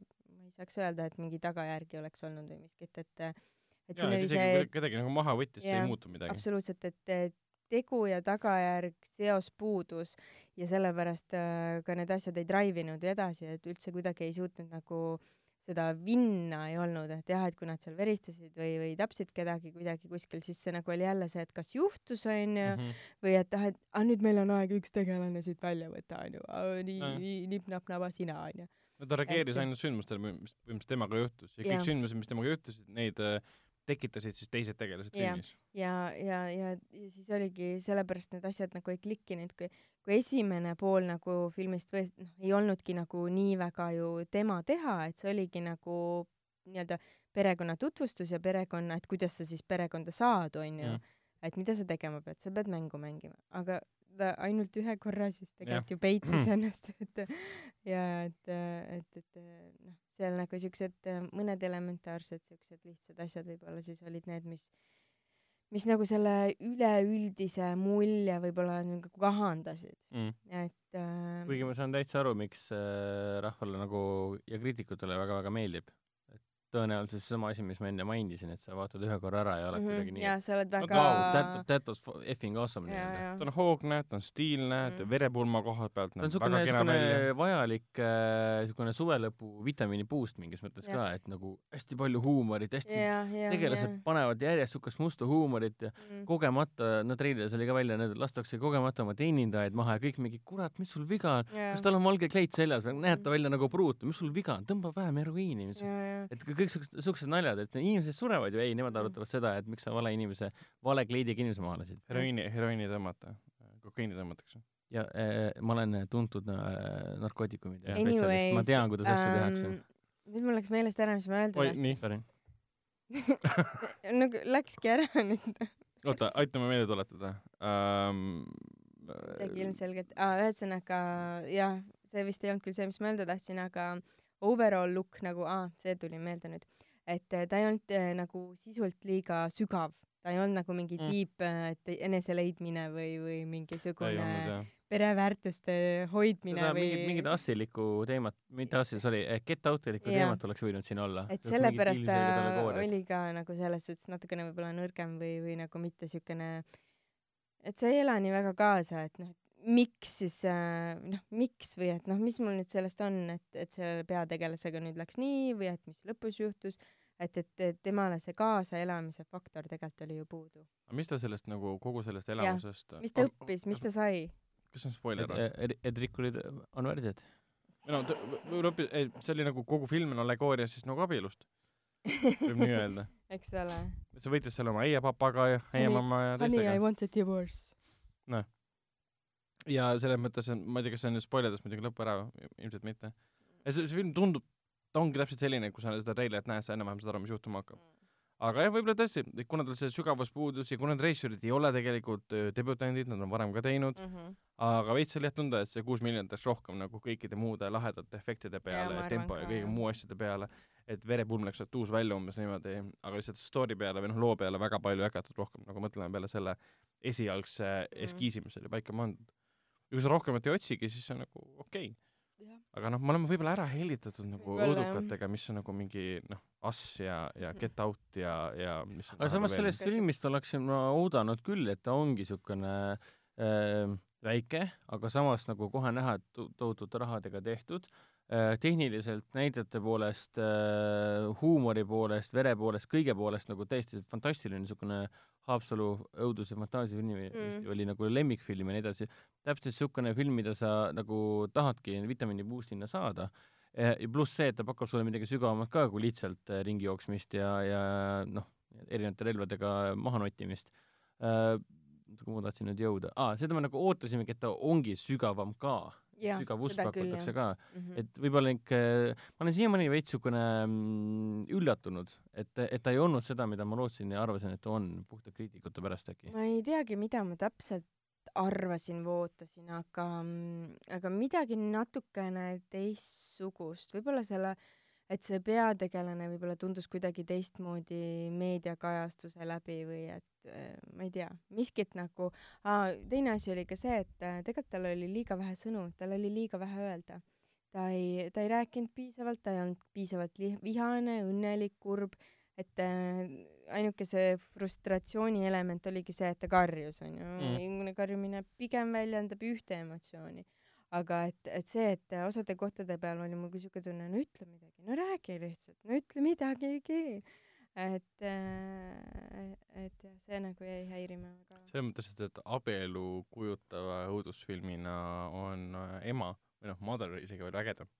S3: ei saaks öelda, et mingi tagajärgi oleks olnud või miskit, et et siin
S2: et
S3: oli see
S2: kui kedagi nagu maha võttis, see ei muutu midagi.
S3: absoluutselt, et et tegu ja tagajärg seos puudus ja sellepärast äh, ka need asjad ei drive inud edasi, et üldse kuidagi ei suutnud nagu seda vinna ei olnud, et jah, et kui nad seal veristasid või, või tapsid kedagi kuidagi kuskil, siis see nagu oli jälle see, et kas juhtus, onju,
S2: Mhm.
S3: või et ah, et ah, nüüd meil on aeg üks tegelane siit välja võtta, onju, nii nii nipp-napp-naba sina, onju.
S2: No ta reageeris ainult sündmustele, mis põhimõtteliselt temaga juhtus ja
S3: Jah.
S2: kõik sündmused, mis temaga juhtusid, neid äh, tekitasid siis teised tegelased
S3: Jah.
S2: filmis.
S3: ja, ja, ja, ja siis oligi sellepärast need asjad nagu ei klikkinud, kui, kui esimene pool nagu filmist või noh, ei olnudki nagu nii väga ju tema teha, et see oligi nagu nii-öelda perekonna tutvustus ja perekonna, et kuidas sa siis perekonda saad, onju
S2: Mm..
S3: et mida sa tegema pead, sa pead mängu mängima, aga ta ainult ühe korra siis tegelikult ju peitis ennast, et ja et, et, et noh, seal nagu siuksed mõned elementaarsed siuksed lihtsad asjad võib-olla siis olid need, mis mis nagu selle üleüldise mulje võib-olla nagu kahandasid,
S2: Mm.
S3: et äh,
S4: kuigi ma saan täitsa aru, miks äh, rahvale nagu ja kriitikutele väga-väga meeldib. Tõenäoliselt seesama asi, mis ma enne mainisin, et sa vaatad ühe korra ära ja oled kuidagi nii,
S3: ja sa oled
S2: No
S3: väga
S4: wow, that, that was effing awesome
S3: ja,
S4: nii-öelda.
S3: ja
S2: ta on hoogne, ta on stiilne mm.
S3: Mm.,
S2: verepulma koha pealt
S4: ta on
S2: näeb
S4: niisugune,
S2: väga kena välja.
S4: niisugune vajalik äh, niisugune suvelõpu vitamiini boost mingis mõttes
S3: Jah.
S4: ka, et nagu hästi palju huumorit, hästi
S3: ja, ja,
S4: tegelased panevad järjest niisugust musta huumorit ja
S3: mm.
S4: kogemata, no treileris oli ka välja, need lastakse kogemata oma teenindajaid maha ja kõik mingi, kurat, mis sul viga on,
S3: ja,
S4: kas tal on valge kleit seljas või näeb ta välja nagu pruut, mis sul viga on, tõmba vähem heroiini, mis
S3: ja, ja
S4: et kõik siuksed, siuksed naljad, et inimesed surevad ju, ei, nemad
S3: Mm.
S4: arutavad seda, et miks sa vale inimese, vale kleidiga inimese maha lasid.
S2: heroiini, heroiini tõmmata, kokaiini tõmmatakse.
S4: ja äh, ma olen tuntud äh, narkootikumide spetsialist, ma tean, kuidas asju tehakse
S3: ähm,. nüüd mul läks meelest ära, mis ma öelda
S2: oi, nii,
S4: Sorry.
S3: nagu läkski ära nüüd
S2: oota, aita ma meelde tuletada um,.
S3: tegi ilmselgelt ah,, ühesõnaga jah, see vist ei olnud küll see, mis ma öelda tahtsin, aga overall look nagu, aa, see tuli meelde nüüd, et eh, ta ei olnud eh, nagu sisult liiga sügav, ta ei olnud nagu mingi
S2: Mm.
S3: deep mm. eneseleidmine või, või mingisugune pereväärtuste hoidmine
S4: seda
S3: või
S4: mingit, mingit assilikku teemat, mitte assi, sorry, get out'ilikku
S3: Jaa.
S4: teemat oleks võinud siin olla.
S3: et sellepärast ta oli ka nagu selles suhtes natukene võib-olla nõrgem või, või nagu mitte siukene, et sa ei ela nii väga kaasa, et noh, miks siis äh, noh, miks või et noh, mis mul nüüd sellest on, et, et selle peategelasega nüüd läks nii või et mis lõpus juhtus, et, et, et temale see kaasaelamise faktor tegelikult oli ju puudu.
S2: aga mis ta sellest nagu kogu sellest elamusest
S3: mis ta õppis, mis ta sai?
S2: kas see on spoiler
S4: et,
S2: või?
S4: et, et rikkurid on värdjad.
S2: no ta võib-olla õppis, ei, see oli nagu kogu film on allegooria siis nagu abielust, võib nii öelda.
S3: eks ole.
S2: sa võitles seal oma eiepapaga ja
S3: Honey-
S2: eiemamma ja
S3: Honey, I
S2: teistega.
S3: want a divorce.
S2: Ja selles mõttes on, ma ei tea, kas see on nüüd spoilerdas muidugi lõpp ära, ilmselt mitte. see, see film tundub, ta ongi täpselt selline, kui sa seda treilerit näed, sa enam-vähem saad aru, mis juhtuma hakkab. aga jah, võib-olla tõesti, kuna tal see sügavus puudus ja kuna need reissurid ei ole tegelikult debütandid, nad on varem ka teinud,
S3: Mhm.
S2: aga veits oli jah tunda, et see kuus miljonit läks rohkem nagu kõikide muude lahedate efektide peale ja tempo
S3: ka,
S2: ja kõige
S3: jah.
S2: muu asjade peale, et verepulm läks sealt uus välja umbes niimoodi, aga lihtsalt story peale või noh, loo peale väga palju ei hakatud rohkem nagu mõtlema peale selle esialgse
S3: Mhm.
S2: eskiisi, mis oli paika pandud. Ja kui sa rohkemat ei otsigi, siis see on nagu okei okay.. Aga noh, me oleme võib-olla ära hellitatud nagu õudukatega, mis on nagu mingi noh, Us ja, ja
S3: Mhm.
S2: Get Out ja, ja mis on
S4: aga samas
S2: veel.
S4: sellest filmist oleksin ma oodanud küll, et ta ongi siukene äh, väike, aga samas nagu kohe näha, et to- tohutute rahadega tehtud äh,, tehniliselt näidete poolest äh,, huumori poolest, vere poolest, kõige poolest nagu täiesti fantastiline niisugune Haapsalu õudus- ja fantaasiafilm
S3: Mm.
S4: oli nagu lemmikfilm ja nii edasi. täpselt niisugune film, mida sa nagu tahadki vitamiini boost'ina saada. ja pluss see, et ta pakub sulle midagi sügavamat ka kui lihtsalt äh, ringi jooksmist ja, ja noh, erinevate relvadega mahanottimist äh,. kuhu ma tahtsin nüüd jõuda ah,, seda me nagu ootasimegi, et ta ongi sügavam ka,
S3: jah,
S4: sügavust
S3: seda küll
S4: pakutakse
S3: jah.
S4: ka, et võib-olla ikka, ma olen siiamaani veits niisugune mm, üllatunud, et, et ta ei olnud seda, mida ma lootsin ja arvasin, et ta on puhtalt kriitikute pärast äkki.
S3: ma ei teagi, mida ma täpselt arvasin või ootasin, aga, aga midagi natukene teistsugust, võib-olla selle, et see peategelane võib-olla tundus kuidagi teistmoodi meediakajastuse läbi või et äh, ma ei tea, miskit nagu, teine asi oli ka see, et äh, tegelikult tal oli liiga vähe sõnu, tal oli liiga vähe öelda. ta ei, ta ei rääkinud piisavalt, ta ei olnud piisavalt li- vihane, õnnelik, kurb, et äh, ainuke see frustratsiooni element oligi see, et ta karjus, onju
S2: Mm.
S3: mm.. karjumine pigem väljendab ühte emotsiooni. aga et, et see, et osade kohtade peal oli mul ka siuke tunne, no ütle midagi, no räägi lihtsalt, no ütle midagigi. et, et jah, see nagu jäi häirima väga.
S2: selles mõttes, et, et abielu kujutava õudusfilmina on äh, Ema või noh, Mother isegi veel ägedam.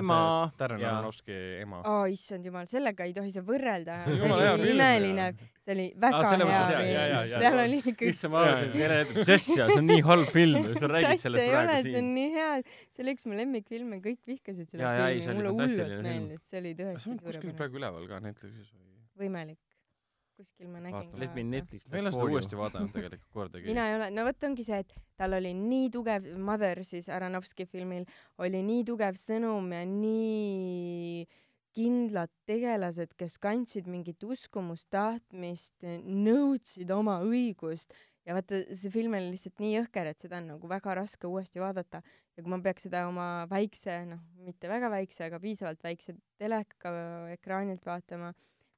S4: Ema.
S2: Darren
S4: ja
S2: Aronofsky Ema.
S3: aa, issand jumal, sellega ei tohi sa võrrelda. see oli imeline, see oli väga
S4: selles
S3: hea film, seal oli kõik
S4: issand, ma arvasin, et meile näitab, mis asja, see on nii halb film, sa räägid sellest praegu
S3: see on
S4: siin.
S3: nii hea, see oli üks mu lemmikfilme, kõik vihkasid seda filmi,
S4: see oli
S3: mulle hullult meeldis, see oli
S2: kas see
S3: tõesti
S2: on kuskil
S3: suurepärane.
S2: praegu üleval ka Netflixis või?
S3: võimalik, kuskil ma nägin.
S4: Let me Netflix
S2: ma ei ole seda uuesti vaadanud tegelikult kordagi.
S3: mina ei ole, no vot ongi see, et tal oli nii tugev, Mother siis Aronovski filmil oli nii tugev sõnum ja nii kindlad tegelased, kes kandsid mingit uskumust, tahtmist, nõudsid oma õigust ja vaata, see film oli lihtsalt nii jõhker, et seda on nagu väga raske uuesti vaadata ja kui ma peaks seda oma väikse, noh, mitte väga väikse, aga piisavalt väikse teleka ekraanilt vaatama,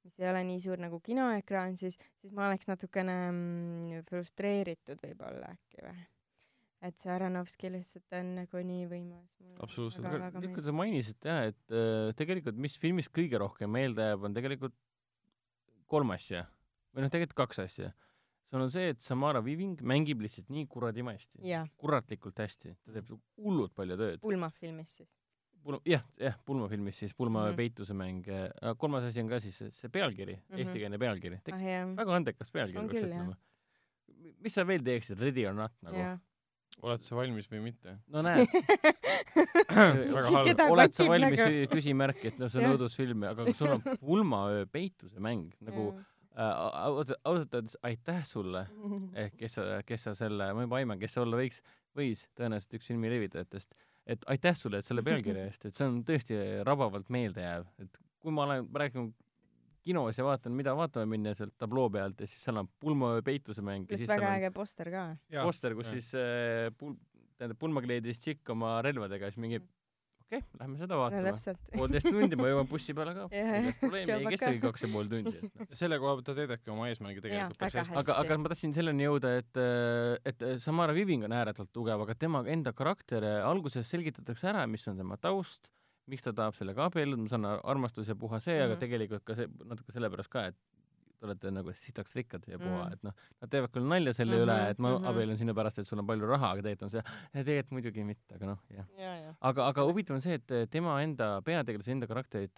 S3: mis ei ole nii suur nagu kinoekraan, siis, siis ma oleks natukene mm, frustreeritud võib-olla äkki või. et see Aronovski lihtsalt on nagu nii võimas.
S2: Absoluutselt.
S3: väga
S4: nüüd, kui te mainisite jah, et äh, tegelikult mis filmist kõige rohkem meelde jääb, on tegelikult kolm asja või noh, tegelikult kaks asja. see on see, et Samara Viving mängib lihtsalt nii kuradi hästi, kuratlikult hästi, ta teeb hullult palju tööd.
S3: Pulma filmis siis.
S4: Pulma, jah, jah, Pulma filmis siis Pulma mm. -hmm. peituse mäng. kolmas asi on ka siis see, pealkiri mm. -hmm. eestikeelne pealkiri.
S3: ah jah,
S4: väga andekas pealkiri
S3: On
S4: peaks ütlema. mis sa veel teeksid, Ready or not nagu?
S2: oled sa valmis või mitte?
S4: no näed, oled sa valmis
S3: nagu
S4: nagu..., küsimärk, et noh, see on õudusfilm, aga kui sul on pulmaöö peituse mäng nagu äh, ausalt, ausalt öeldes aitäh sulle, ehk kes sa, kes sa selle, ma juba aiman, kes see olla võiks, võis tõenäoliselt üks filmi levitajatest, et aitäh sulle, et selle pealkirja eest, et see on tõesti rabavalt meeldejääv, et kui ma olen rääkinud kinos ja vaatan, mida vaatama minna sealt tabloo pealt ja siis seal on pulmaöö peituse mäng ja
S3: pluss
S4: siis
S3: väga äge poster ka.
S4: poster, kus
S2: jah.
S4: siis äh, pul-, tähendab pulmakleidis tšikk oma relvadega, siis mingi okei okay,, lähme seda
S3: no
S4: vaatama.
S3: täpselt.
S4: poolteist tundi ma jõuan bussi peale ka. Ei probleemi, ei kestagi kaks ja pool tundi, et noh.
S2: selle koha pealt ta täidabki oma eesmärgi tegelikult päris hästi.
S4: aga, aga ma tahtsin selleni jõuda, et, et Samara Viving on ääretult tugev, aga tema enda karakter alguses selgitatakse ära, mis on tema taust, miks ta tahab sellega abielluda, ma saan aru, armastus ja puha see mm, -hmm. aga
S3: Mhm.
S4: tegelikult ka see, natuke sellepärast ka, et te olete nagu sitaks rikkad ja puha
S3: Mhm.
S4: et noh, nad teevad küll nalja selle
S3: Mhm,
S4: üle, et ma
S3: mhm.
S4: abiellun sinu pärast, et sul on palju raha, aga tegelikult on see, tegelikult muidugi mitte, aga noh, jah.
S3: ja, ja.
S4: aga, aga huvitav on see, et tema enda, peategelase enda karakterit,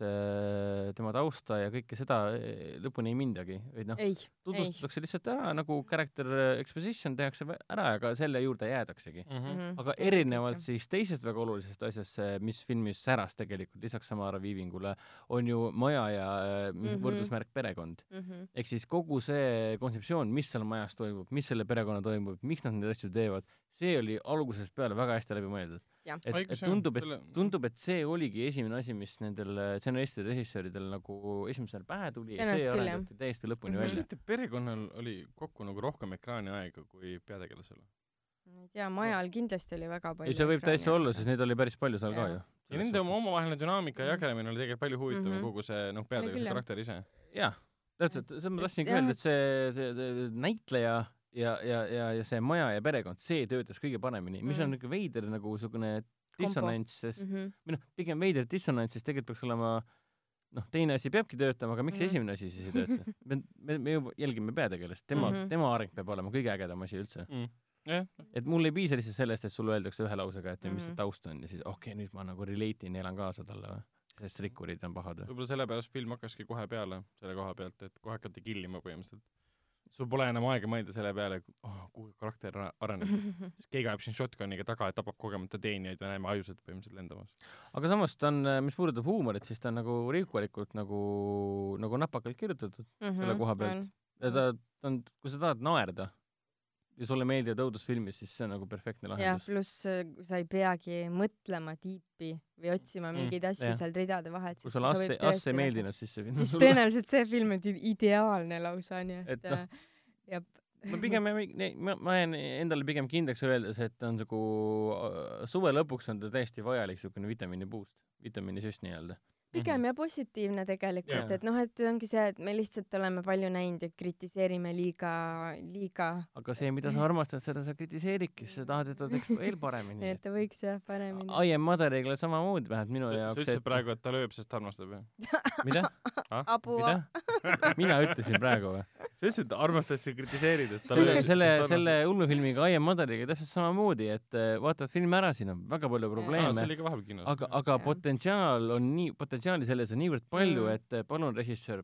S4: tema tausta ja kõike seda eh, lõpuni ei mindagi, vaid noh,
S3: ei,
S4: tutvustatakse lihtsalt ära nagu character exposition tehakse ära, aga selle juurde jäädaksegi.
S2: Mhm.
S4: aga erinevalt siis teisest väga olulisest asjast, mis filmis säras tegelikult lisaks Samara Viivingule, on ju maja ja äh, mm
S3: Mhm.
S4: -hmm. võrdusmärk perekond.
S3: Mhm.
S4: ehk siis kogu see kontseptsioon, mis seal majas toimub, mis selle perekonna toimub, miks nad neid asju teevad, see oli algusest peale väga hästi läbi mõeldud. Et, et tundub, et tundub, et see oligi esimene asi, mis nendel stsenaristidel, režissööridel nagu esimesel pähe tuli ja see arendati täiesti lõpuni
S3: Mhm.
S2: kas
S4: välja.
S2: mitte perekonnal oli kokku nagu rohkem ekraaniaega kui peategelasel?
S3: ma ei tea, majal kindlasti oli väga palju
S4: ei, see võib täitsa olla, sest neid oli päris palju seal ka
S3: Jaa.
S4: ju.
S2: ja nende oma omavaheline dünaamika ja
S3: Mhm.
S2: jagelemine oli tegelikult palju huvitavam
S3: Mhm.
S2: kogu see noh, peategelase karakter ise.
S4: jah, täpselt, seda ma tahtsingi öelda, et see, see, see näitleja ja, ja, ja, ja see maja ja perekond, see töötas kõige paremini, mis on
S3: Mm.
S4: niisugune veider nagu niisugune dissonants, sest mm
S3: -hmm.
S4: või noh, pigem veider dissonants, sest tegelikult peaks olema noh, teine asi peabki töötama, aga miks mm.
S3: Mhm.
S4: esimene asi siis ei tööta? me, me, me ju jälgime peategelast, tema mm. -hmm. tema areng peab olema kõige ägedam asi üldse.
S2: jah,
S4: et mul ei piisa lihtsalt sellest, et sulle öeldakse ühe lausega, et mm -hmm. mis see
S3: Mhm.
S4: taust on ja siis okei okay,, nüüd ma nagu relate in ja elan kaasa talle või, sest rikkurid on pahad või?
S2: võib-olla sellepärast film hakkaski kohe peale selle koha pealt, et kohe hakati killima põhimõtteliselt. sul pole enam aega mõelda selle peale, oh, kuhu karakter ara- areneb. siis keegi ajab sind shotgun'iga taga ja tapab kogemata teenijaid ja näeme ajusid põhimõtteliselt lendamas.
S4: aga samas ta on, mis puudutab huumorit, siis ta on nagu rikkalikult nagu, nagu napakalt kirjutatud
S3: Mhm,
S4: selle koha pealt. ja ta, ta on, kui sa tahad naerda, ja sulle meeldivad õudusfilmid, siis see on nagu perfektne
S3: jah,
S4: lahendus.
S3: pluss äh, sa ei peagi mõtlema tiipi või otsima
S2: Mm,
S3: mingeid asju
S4: jah.
S3: seal ridade vahelt.
S4: kui sulle Ass, Ass ei. meeldinud, siis see film
S3: siis tõenäoliselt see film on ideaalne lausa, nii et,
S4: Et noh,
S3: äh, jah,
S4: ma pigem, ma, jään endale pigem kindlaks öeldes, et on nagu äh, suve lõpuks on ta täiesti vajalik niisugune vitamiini boost, vitamiinisüst nii-öelda.
S3: Pigem ja positiivne tegelikult
S4: Jaa.,
S3: et noh, et ongi see, et me lihtsalt oleme palju näinud ja kritiseerime liiga, liiga,
S4: aga see, mida sa armastad, seda sa kritiseeridki, sa tahad, et ta teeks veel paremini
S3: et. ta võiks jah paremini.
S4: I am Mother'iga samamoodi vähemalt minu
S2: sa, sa
S4: jaoks.
S2: ütlesid praegu, et ta lööb, sest armastab ju?
S4: mida?
S3: abu,
S4: mina ütlesin praegu või?
S2: sa ütlesid, et armastad, sa kritiseerid, et ta
S4: selle
S2: lööb,
S4: selle, selle ulmefilmiga I am Mother'iga täpselt samamoodi, et äh, vaatad filmi ära, siin on väga palju
S2: aa, see
S4: probleeme,
S2: oli ka vahepeal kinos.
S4: aga, aga
S3: Jah.
S4: potentsiaal on nii, potentsiaali selles on niivõrd palju
S3: Mm.,
S4: et palun, režissöör,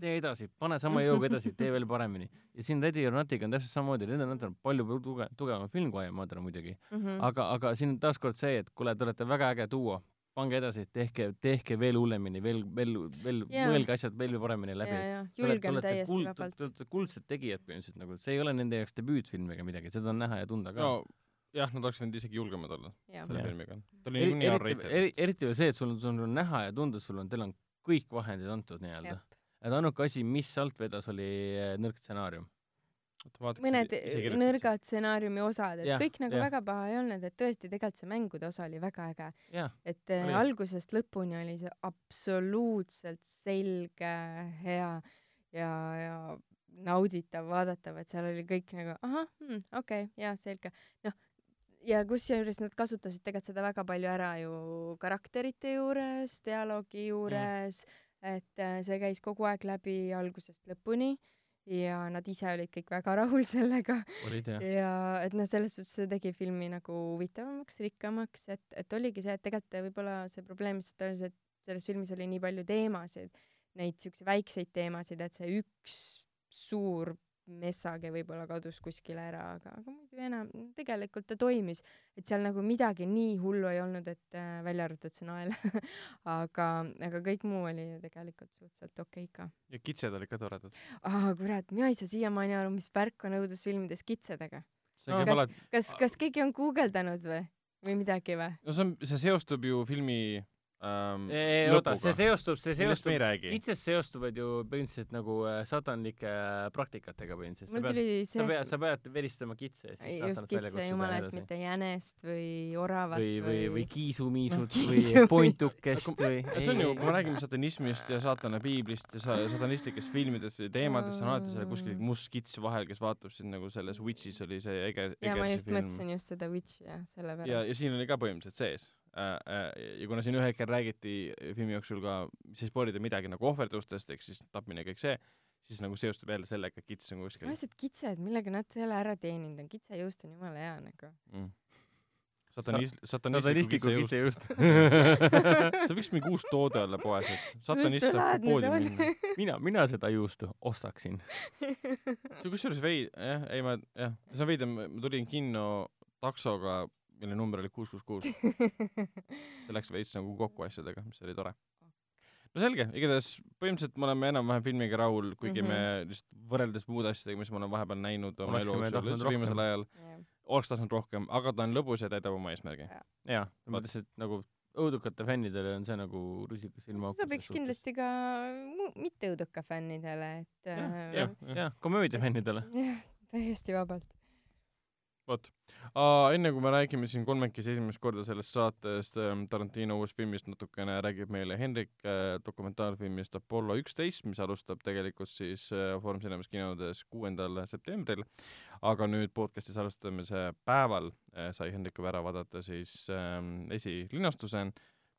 S4: tee edasi, pane sama jõuga edasi, tee veel paremini. ja siin Ready or Notiga on täpselt samamoodi, Ready or Not on palju tuge-, tugevam film kui I am Mother muidugi,
S3: Mhm.
S4: aga, aga siin on taaskord see, et kuule, te olete väga äge duo, pange edasi, tehke, tehke veel hullemini, veel, veel, veel
S3: Jaa.
S4: mõelge asjad veel paremini läbi
S3: julgem
S4: olete
S3: täiesti
S4: kuld-
S3: vabalt
S4: Te. olete kuldsed tegijad põhimõtteliselt nagu, see ei ole nende jaoks debüütfilm ega midagi, seda on näha ja tunda ka
S2: no jah, nad oleks võinud isegi julgemad olla selle filmiga. ta oli
S4: eri,
S2: niikuinii
S4: eriti,
S2: R-rated.
S4: eri, eriti veel see, et sul on, sul on näha ja tunda, sul on, teil on kõik vahendid antud nii-öelda et ainuke asi, mis alt vedas, oli eh, nõrk stsenaarium.
S3: mõned nõrgad stsenaariumi osad, et
S4: Jah,
S3: kõik nagu
S4: jah.
S3: väga paha ei olnud, et tõesti tegelikult see mängude osa oli väga äge. et äh,
S4: Oli.
S3: algusest lõpuni oli see absoluutselt selge, hea ja, ja nauditav, vaadatav, et seal oli kõik nagu ahah hmm,, okei okay,, jaa, selge. noh, ja kusjuures nad kasutasid tegelikult seda väga palju ära ju karakterite juures, dialoogi juures mm., et äh, see käis kogu aeg läbi algusest lõpuni ja nad ise olid kõik väga rahul sellega ja et noh, selles suhtes see tegi filmi nagu huvitavamaks, rikkamaks, et, et oligi see, et tegelikult võib-olla see probleem lihtsalt oli see, et selles filmis oli nii palju teemasid, neid siukseid väikseid teemasid, et see üks suur message võib-olla kadus kuskile ära, aga, aga muidu enam, tegelikult ta toimis, et seal nagu midagi nii hullu ei olnud, et äh, välja arvatud see nael aga, aga kõik muu oli ju tegelikult suhteliselt okei ka.
S2: ja kitsed olid ka toredad.
S3: aa kurat, mina ei saa siiamaani aru, mis värk on õudusfilmides kitsedega
S2: see
S3: Kas-
S2: alati,
S3: kas, kas keegi on guugeldanud või, või midagi või?
S2: no see on, see seostub ju filmi ähm,
S4: oota, see seostub, see
S2: ei
S4: seostub,
S2: räägi.
S4: kitsed seostuvad ju põhimõtteliselt nagu äh, satanlike äh, praktikatega põhimõtteliselt.
S3: mul
S4: sa pead,
S3: tuli
S4: sa
S3: see,
S4: pead, sa pead veristama kitse ja siis
S3: just kitse jumala eest, mitte jänest või oravat
S4: või, või, või kiisumiisut või
S3: Kiisumiisut.
S4: pointukest või
S2: see on ju, kui me räägime satanismist ja saatana piiblist ja sa- satanistlikest filmidest või teemadest, on alati seal kuskil must kits vahel, kes vaatab sind nagu selles Witchis oli see ege,
S3: ja ma just mõtlesin just seda Witchi jah,
S2: ja,
S3: sellepärast.
S2: ja siin oli ka põhimõtteliselt sees ja kuna siin ühel hetkel räägiti filmi jooksul ka, siis ei spoilida midagi nagu ohverdustest ehk siis tapmine ja kõik see, siis nagu seostub jälle sellega, et kits on kuskil
S3: vaesed kitsed, millega nad selle ära teeninud on, kitsejuust on jumala hea nagu.
S2: mm.. satanis-,
S4: satanistliku
S2: satanistliku
S4: kitse
S2: kitsejuust. see võiks mingi uus toode olla poes, et satanist saab poodi minna.
S4: mina, mina seda juustu ostaksin.
S2: see kusjuures veid-, jah, ei ma, jah, see on veider, ma tulin kinno taksoga, mille number oli kuus, kuus, kuus. see läks veits nagu kokku asjadega, mis oli tore. no selge, igatahes põhimõtteliselt me oleme enam-vähem filmiga rahul, kuigi mm -hmm. me lihtsalt võrreldes muude asjadega, mis me oleme vahepeal näinud oma elu jooksul viimasel
S4: rohkem.
S2: ajal, oleks tahtnud rohkem, aga ta on lõbus ja täidab oma eesmärgi.
S4: jaa, ma mõtlesin, et nagu õudukate fännidele on see nagu rusikas ilma
S3: see sobiks. kindlasti ka mu- mitte-õuduka fännidele, et
S4: jah,
S3: äh,
S4: jah, jah, komöödia fännidele.
S3: jah, täiesti vabalt.
S2: vot, enne kui me räägime siin kolmekesi esimest korda sellest saatest ähm, Tarantino uuest filmist natukene, räägib meile Hendrik äh, dokumentaalfilmist Apollo üksteist, mis alustab tegelikult siis äh, Foorum Cinemas kinodes kuuendal septembril, aga nüüd podcastis alustamise päeval äh, sai Hendrik juba ära vaadata siis ähm, esilinastuse,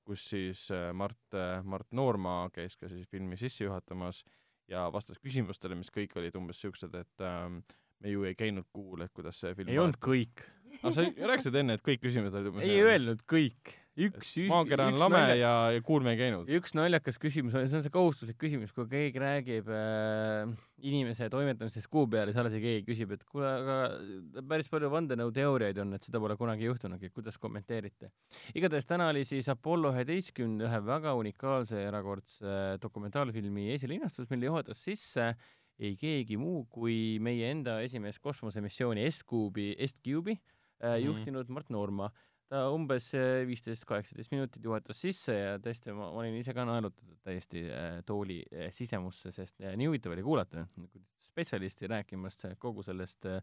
S2: kus siis äh, Mart äh,, Mart Noorma käis ka siis filmi sisse juhatamas ja vastas küsimustele, mis kõik olid umbes siuksed, et ähm, me ju ei käinud kuul, et kuidas see film
S4: ei olnud kõik.
S2: aga sa rääkisid enne, et kõik küsimused olid umbes
S4: ei öelnud kõik. üks,
S2: maakera on lame ja, ja kuul me ei käinud.
S4: üks naljakas küsimus on, see on see kohustuslik küsimus, kui keegi räägib äh, inimese toimetamisest kuu peal, siis alati keegi küsib, et kuule, aga päris palju vandenõuteooriaid on, et seda pole kunagi juhtunudki, kuidas kommenteerite? igatahes täna oli siis Apollo üheteistkümne ühe väga unikaalse ja erakordse dokumentaalfilmi esilinastus, mille juhatas sisse ei keegi muu kui meie enda esimest kosmosemissiooni S-Cube'i, S-Cube'i äh,
S2: Mhm.
S4: juhtinud Mart Noorma. ta umbes äh, viisteist, kaheksateist minutit juhatas sisse ja tõesti, ma, olin ise ka naelutatud täiesti äh, tooli äh, sisemusse, sest äh, nii huvitav oli kuulata spetsialisti rääkimas äh, kogu sellest äh,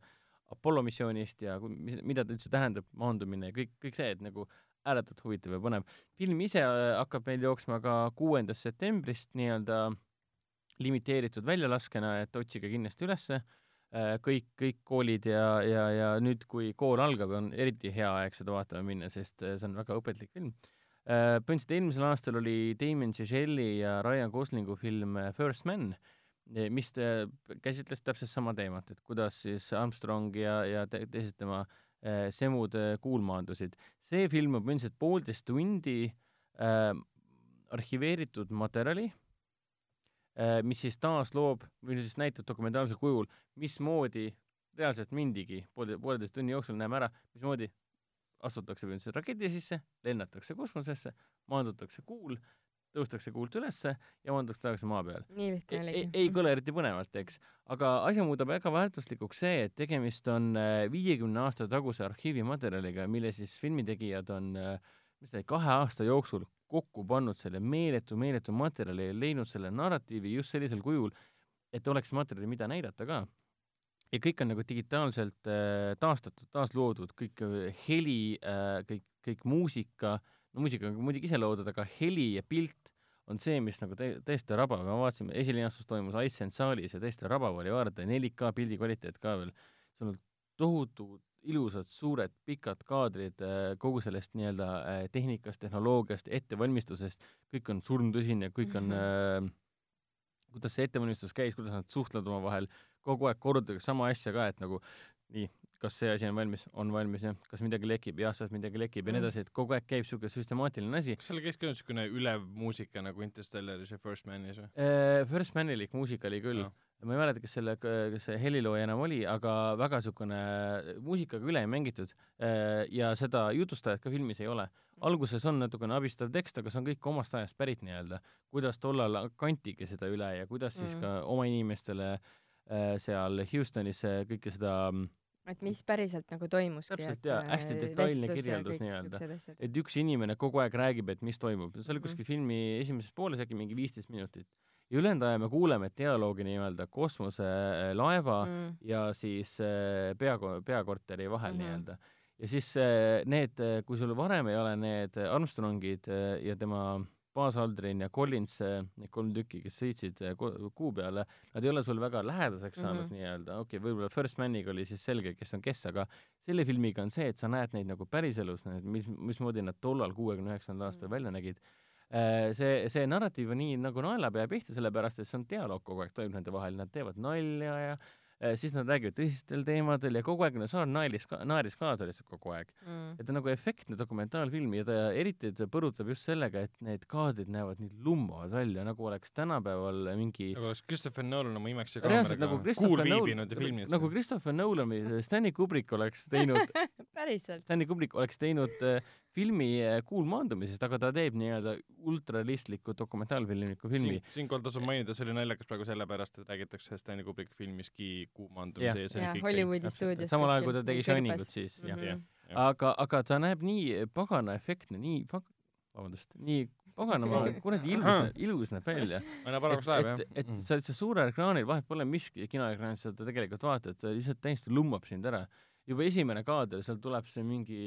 S4: Apollo missioonist ja mis, mida ta üldse tähendab, maandumine ja kõik, kõik see, et nagu ääretult huvitav ja põnev. film ise äh, hakkab meil jooksma ka kuuendast septembrist nii-öelda limiteeritud väljalaskena, et otsige kindlasti ülesse äh, kõik, kõik koolid ja, ja, ja nüüd, kui kool algab, on eriti hea aeg seda vaatama minna, sest äh, see on väga õpetlik film. põhimõtteliselt eelmisel aastal oli Damien Chazelle ja Ryan Goslingu film äh, First Man, mis äh, käsitles täpselt sama teemat, et kuidas siis Armstrong ja, ja te, teised tema äh, semud äh, kuulmaandusid. see film on põhimõtteliselt poolteist tundi äh, arhiveeritud materjali äh, mis siis taas loob või siis näitab dokumentaalsel kujul, mismoodi reaalselt mindigi poole, pooleteist tunni jooksul näeme ära, mismoodi astutakse põhimõtteliselt raketi sisse, lennatakse kosmosesse, maandutakse kuul, tõustakse kuult ülesse ja maandutakse tagasi maa peale
S3: nii lihtne
S4: ei,
S3: oligi.
S4: ei kõla eriti põnevalt, eks, aga asja muudab väga väärtuslikuks see, et tegemist on äh, viiekümne aasta taguse arhiivimaterjaliga, mille siis filmitegijad on, mis ta oli, kahe aasta jooksul kokku pannud selle meeletu, meeletu materjali ja leidnud selle narratiivi just sellisel kujul, et oleks materjali, mida näidata ka. ja kõik on nagu digitaalselt äh, taastatud, taasloodud, kõik äh, heli äh,, kõik, kõik muusika, no muusika on muidugi ise loodud, aga heli ja pilt on see, mis nagu tä-, täiesti rabav, me vaatasime, esilinastus toimus Iceland saalis ja täiesti rabav oli vaadata, 4K pildi kvaliteet ka veel, seal on tohutud ilusad suured pikad kaadrid äh, kogu sellest nii-öelda äh, tehnikast, tehnoloogiast, ettevalmistusest, kõik on surmtõsine, kõik on
S3: Mhm.
S4: äh, kuidas see ettevalmistus käis, kuidas nad suhtlevad omavahel, kogu aeg kordatakse sama asja ka, et nagu nii, kas see asi on valmis, on valmis jah, kas midagi lekib, jah, sealt midagi lekib ja nii
S3: Mm.
S4: edasi, et kogu aeg käib niisugune süstemaatiline asi.
S2: kas seal käis ka niisugune ülev muusika nagu Interstellaris ja First Manis või?
S4: First Manilik muusika oli küll
S2: Jah.
S4: Ma ei mäleta, kes selle, kes see helilooja enam oli, aga väga niisugune muusikaga üle mängitud äh, ja seda jutustajat ka filmis ei ole. alguses on natukene abistav tekst, aga see on kõik omast ajast pärit nii-öelda, kuidas tollal kantigi seda üle ja kuidas siis
S3: Mm.
S4: ka oma inimestele äh, seal Houstonis äh, kõike seda mm,
S3: et mis päriselt nagu toimuski.
S4: Täpselt, jaa, hästi detailne kirjeldus nii-öelda. et üks inimene kogu aeg räägib, et mis toimub. see oli
S3: Mhm.
S4: kuskil filmi esimeses pooles äkki mingi viisteist minutit. Ja ülejäänud aja me kuuleme dialoogi nii-öelda kosmoselaeva mm.
S3: mm.
S4: ja siis äh, pea, peakorteri vahel mm
S3: Mhm.
S4: -hmm. nii-öelda. ja siis äh, need, kui sul varem ei ole need Armstrongid ja tema Buzz Aldrin ja Collins, need kolm tükki, kes sõitsid kuu peale, nad ei ole sul väga lähedaseks saanud mm
S3: Mhm.
S4: -hmm. nii-öelda, okei okay,, võib-olla First Maniga oli siis selge, kes on kes, aga selle filmiga on see, et sa näed neid nagu päriselus, mis, mismoodi nad tollal, kuuekümne üheksandal aastal
S3: Mhm.
S4: välja nägid. Äh, see, see narratiiv on nii nagu naelapea pihta, sellepärast et see on dialoog kogu aeg toimub nende vahel, nad teevad nalja ja äh, siis nad räägivad tõsistel teemadel ja kogu aeg no Saar naeris naeris kaasa lihtsalt kogu aeg.
S3: Mm.
S4: et ta on nagu efektne dokumentaalfilm ja ta eriti ta põrutab just sellega, et need kaadrid näevad nii lummavad välja, nagu oleks tänapäeval mingi
S2: nagu oleks Christopher Nolan oma imeksi
S4: nagu
S2: kaameraga
S4: Christopher
S2: kuul
S4: Nolan
S2: viibinud ja filminud
S4: nagu Christopher Nolan või Stanley Kubrick oleks teinud
S3: päriselt.
S4: Stanley Kubrick oleks teinud äh, filmi äh, Kuul maandumisest, aga ta teeb nii-öelda ultrarealistlikku dokumentaalfilmilikku filmi
S2: Siin, siinkohal tasub mainida, see oli naljakas praegu sellepärast, et räägitakse Stanley Kubricki filmiski kuumandumise
S4: Jah.
S2: ja see oli kõik
S3: Hollywoodi stuudios.
S4: samal ajal, kui ta tegi Shiningut siis, jah.
S2: Jah.
S4: aga, aga ta näeb nii pagana efektne, nii fak-, vabandust, nii paganama kuradi ilus, ilus näeb välja.
S2: aina paremaks läheb, jah.
S4: et, et sa oled seal suurel ekraanil, vahet pole, mis kinoekraanil sa seda tegelikult vaatad, ta lihtsalt täiesti lummab sind ära. juba esimene kaader, seal tuleb see mingi,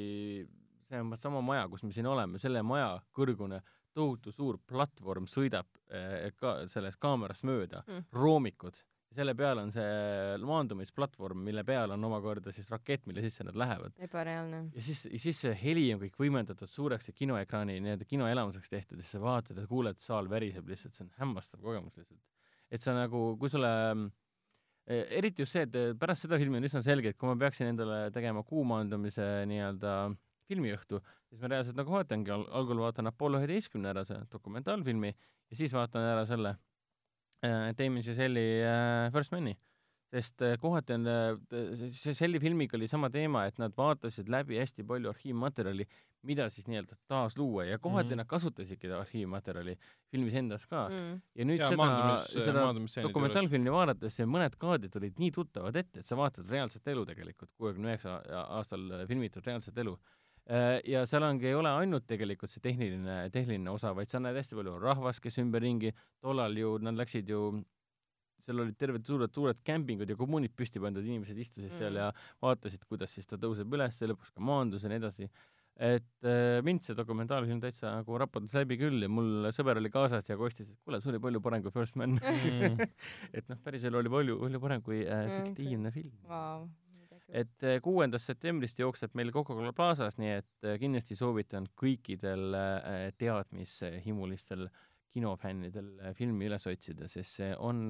S4: see on sama maja, kus me siin oleme, selle maja kõrgune tohutu suur platvorm sõidab eh, ka sellest kaamerast mööda
S3: Mm.
S4: roomikud, selle peal on see maandumisplatvorm, mille peal on omakorda siis rakett, mille sisse nad lähevad.
S3: ebareaalne.
S4: ja siis, siis see heli on kõik võimendatud suureks ja kinoekraani nii-öelda kinoelamuseks tehtud ja siis sa vaatad ja kuuled, saal väriseb lihtsalt, see on hämmastav kogemus lihtsalt. et sa nagu, kui sulle eh, eriti just see, et pärast seda filmi on üsna selge, et kui ma peaksin endale tegema kuumaandumise nii-öelda filmiõhtu, siis ma reaalselt nagu vaatangi al, algul vaatan Apollo üheteistkümne ära, see dokumentaalfilmi, ja siis vaatan ära selle äh, Damien Chazelle'i äh, First Mani. sest äh, kohati on äh, see Selli filmiga oli sama teema, et nad vaatasid läbi hästi palju arhiivmaterjali, mida siis nii-öelda taasluua ja kohati mm. -hmm. nad kasutasidki seda arhiivmaterjali filmis endas ka
S3: mm.
S4: ja nüüd
S2: Jaa,
S4: seda, seda dokumentaalfilmi vaadates ja mõned kaadrid olid nii tuttavad ette, et sa vaatad reaalset elu tegelikult, kuuekümne üheksa aastal filmitud reaalset elu. Äh, ja seal ongi, ei ole ainult tegelikult see tehniline, tehniline osa, vaid sa näed hästi palju rahvast, kes ümberringi, tollal ju nad läksid ju seal olid terved suured, suured kämpingud ja kommuunid püsti pandud, inimesed istusid mm. seal ja vaatasid, kuidas siis ta tõuseb üles ja lõpuks ka maandus ja nii edasi. et äh, mind see dokumentaalfilm täitsa nagu raputas läbi küll ja mul sõber oli kaasas ja kostis, et kuule, see oli palju parem kui First Man
S2: Mm.
S4: et noh, päriselu oli palju, palju parem kui äh,
S3: Mm,
S4: fiktiivne film.
S3: Vau.
S4: Et äh, kuuendast septembrist jookseb meil Coca-Cola Plaza's, nii et äh, kindlasti soovitan kõikidel äh, teadmishimulistel kinofännidel filmi üles otsida, sest see on,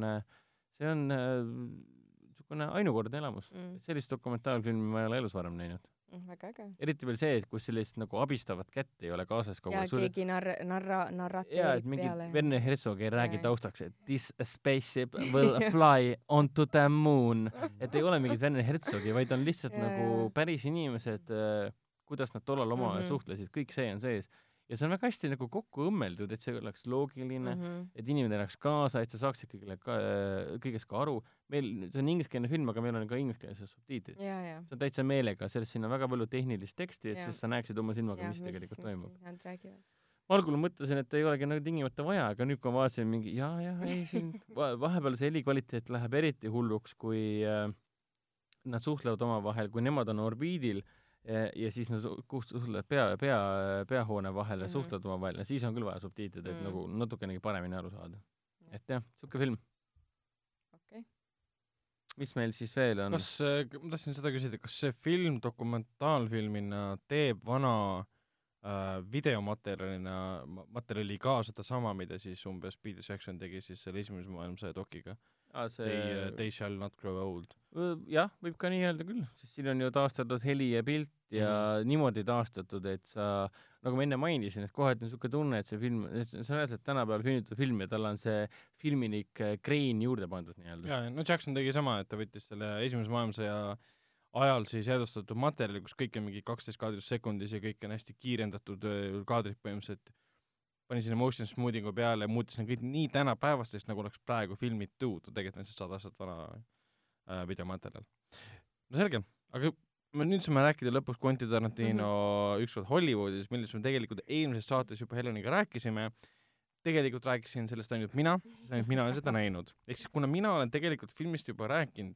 S4: see on niisugune ainukordne elamus
S3: Mm.
S4: sellist dokumentaalfilmi ma ei ole elus varem näinud.
S3: Mm, väga äge.
S4: eriti veel see, et kus sellist nagu abistavat kätt ei ole kaasas kogu
S3: ja
S4: aeg. sul-
S3: keegi narr-, narra-, narrateerib
S4: mingi
S3: peale.
S4: Werner Herzog ei räägi taustaks, et this spaceship will fly onto the moon. et ei ole mingit Werner Herzogi, vaid on lihtsalt
S3: Jaa,
S4: nagu päris inimesed, kuidas nad tollal omavahel
S3: Mhm.
S4: suhtlesid, kõik see on sees. Ja see on väga hästi nagu kokku õmmeldud, et see oleks loogiline mm,
S3: -hmm.
S4: et inimene elaks kaasa, et sa saaksid kõigile ka, kõigest ka aru. meil, see on ingliskeelne film, aga meil on ka ingliskeelsed subtiitrid.
S3: ja, ja.
S4: see on täitsa meelega, sellest siin on väga palju tehnilist teksti, et
S3: Jaa.
S4: siis sa näeksid oma silmaga,
S3: ja
S4: mis tegelikult toimub
S3: mis räägivad.
S4: ma algul mõtlesin, et ei olegi nagu tingimata vaja, aga nüüd, kui ma vaatasin mingi jaa, jah, ei siin va vahepeal see helikvaliteet läheb eriti hulluks, kui äh, nad suhtlevad omavahel, kui nemad on orbiidil ja, ja siis nad su- kus suhtlevad pea, pea, peahoone vahel ja
S3: Mhm.
S4: suhtlevad omavahel ja siis on küll vaja subtiitreid, et
S3: Mhm.
S4: nagu natukenegi paremini aru saada. et jah, siuke film.
S3: okei okay.
S4: mis meil siis veel on?
S2: kas, ma tahtsin seda küsida, kas see film dokumentaalfilmina teeb vana äh, videomaterjalina, materjali ka sedasama, mida siis umbes Peter Jackson tegi siis selle esimese maailmasõja dokiga
S4: Aa,
S2: see... They, they shall not grow old.
S4: jah, võib ka nii öelda küll, sest siin on ju taastatud heli ja pilt ja mm. niimoodi taastatud, et sa, nagu ma enne mainisin, et kohati on niisugune tunne, et see film, see on reaalselt tänapäeval filmitud film ja talle on see filmilik äh, krein juurde pandud nii-öelda.
S2: jaa, no Jackson tegi sama, et ta võttis selle esimese maailmasõja ajal siis jäädvustatud materjali, kus kõik on mingi kaksteist kaadrit sekundis ja kõik on hästi kiirendatud öö, kaadrid põhimõtteliselt, pani sinna motion smoothing'u peale ja muutis need kõik nii tänapäevasteks, nagu oleks praegu filmitud, tegelikult on see sada aastat vana äh, videomaterjal. no selge, aga me nüüd saame rääkida lõpuks Quentin Tarantino mm -hmm. Ükskord Hollywoodis, millest me tegelikult eelmises saates juba Heleniga rääkisime, tegelikult rääkisin sellest ainult mina, sest ainult mina olen seda näinud. ehk siis kuna mina olen tegelikult filmist juba rääkinud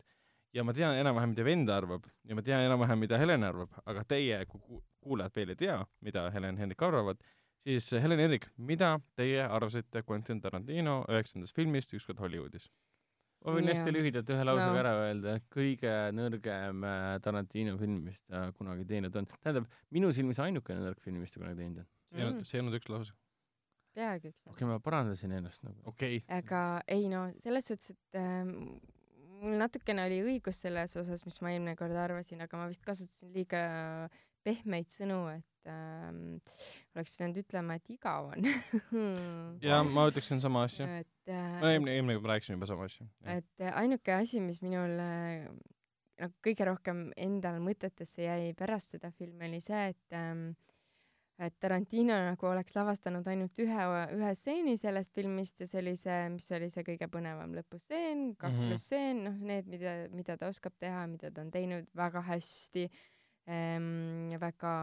S2: ja ma tean enam-vähem, mida vend arvab ja ma tean enam-vähem, mida Helen arvab, aga teie kui ku- kuulajad veel ei tea, mida Helen ja Hendrik arvavad, siis Helen ja Hendrik, mida teie arvasite Quentin Tarantino üheksandast filmist Ükskord Hollywoodis?
S4: ma võin hästi lühidalt ühe lausega
S3: No.
S4: ära öelda, kõige nõrgem äh, Tarantino film, mis ta kunagi teinud on. tähendab, minu silmis ainukene nõrk film, mis ta kunagi teinud on.
S2: see olnud,
S3: Mm.
S2: see ei olnud üks lause.
S3: peaaegu üks
S4: okei okay,, ma parandasin ennast nagu.
S2: okei okay.,
S3: aga ei no selles suhtes, et ähm, mul natukene oli õigus selles osas, mis ma eelmine kord arvasin, aga ma vist kasutasin liiga pehmeid sõnu, et ähm, oleks pidanud ütlema, et igav on.
S2: Ja ma ütleksin sama asja.
S3: et äh,
S2: eelmine, eelmine kord ma rääkisin juba sama asja.
S3: et äh, ainuke asi, mis minul äh, nagu kõige rohkem endal mõtetesse jäi pärast seda filmi, oli see, et ähm, et Tarantino nagu oleks lavastanud ainult ühe, ühe stseeni sellest filmist ja see oli see, mis oli see kõige põnevam lõpustseen, kaklusstseen, noh, need, mida, mida ta oskab teha, mida ta on teinud väga hästi. ähm,, väga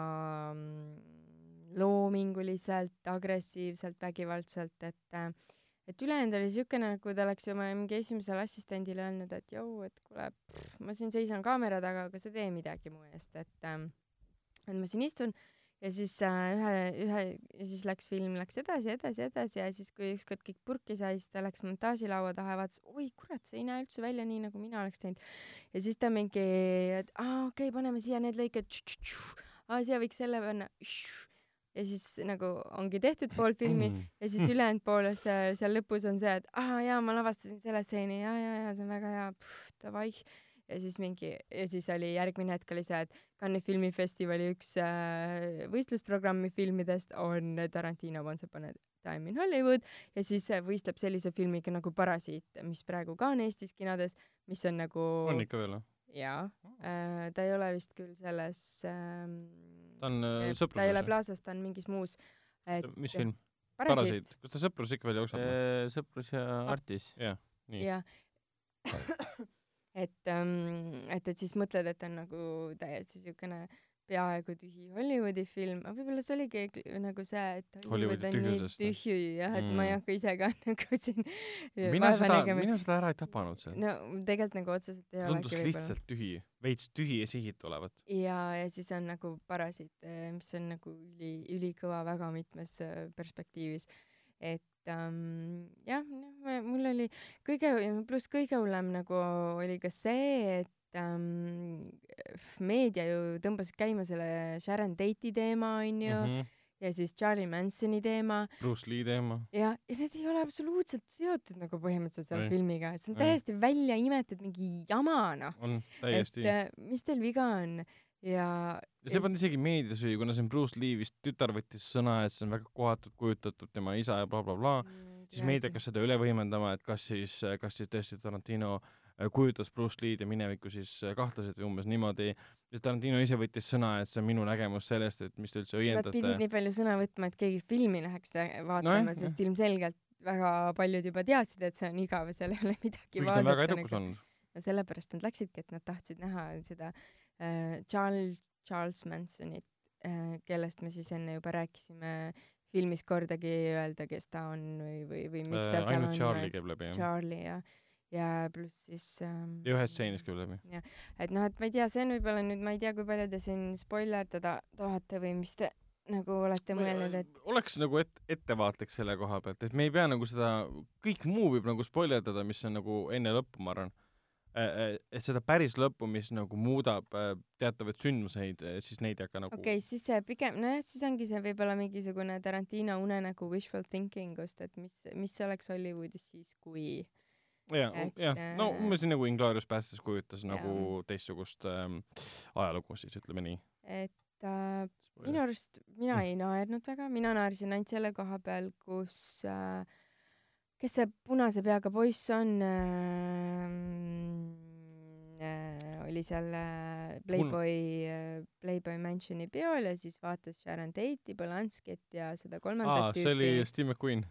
S3: mm, loominguliselt, agressiivselt, vägivaldselt, et äh, et ülejäänud oli siukene, nagu ta oleks oma mingi esimesele assistendile öelnud, et jõu, et kuule, ma siin seisan kaamera taga, aga sa tee midagi mu eest, et ähm, et ma siin istun ja siis äh, ühe, ühe ja siis läks film läks edasi, edasi, edasi ja siis, kui ükskord kõik purki sai, siis ta läks montaažilaua taha ja vaatas, oi kurat, see ei näe üldse välja nii, nagu mina oleks teinud. ja siis ta mingi, et aa okei okay,, paneme siia need lõiked, aa siia võiks selle panna. ja siis nagu ongi tehtud pool filmi ja siis ülejäänud poole see seal lõpus on see, et aa jaa, ma lavastasin selle stseeni ja, ja, ja see on väga hea, davai. Ja siis mingi ja siis oli järgmine hetk oli see, et Cannes'i filmifestivali üks äh, võistlusprogrammi filmidest on Tarantino Once Upon a time in Hollywood ja siis äh, võistleb sellise filmiga nagu Parasiit, mis praegu ka on Eestis kinodes, mis on nagu
S2: on ikka veel või?
S3: jaa äh,, ta ei ole vist küll selles ähm,
S2: ta on äh,
S3: ta ei ole
S2: sõpruses.
S3: Plaza's, ta on mingis muus. et
S2: mis film?
S3: Parasiit,
S2: Parasiit. kas ta sõprus ikka veel jookseb?
S4: sõprus ja Artis.
S2: nii.
S3: jah. Et ähm,, et, et siis mõtled, et on nagu täiesti siukene peaaegu tühi Hollywoodi film, aga võib-olla see oligi nagu see, et Hollywood
S2: Hollywoodi
S3: on nii tühi jah, et
S2: Mm.
S3: ma ei hakka ise ka nagu siin
S2: mina seda, mina seda ära ei tabanud seal.
S3: no tegelikult nagu otseselt ei olegi
S2: tundus lihtsalt tühi, veits tühi ja sihitu olevat.
S3: ja, ja siis on nagu Parasiit, mis on nagu üli, ülikõva väga mitmes äh, perspektiivis. Et ähm, jah, mul oli kõige, pluss kõige hullem nagu oli ka see, et ähm, meedia ju tõmbas käima selle Sharon Tate'i teema, onju mm. -hmm. ja siis Charlie Mansoni teema
S2: Bruce Lee teema.
S3: ja, ja need ei ole absoluutselt seotud nagu põhimõtteliselt selle filmiga, see on täiesti välja imetud mingi jama, noh.
S2: on
S3: et
S2: täiesti.
S3: äh, mis teil viga on ja
S2: ja see polnud isegi meediasüü, kuna see on Bruce Lee vist tütar võttis sõna, et see on väga kohatult kujutatud tema isa ja blablabla bla,, bla,
S3: Mm,
S2: siis meedia hakkas seda üle võimendama, et kas siis, kas siis tõesti Tarantino äh, kujutas Bruce Lee'd ja minevikku siis äh, kahtlaselt või umbes niimoodi. siis Tarantino ise võttis sõna, et see on minu nägemus sellest, et mis te üldse
S3: Nad pidid
S2: õiendate.
S3: nii palju sõna võtma, et keegi filmi läheks vaatama no,, sest ilmselgelt väga paljud juba teadsid, et see on igav ja seal ei ole midagi
S2: kuigi ta on väga
S3: vaadata
S2: edukas
S3: nagu.
S2: olnud.
S3: ja sellepärast nad läksidki, et nad tahtsid näha seda Charles, Charles Mansonit äh,, kellest me siis enne juba rääkisime, filmis kordagi ei öelda, kes ta on või, või, või miks ta seal
S2: Äh, ainult
S3: on.
S2: Charlie käib läbi, jah.
S3: Charlie ja, ja pluss siis ähm,
S2: ja ühes stseenis käib läbi.
S3: et noh, et ma ei tea, see on võib-olla nüüd, ma ei tea, kui palju te siin spoilerdada tahate või mis te nagu olete mõelnud, et
S2: oleks nagu et, ettevaatlik selle koha pealt, et me ei pea nagu seda, kõik muu võib nagu spoilerdada, mis on nagu enne lõppu, ma arvan. Et seda päris lõppu, mis nagu muudab äh, teatavaid sündmuseid, siis neid ei hakka nagu
S3: okei okay,, siis see pigem, nojah, siis ongi see võib-olla mingisugune Tarantino unenägu wishful thinking ust, et mis, mis oleks Hollywoodis siis, kui
S2: jah jah, no
S3: äh,
S2: umbes nii nagu Inglourious Basterds kujutas nagu teistsugust ähm, ajalugu siis ütleme nii.
S3: et äh, minu arust mina ei naernud väga, mina naersin ainult selle koha peal, kus äh, kes see punase peaga poiss on äh,, äh, oli seal äh, Playboy äh,, Playboy Mansioni peol ja siis vaatas Sharon Tate'i, Polanskit ja seda kolmandat
S2: see oli
S3: tüüpi.
S2: Steve McQueen,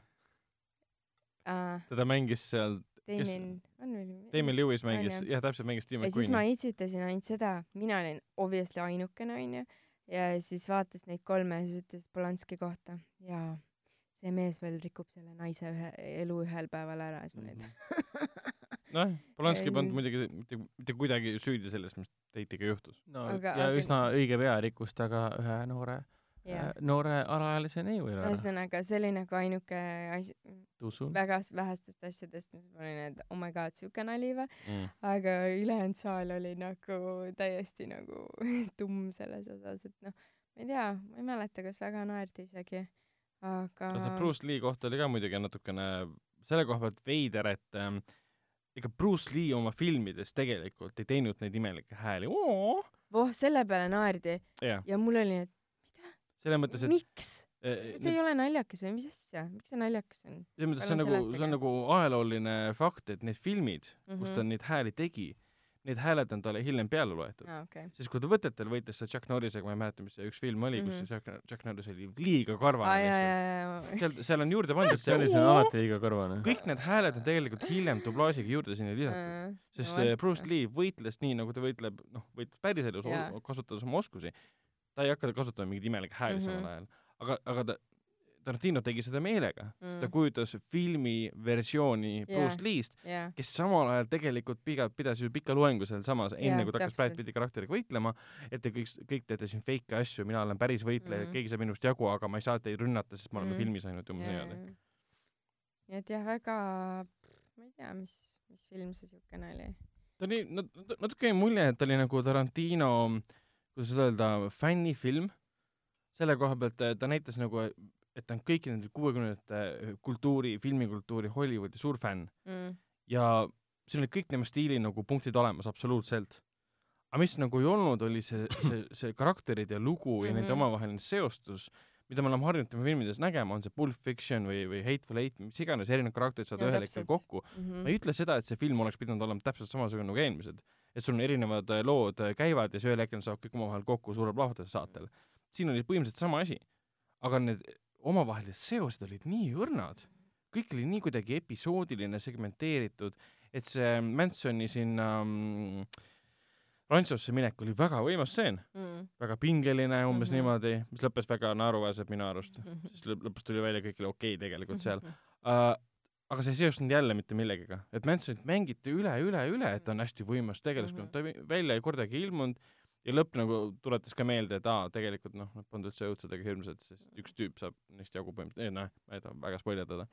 S3: äh,
S2: teda mängis seal,
S3: Damien, on veel?
S2: Damien Lewis mängis jah, täpselt mängis Steve
S3: ja siis ma
S2: McQueen'i.
S3: itsitasin ainult seda, mina olin obviously ainukene onju ja siis vaatas neid kolme ja siis ütles Polanski kohta ja see mees veel rikub selle naise ühe elu ühel päeval ära ja siis ma nüüd
S2: noh, Polanski
S3: Ei,
S2: pannud muidugi mitte, mitte kuidagi süüdi selles, mis Tate'iga juhtus.
S4: no
S3: Aga-
S4: ja
S3: aga-
S4: üsna õige pea rikkus ta ka ühe noore,
S3: ja
S4: noore alaealise neiu ära.
S3: ühesõnaga see oli nagu ainuke asi väga vähestest asjadest mis ma olin et oh my god siuke nali või
S2: Mm.
S3: aga ülejäänud saal oli nagu täiesti nagu tumm selles osas et noh ma ei tea ma ei mäleta kas väga naerdi isegi aga
S2: no Bruce Lee kohta oli ka muidugi natukene selle koha pealt veider, et ähm, ega Bruce Lee oma filmides tegelikult ei teinud neid imelikke hääli.
S3: voh selle peale naerdi.
S2: Jah,
S3: ja mul oli et
S2: selles mõttes, et
S3: miks?
S2: Eh,
S3: see ei ole naljakas või mis asja? Miks see naljakas on?
S2: Selles mõttes see on nagu, see on nagu ajalooline fakt, et need filmid mm, -hmm. kus ta
S3: Mhm.
S2: neid hääli tegi, need hääled on talle hiljem peale loetud.
S3: aa okei
S2: siis kui ta võtetel võitles seal Chuck Norrisega, ma ei mäleta, mis see üks film oli mm, -hmm. kus
S3: Mhm.
S2: see Chuck, Chuck Norris oli liiga karvane
S3: jaa
S2: seal, seal on juurde pandud
S4: see oli, on alati liiga kõrvane.
S2: kõik need hääled on tegelikult hiljem dublaažiga juurde sinna lisatud. sest see Bruce Lee võitles nii, nagu ta võitleb, noh, võitles päriselus
S3: Jaa.,
S2: kasutades oma oskusi. ta ei hakka kasutama mingeid imelikke hääli mm. -hmm. samal ajal, aga, aga ta, Tarantino tegi seda meelega mm., ta
S3: Mm.
S2: kujutas filmi versiooni
S3: Jaa.
S2: Bruce Lee'st,
S3: jaa
S2: kes samal ajal tegelikult piga, pidas ju pika loengu sealsamas, enne
S3: Jaa,
S2: kui ta hakkas Brad. Pitti karakteriga võitlema, et te kõik, kõik teete siin feike asju, mina olen päris võitleja mm.,
S3: Mhm.
S2: keegi saab minust jagu, aga ma ei saa teid rünnata, sest me oleme
S3: Mhm.
S2: filmis ainult umbes niimoodi.
S3: nii et jah väga ma ei tea mis mis film see siukene oli
S2: ta oli nat- natuke jäi mulje, et ta oli nagu Tarantino, kuidas öelda, fännifilm. selle koha pealt eh, ta näitas nagu, et ta on kõikide nende kuuekümnendate kultuuri, filmikultuuri, Hollywoodi suur fänn
S3: mm.
S2: ja siin olid kõik tema stiili nagu punktid olemas absoluutselt. aga mis nagu ei olnud, oli see, see, see karakterid ja lugu ja nende
S3: Mhm.
S2: omavaheline seostus, mida me oleme harjunud tema filmides nägema, on see Pulp Fiction või, või Hateful Eight, mis iganes, erinevad karakterid saavad ühel hetkel kokku.
S3: Mhm.
S2: ma ei ütle seda, et see film oleks pidanud olema täpselt samasugune nagu eelmised, et sul on erinevad äh, lood äh, käivad ja siis ühel hetkel saavad kõik omavahel kokku suurel plahvatuse saatel. siin oli põhimõtteliselt sama asi, aga need omavahelised seosed olid nii õrnad, kõik oli nii kuidagi episoodiline, segmenteeritud, et see Mansoni sinna mm, rantsusse minek oli väga võimas stseen,
S3: Mm.
S2: väga pingeline umbes mm -hmm. niimoodi, mis lõppes väga naeruväärselt minu arust, sest lõpp, lõpus tuli välja kõik oli okei okay tegelikult seal uh,. aga see ei seostunud jälle mitte millegagi, et Mansonit mängiti üle, üle, üle, et ta on hästi võimas tegelaskond,
S3: Mhm.
S2: ta ei- välja ei kordagi ilmunud ja lõpp nagu tuletas ka meelde, et aa, tegelikult noh, nad polnud üldse õudsed ega hirmsad, sest üks tüüp saab neist jagu põhimõtteliselt, noh, ma ei taha väga spoilerdada.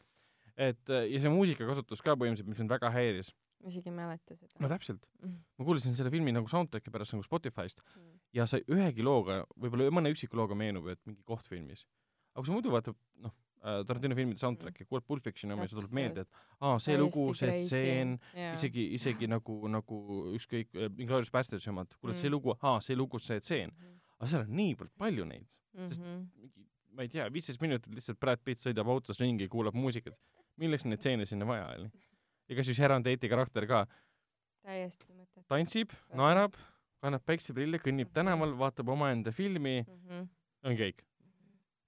S2: et äh, ja see muusikakasutus ka põhimõtteliselt, mis mind väga häiris.
S3: ma isegi ei mäleta seda
S2: no täpselt,
S3: Mm.
S2: ma kuulasin selle filmi nagu soundtrack'i pärast nagu Spotify'st
S3: Mm.
S2: ja sa ühegi looga, võib-olla mõne üksiku looga meenub, et mingi koht filmis. aga kui sa muidu vaatad, noh, Tarantino filmide soundtrack'i, kuulad Pulp Fictioni oma ja sul tuleb meelde, et aa, see lugu, see stseen, isegi, isegi nagu, nagu ükskõik, Inglourious Basterds omad, kuulad see
S3: Mm.
S2: lugu, aa, see lugu, see tseen. aga seal on niivõrd palju neid, sest
S3: Mhm.
S2: mingi, ma ei tea, viisteist minutit lihtsalt Brad Pitt sõidab autos ringi, kuulab muusikat. milleks neid stseene sinna vaja oli? ja kas siis Sharon Tate'i karakter ka
S3: täiesti mõttetu.
S2: tantsib, naerab, kannab päikseprille, kõnnib tänaval, vaatab omaenda filmi,
S3: Mhm.
S2: ongi kõik.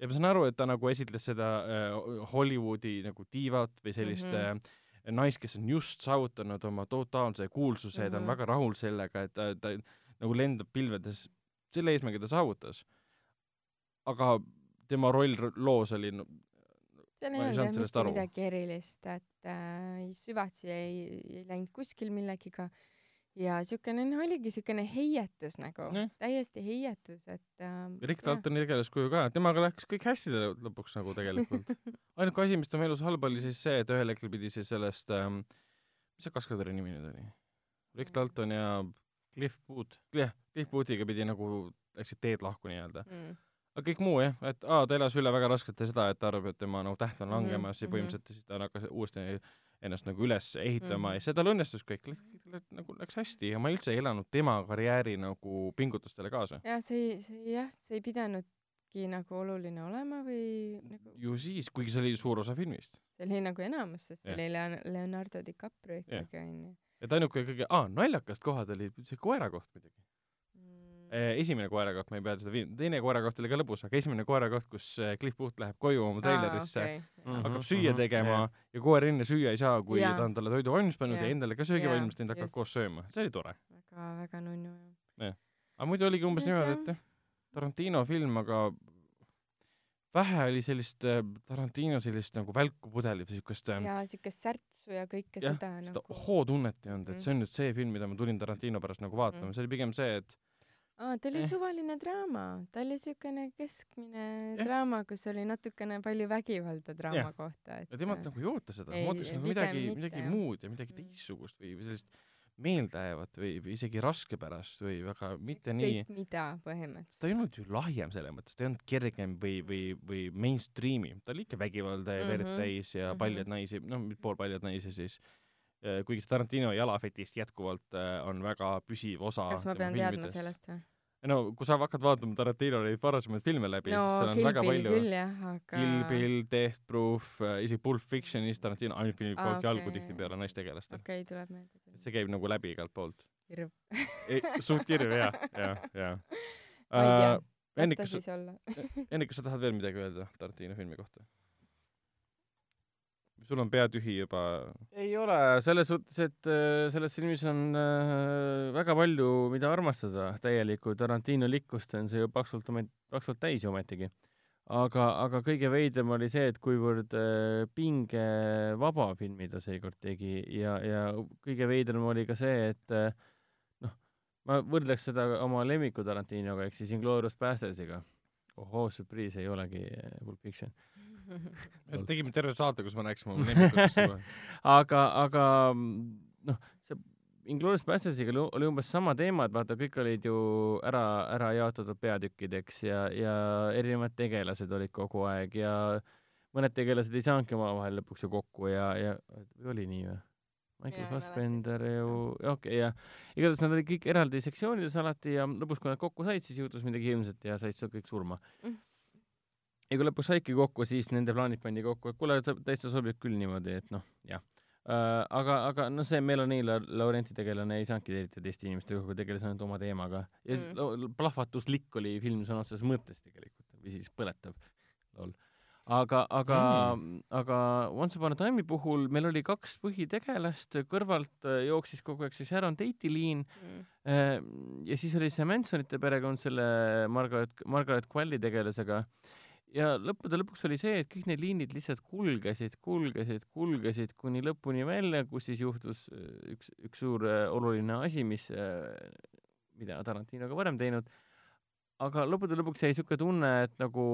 S2: Ja ma saan aru, et ta nagu esitles seda äh, Hollywoodi nagu diivat või sellist mm -hmm. äh, naist, kes on just saavutanud oma totaalse kuulsuse mm, -hmm. ta on
S3: Mhm.
S2: väga rahul sellega, et ta, ta nagu lendab pilvedes, selle eesmärgi ta saavutas. aga tema roll loos oli no,
S3: seal ei
S2: ei
S3: olnud mitte
S2: aru.
S3: midagi erilist, et äh, süvatsi ei, ei läinud kuskil millegiga ja siukene noh, oligi siukene heietus nagu
S2: Jah.,
S3: täiesti heietus, et äh,
S2: Rick Daltoni tegelaskuju ka, temaga läks kõik hästi lõ- lõpuks nagu tegelikult. ainuke asi, mis tema elus halb oli siis see, et ühel hetkel pidi siis sellest ähm,, mis see kaskadööri nimi nüüd oli? Rick Dalton ja Cliff Booth, jah, Cliff Boothiga pidi nagu, läksid teed lahku nii-öelda.
S3: mm,
S2: aga kõik muu jah, et aa, ta elas üle väga raskelt ja seda, et ta arvab, et tema nagu täht on
S3: Mhm,
S2: langemas ja
S3: mhm.
S2: põhimõtteliselt siis ta hakkas uuesti ennast nagu üles ehitama
S3: Mhm.
S2: ja see tal õnnestus kõik, nagu läks hästi ja ma üldse ei elanud tema karjääri nagu pingutustele kaasa.
S3: jah, see ei, see jah, see ei pidanudki nagu oluline olema või nagu
S2: ju siis, kuigi see oli suur osa filmist.
S3: see oli nagu enamus, sest see oli Leon- Leonardo DiCaprio ikkagi onju.
S2: et ainuke kõige, aa, naljakast kohad oli see koera koht muidugi.
S3: Mm.
S2: esimene koera koht, ma ei pea seda film, teine koera koht oli ka lõbus, aga esimene koera koht, kus äh, Cliff Booth läheb koju oma treilerisse okay.,
S4: Mhm,
S2: hakkab süüa
S4: mhm,
S2: tegema
S4: jah.
S2: ja koer enne süüa ei saa, kui
S3: Jaa.
S2: ta on talle toidu valmis pannud ja
S3: Jah.
S2: endale ka söögi
S3: Jaa,
S2: valmis teinud, hakkavad koos sööma, see oli tore.
S3: väga, väga nunnu jah.
S2: aga muidu oligi umbes niimoodi, et jah, Tarantino film, aga vähe oli sellist äh, Tarantino sellist nagu välkupudelit või siukest äh,
S3: ja siukest särtsu ja kõike
S2: jah,
S3: seda
S2: seda
S3: nagu.
S2: ohootunnet ei olnud, et
S3: Mhm.
S2: see on nüüd see film, mida ma tulin Tarantino pärast nagu vaatama,
S3: Mhm.
S2: see oli pigem see, et
S3: aa, ta oli
S2: Eh.
S3: suvaline draama, ta oli siukene keskmine
S2: Jah.
S3: draama, kus oli natukene palju vägivalda draama
S2: Jah.
S3: kohta, et
S2: ja temalt nagu ei oota seda, ma ootasin nagu midagi, midagi muud ja midagi
S3: Mm.
S2: teistsugust või või sellist meeldejäävat või, või isegi raskepärast või väga mitte nii
S3: ükskõik mida põhimõtteliselt.
S2: ta ei olnud ju lahjem selles mõttes, ta ei olnud kergem või, või, või mainstream'i, ta oli ikka vägivalda ja verd
S3: Mhm.
S2: täis ja paljad naisi, noh, poolpaljad naisi siis. Kuigi see Tarantino jalafetist jätkuvalt äh, on väga püsiv osa
S3: kas ma pean teadma sellest või?
S2: no kui sa hakkad vaatama Tarantino neid varasemaid filme läbi,
S3: no
S2: siis seal on
S3: Kill
S2: väga
S3: Bill
S2: palju
S3: küll jah, aga
S2: Kill Bill, Death Proof, isegi Pulp Fictionis Tarantino ainult filmi
S3: Aa,
S2: poolt jalgu tihtipeale naistegelastel.
S3: okei okay,, tuleb meelde küll.
S2: see käib nagu läbi igalt poolt.
S3: hirm.
S2: suht kirju, jah, jah, jah.
S3: ma ei tea, las ta siis olla.
S2: Ennik, kas sa tahad veel midagi öelda Tarantino filmi kohta? Sul on pea tühi juba.
S4: ei ole, selles suhtes, et äh, selles filmis on äh, väga palju, mida armastada, täielikku Tarantino likkust on see ju paksult paksult täis ju ometigi. aga, aga kõige veidram oli see, et kuivõrd äh, pingevaba filmi ta seekord tegi ja, ja kõige veidram oli ka see, et noh, ma võrdleks seda oma lemmiku Tarantinoga ehk siis Inglourious Bastersiga. ohoo, surprise ei olegi Pulp Fiction.
S2: Me tegime terve saate, kus me rääkisime oma juba.
S4: aga, aga noh, see Inglourious Bastersiga oli, oli umbes sama teema, et vaata, kõik olid ju ära, ära jaotatud peatükkideks ja, ja erinevad tegelased olid kogu aeg ja mõned tegelased ei saanudki omavahel lõpuks ju kokku ja, ja oli nii või? Michael Fassbender ju okei okay,, ja igatahes nad olid kõik eraldi sektsioonides alati ja lõpus, kui nad kokku said, siis juhtus midagi hirmsat ja said seal kõik surma
S3: Mm.
S4: Ja kui lõpuks saidki kokku, siis nende plaanid pandi kokku, et kuule, täitsa sobib küll niimoodi, et noh, jah uh,. aga, aga no see Melanie Laurenti tegelane ei saanudki eriti teiste inimestega kokku, tegeles ainult oma teemaga. ja mm. plahvatuslik oli film sõna otseses mõttes tegelikult, või siis põletav, lol aga, aga mm., aga Once Upon a Time'i puhul meil oli kaks põhitegelast, kõrvalt äh, jooksis kogu aeg see Sharon Tate'i liin mm. Äh, ja siis oli see Mansonite perekond selle Margaret, Margaret Qualley tegelasega ja lõppude lõpuks oli see, et kõik need liinid lihtsalt kulgesid, kulgesid, kulgesid kuni lõpuni välja, kus siis juhtus äh, üks, üks suur oluline asi, mis, mida Tarantino ka varem teinud, aga lõppude lõpuks jäi niisugune tunne, et nagu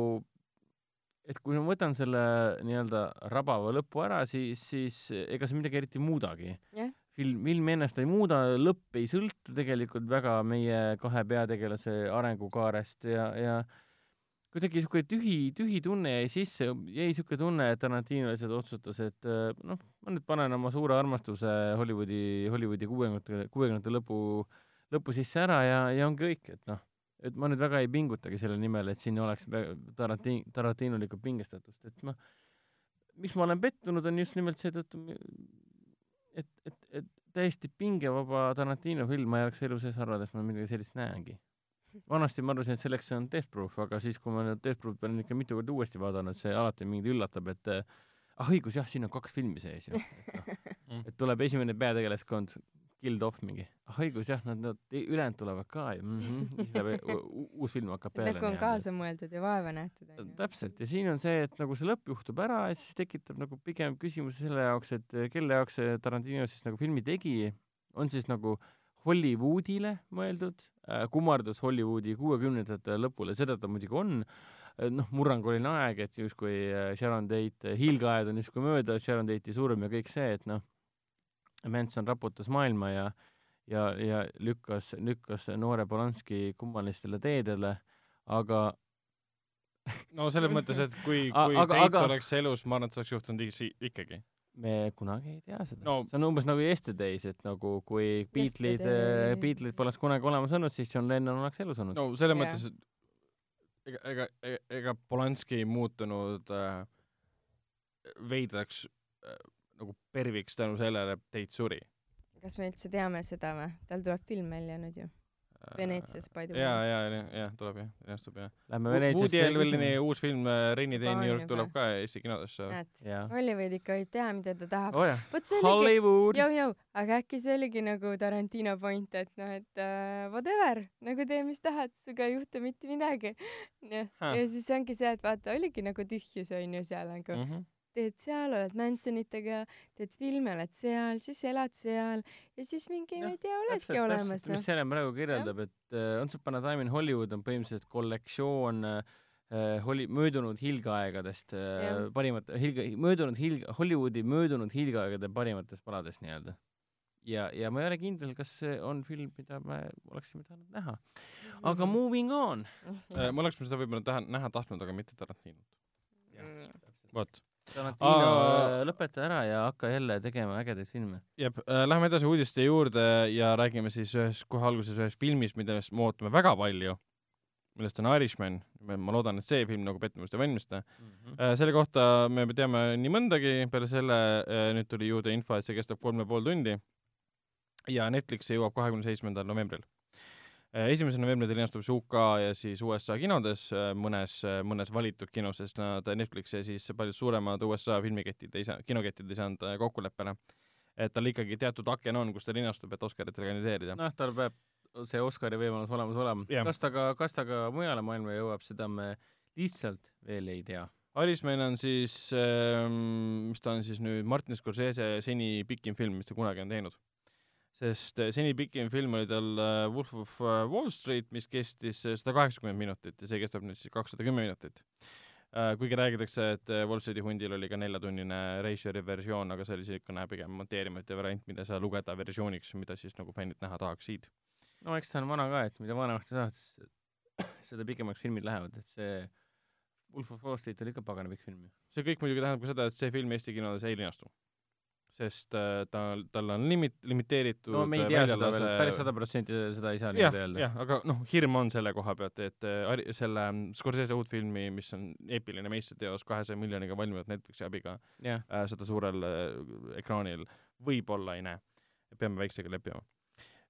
S4: et kui ma võtan selle nii-öelda rabava lõpu ära, siis, siis ega see midagi eriti ei muudagi. Yeah.. film, film ennast ei muuda, lõpp ei sõltu tegelikult väga meie kahe peategelase arengukaarest ja, ja kuidagi niisugune tühi, tühi tunne jäi sisse, jäi niisugune tunne, et Tarantino lihtsalt otsustas, et noh, ma nüüd panen oma suure armastuse Hollywoodi, Hollywoodi kuuekümnendate, kuuekümnendate lõpu, lõpu sisse ära ja, ja ongi kõik, et noh et ma nüüd väga ei pingutagi selle nimel, et siin oleks Tarantin-, Tarantinolikku pingestatust, et ma, miks ma olen pettunud, on just nimelt seetõttu, et, et, et täiesti pingevaba Tarantino film, ma ei oleks elu sees arvanud, et ma midagi sellist näengi. Vanasti ma arvasin, et selleks on Death Proof, aga siis, kui ma nüüd Death Proofi olen ikka mitu korda uuesti vaadanud, see alati mind üllatab, et ah õigus, jah, siin on kaks filmi sees ju. et noh, et tuleb esimene peategelaskond Guild of mingi, ah õigus jah, nad, nad ülejäänud tulevad ka ju mm, -hmm. siis läheb uus film hakkab peale.
S3: nagu on kaasa mõeldud ja vaeva nähtud.
S4: täpselt ja siin on see, et nagu see lõpp juhtub ära ja siis tekitab nagu pigem küsimuse selle jaoks, et kelle jaoks see Tarantino siis nagu filmi tegi, on siis nagu Hollywoodile mõeldud äh,, kummardus Hollywoodi kuuekümnendate lõpule, seda ta muidugi on äh, noh, murranguline aeg, et justkui äh, Sharon Tate, hiilgeajad on justkui möödas, Sharon Tate'i surm ja kõik see, et noh Manson raputas maailma ja ja, ja lükkas, lükkas noore Polanski kummalistele teedele, aga
S2: no selles mõttes, et kui, kui aga, Tate aga... oleks elus, ma arvan, et see oleks juhtunud ikkagi.
S4: Me kunagi ei tea seda no.. see on umbes nagu Yesterdays, et nagu kui Beatlesid, Beatlesid poleks kunagi olemas olnud, siis John Lennon oleks elus olnud.
S2: no selles yeah. mõttes, et ega, ega, ega, ega Polanski ei muutunud äh, veidraks äh, nagu perviks tänu sellele, et Tate suri.
S3: kas me üldse teame seda või? tal tuleb film välja nüüd ju. Veneetsias by the way.
S2: ja, ja, ja, ja tuleb jah, linastub jah.
S4: Lähme Veneetsiasse.
S2: Woody Allen'i uus film Rainy Day New York tuleb ka Eesti kinodesse.
S3: näed, Hollywood ikka võib teha, mida ta tahab
S4: oh,. Hollywood.
S3: jõu-jõu, aga äkki see oligi nagu Tarantino point, et noh, et uh, whatever, nagu tee, mis tahad, sinuga ei juhtu mitte midagi. ja siis ongi see, et vaata, oligi nagu tühjus onju seal nagu mm. -hmm teed seal, oled Mansonitega, teed filme, oled seal, siis elad seal ja siis mingi, ma ei tea, oledki täpselt, olemas.
S4: mis Helen praegu kirjeldab, et uh, Once Upon a Time in Hollywood on põhimõtteliselt kollektsioon uh, Holli-, möödunud hiilgeaegadest uh, parimat-, hiilge-, möödunud hiil-, Hollywoodi möödunud hiilgeaegade parimatest paladest nii-öelda. ja, ja ma ei ole kindel, kas see on film, mida me oleksime tahtnud näha. aga -hmm. moving on
S2: me oleksime seda võib-olla taha-, näha tahtnud, aga mitte Tarantinot. vot
S4: Tarantino Aa... lõpeta ära ja hakka jälle tegema ägedaid filme.
S2: jep äh,, lähme edasi uudiste juurde ja räägime siis ühes, kohe alguses ühest filmist, millest me ootame väga palju, millest on Irishman. ma loodan, et see film nagu pettumust ei valmista mm. -hmm. Äh, selle kohta me teame nii mõndagi, peale selle äh, nüüd tuli juurde info, et see kestab kolm ja pool tundi ja Netflixi jõuab kahekümne seitsmendal novembril Äh, esimesel novembril linastub see UK ja siis USA kinodes, äh, mõnes, äh, mõnes valitud kinos, sest nad Netflix ja siis paljud suuremad USA filmiketid ei saa, kinoketid ei saanud kokkuleppele. et tal ikkagi teatud aken on, kus ta linastub, et Oscaritele kandideerida.
S4: noh, tal peab see Oscari võimalus olemas olema. kas ta ka, kas ta ka mujale maailma jõuab, seda me lihtsalt veel ei tea.
S2: Irisman on siis ähm,, mis ta on siis nüüd, Martin Scorsese seni pikim film, mis ta kunagi on teinud sest eh, seni pikim film oli tal eh, Wolf of eh, Wall Street, mis kestis sada kaheksakümmend minutit ja see kestab nüüd siis kakssada kümme minutit. kuigi räägitakse, et Wall Streeti hundil oli ka neljatunnine reisijari versioon, aga see oli niisugune pigem monteerimata variant, mida sa lugeda versiooniks, mida siis nagu fännid näha tahaksid.
S4: no eks ta on vana ka, et mida vanemaks ta saad, seda pikemaks filmid lähevad, et see Wolf of Wall Street oli ikka pagana pikk film ju.
S2: see kõik muidugi tähendab ka seda, et see film Eesti kinodes ei linastu sest äh, ta, tal on limit-, limiteeritud
S4: no me ei tea seda veel, päris sada protsenti seda ei saa niimoodi, öelda.
S2: jah, aga noh, hirm on selle koha pealt, et äh, selle mm, Scorsese uut filmi, mis on eepiline meistriteos kahesaja miljoniga valminud Netflixi abiga
S4: jah,
S2: äh,, seda suurel äh, ekraanil võib-olla ei näe. peame väiksega leppima.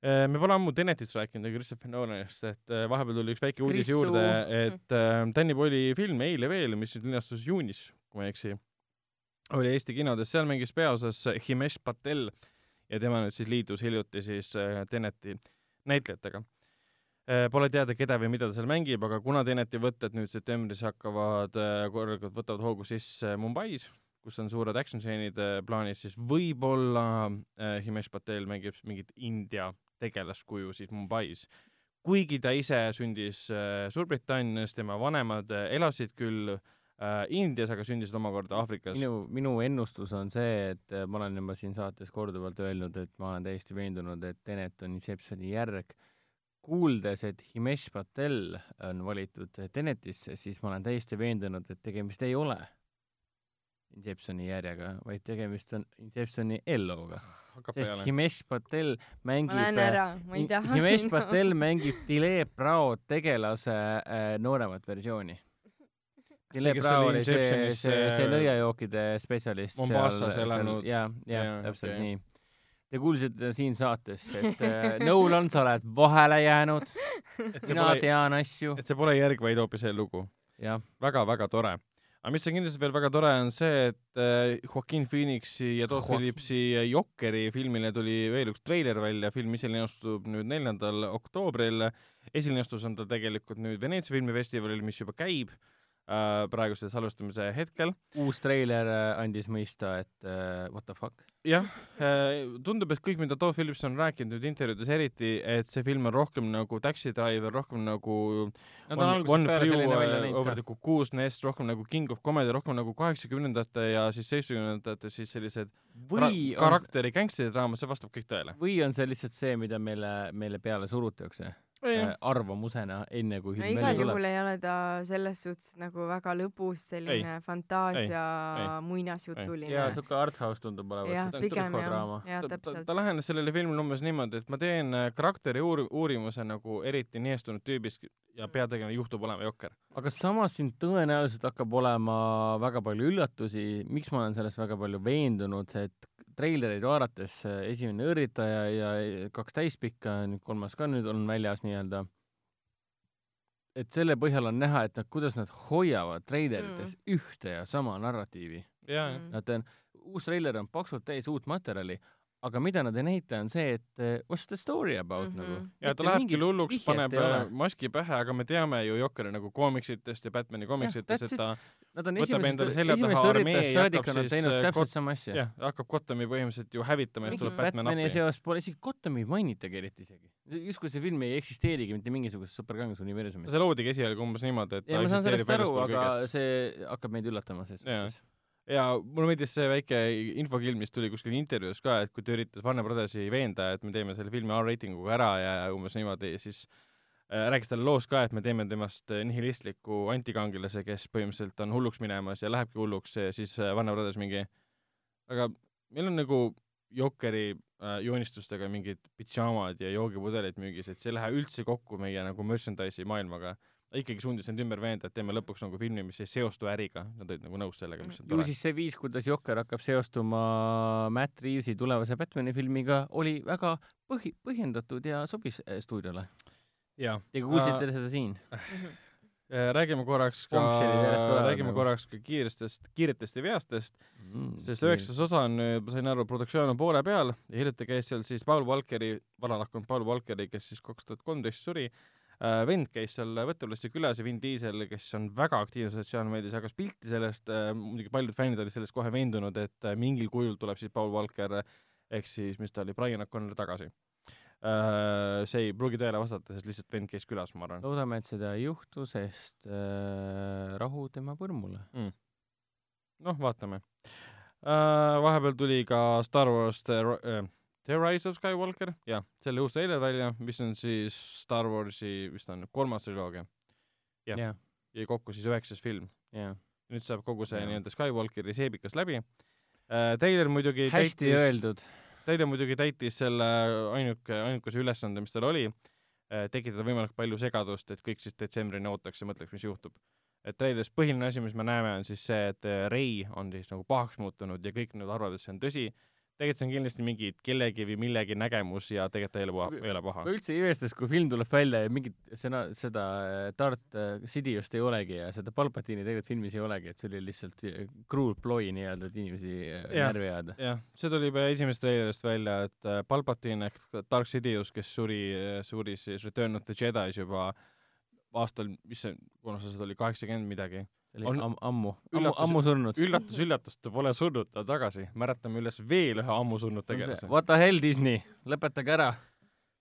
S2: me pole ammu Tenetist rääkinud ja Christopher Nolanist, et äh, vahepeal tuli üks väike uudis
S4: Chrissu.
S2: juurde, et äh, Danny Boyle'i film Eile veel, mis nüüd linastus juunis, kui ma ei eksi, oli Eesti kinodes, seal mängis peaosas Himesh Patel ja tema nüüd siis liitus hiljuti siis äh, Teneti näitlejatega. Pole teada, keda või mida ta seal mängib, aga kuna Teneti võtted nüüd septembris hakkavad äh, korralikult, võtavad hoogu sisse Mumbais, kus on suured action stseenid äh, plaanis, siis võib-olla äh, Himesh Patel mängib mingit India tegelaskuju siis Mumbais. kuigi ta ise sündis äh, Suurbritannias, tema vanemad äh, elasid küll äh, Indias, aga sündisid omakorda Aafrikas.
S4: minu, minu ennustus on see, et äh, ma olen juba siin saates korduvalt öelnud, et ma olen täiesti veendunud, et Tenet on Inceptioni järg. kuuldes, et Himesh Patel on valitud Tenetisse, siis ma olen täiesti veendunud, et tegemist ei ole Inceptioni järjega, vaid tegemist on Inceptioni Elloga,
S2: hakkab
S4: sest. Himesh Patel
S3: ma
S4: mängib
S3: lähen ära, ma ei taha.
S4: Himesh Patel mängib Dile Brao tegelase äh, nooremat versiooni.
S2: Kes
S4: Brao
S2: oli
S4: see, see, see
S2: äh,
S4: nõiajookide spetsialist
S2: Mombasas elanud.
S4: jaa, jaa
S2: Jaa,,
S4: täpselt
S2: okei.
S4: nii. Te kuulsite siin saates, et äh, Nolan, sa oled vahele jäänud,
S2: et see
S4: mina
S2: pole,
S4: tean asju,
S2: et see pole järg, vaid hoopis eellugu. väga-väga tore. aga mis on kindlasti veel väga tore, on see, et äh, Joaquin Phoenixi ja Todd. Phillipsi Jokeri filmile tuli veel üks treiler välja, film ise linastub nüüd neljandal oktoobril. esilinastus on ta tegelikult nüüd Veneetsia filmifestivalil, mis juba käib äh, praeguse salvestamise hetkel.
S4: uus treiler äh, andis mõista, et äh, what the fuck.
S2: jah, tundub, et kõik, mida Todd Phillips on rääkinud nüüd intervjuudes eriti, et see film on rohkem nagu Taxi Driver, rohkem nagu
S4: no on selline välja näinud
S2: Over the. Cuckoo's Nest, rohkem nagu King of Comedy, rohkem nagu kaheksakümnendate ja siis seitsmekümnendate siis sellised
S4: või
S2: ra-
S4: on,
S2: karakteri gängsteri draama, see vastab kõik tõele.
S4: või on see lihtsalt see, mida meile, meile peale surutakse äh, arvamusena, enne kui
S3: no
S4: film
S3: igal
S4: välja tuleb
S3: juhul. ei ole ta selles suhtes nagu väga lõbus selline fantaasia
S2: ei.
S3: muinasjutuline.
S4: ja siuke arthouse tundub olevat,
S3: jah, pigem jah jah täpselt
S2: ta. lähenes sellele filmile umbes niimoodi, et ma teen äh, karakteri uuri-, uurimuse nagu eriti niestunud tüübist ja peategelane juhtub olema jokker.
S4: aga samas siin tõenäoliselt hakkab olema väga palju üllatusi, miks ma olen selles väga palju veendunud, et treilereid vaadates äh, esimene õrritaja ja kaks täispikka, nüüd kolmas ka nüüd on väljas nii-öelda, et selle põhjal on näha, et nad, kuidas nad hoiavad treilerites mm. ühte ja sama narratiivi.
S3: Mm.
S4: Nad on, uus treiler on paksult täis uut materjali, aga mida nad ei näita, on see, et eh, what's the story about mm. -hmm. nagu.
S2: ja ta läheb küll hulluks, paneb äh, maski pähe, aga me teame ju Jokeri nagu koomiksitest ja Batman'i koomiksitest, et ta
S4: Nad on esimesest, esimesest
S2: ja
S4: saadik on nad teinud
S2: äh,
S4: täpselt sama asja.
S2: jah, hakkab Gothami põhimõtteliselt ju hävitama ja siis tuleb Batman
S4: Batman'i
S2: appi.
S4: seos pole isegi Gothami mainitagi eriti isegi. justkui see film ei eksisteerigi mitte mingisuguses superkangelase universumis.
S2: see loodigi esialgu umbes niimoodi, et
S4: ja ma saan sellest aru, aga
S2: kõigest.
S4: see hakkab meid üllatama ses
S2: Jaa. Ja mulle meeldis see väike infokild, mis tuli kuskil intervjuus ka, et kui ta üritas Warner Brothersi veenda, et me teeme selle filmi R-reitinguga ära ja umbes niimoodi, siis äh, rääkis talle loos ka, et me teeme temast nihilistliku antikangelase, kes põhimõtteliselt on hulluks minemas ja lähebki hulluks ja siis äh, Warner Brothers mingi, aga meil on nagu Jokeri äh, joonistustega mingid pidžaamad ja joogipudelid müügis, et see ei lähe üldse kokku meie nagu merchandise'i maailmaga. Ikkagi sundis end ümber veenda, et teeme lõpuks nagu filmi, mis ei seostu äriga, nad olid nagu nõus sellega, mis on
S4: ju
S2: tore.
S4: siis see viis, kuidas Jokker hakkab seostuma Matt Reavesi tulevase Batman'i filmiga, oli väga põhi-, põhjendatud ja sobis eh, stuudiole. ja kuulsite seda siin.
S2: Äh, räägime korraks ka räägime
S4: nagu.
S2: korraks ka kiirestest, kiiretest ja veastest,
S4: Mm,
S2: sest üheksas osa on ma sain aru, produktsioon on poole peal ja hiljuti käis seal siis Paul Valkeri, vana lahkunud Paul Valkeri, kes siis kaks tuhat kolmteist suri vend käis seal Võtulesse külas ja Vin Diesel, kes on väga aktiivne sotsiaalmeedias, jagas pilti sellest äh,, muidugi paljud fännid olid sellest kohe veendunud, et äh, mingil kujul tuleb siis Paul Valker ehk siis, mis ta oli, Brian O'Connor tagasi äh,. see ei pruugi tõele vastata, sest lihtsalt vend käis külas, ma arvan.
S4: loodame, et seda ei juhtu, sest äh, rahu tema põrmule.
S2: noh, vaatame uh,. vahepeal tuli ka Star Wars The, uh, The Rise of Skywalker, jah, selle uus treiler välja, mis on siis Star Warsi, mis ta on, kolmas triloogia. Jah.
S4: jah,
S2: ja kokku siis üheksas film.
S4: jah.
S2: nüüd saab kogu see
S4: Jah.
S2: nii-öelda Skywalkeri seebikas läbi äh, Taylor muidugi
S4: hästi
S2: täitis,
S4: öeldud.
S2: Taylor muidugi täitis selle ainuke, ainukese ülesande, mis tal oli, tekitada võimalikult palju segadust, et kõik siis detsembrini ootaks ja mõtleks, mis juhtub. et treilis põhiline asi, mis me näeme, on siis see, et äh, Ray on siis nagu pahaks muutunud ja kõik nüüd arvavad, et see on tõsi. Tegelikult see on kindlasti mingi kellegi või millegi nägemus ja tegelikult ta ei ole paha, ei ole paha
S4: üldse ei imestaks, kui film tuleb välja ja mingit sõna, seda äh, Dart äh, Sidiust ei olegi ja seda Palpatine'i tegelikult filmis ei olegi, et see oli lihtsalt äh, cruel ploy nii-öelda, et inimesi närvi ajada.
S2: jah, see tuli juba esimesest treilerist välja, et Palpatine ehk Dark Sidious, kes suri, suri siis Return of the Jedi's juba aastal, mis see, kuna see oli kaheksakümmend midagi.
S4: See oli
S2: On-
S4: am- ammu, ammu, ammu surnud.
S2: üllatus, üllatus, ta pole surnud, ta tagasi. määratame üles veel ühe ammu surnud tegelase.
S4: What the hell, Disney, lõpetage ära.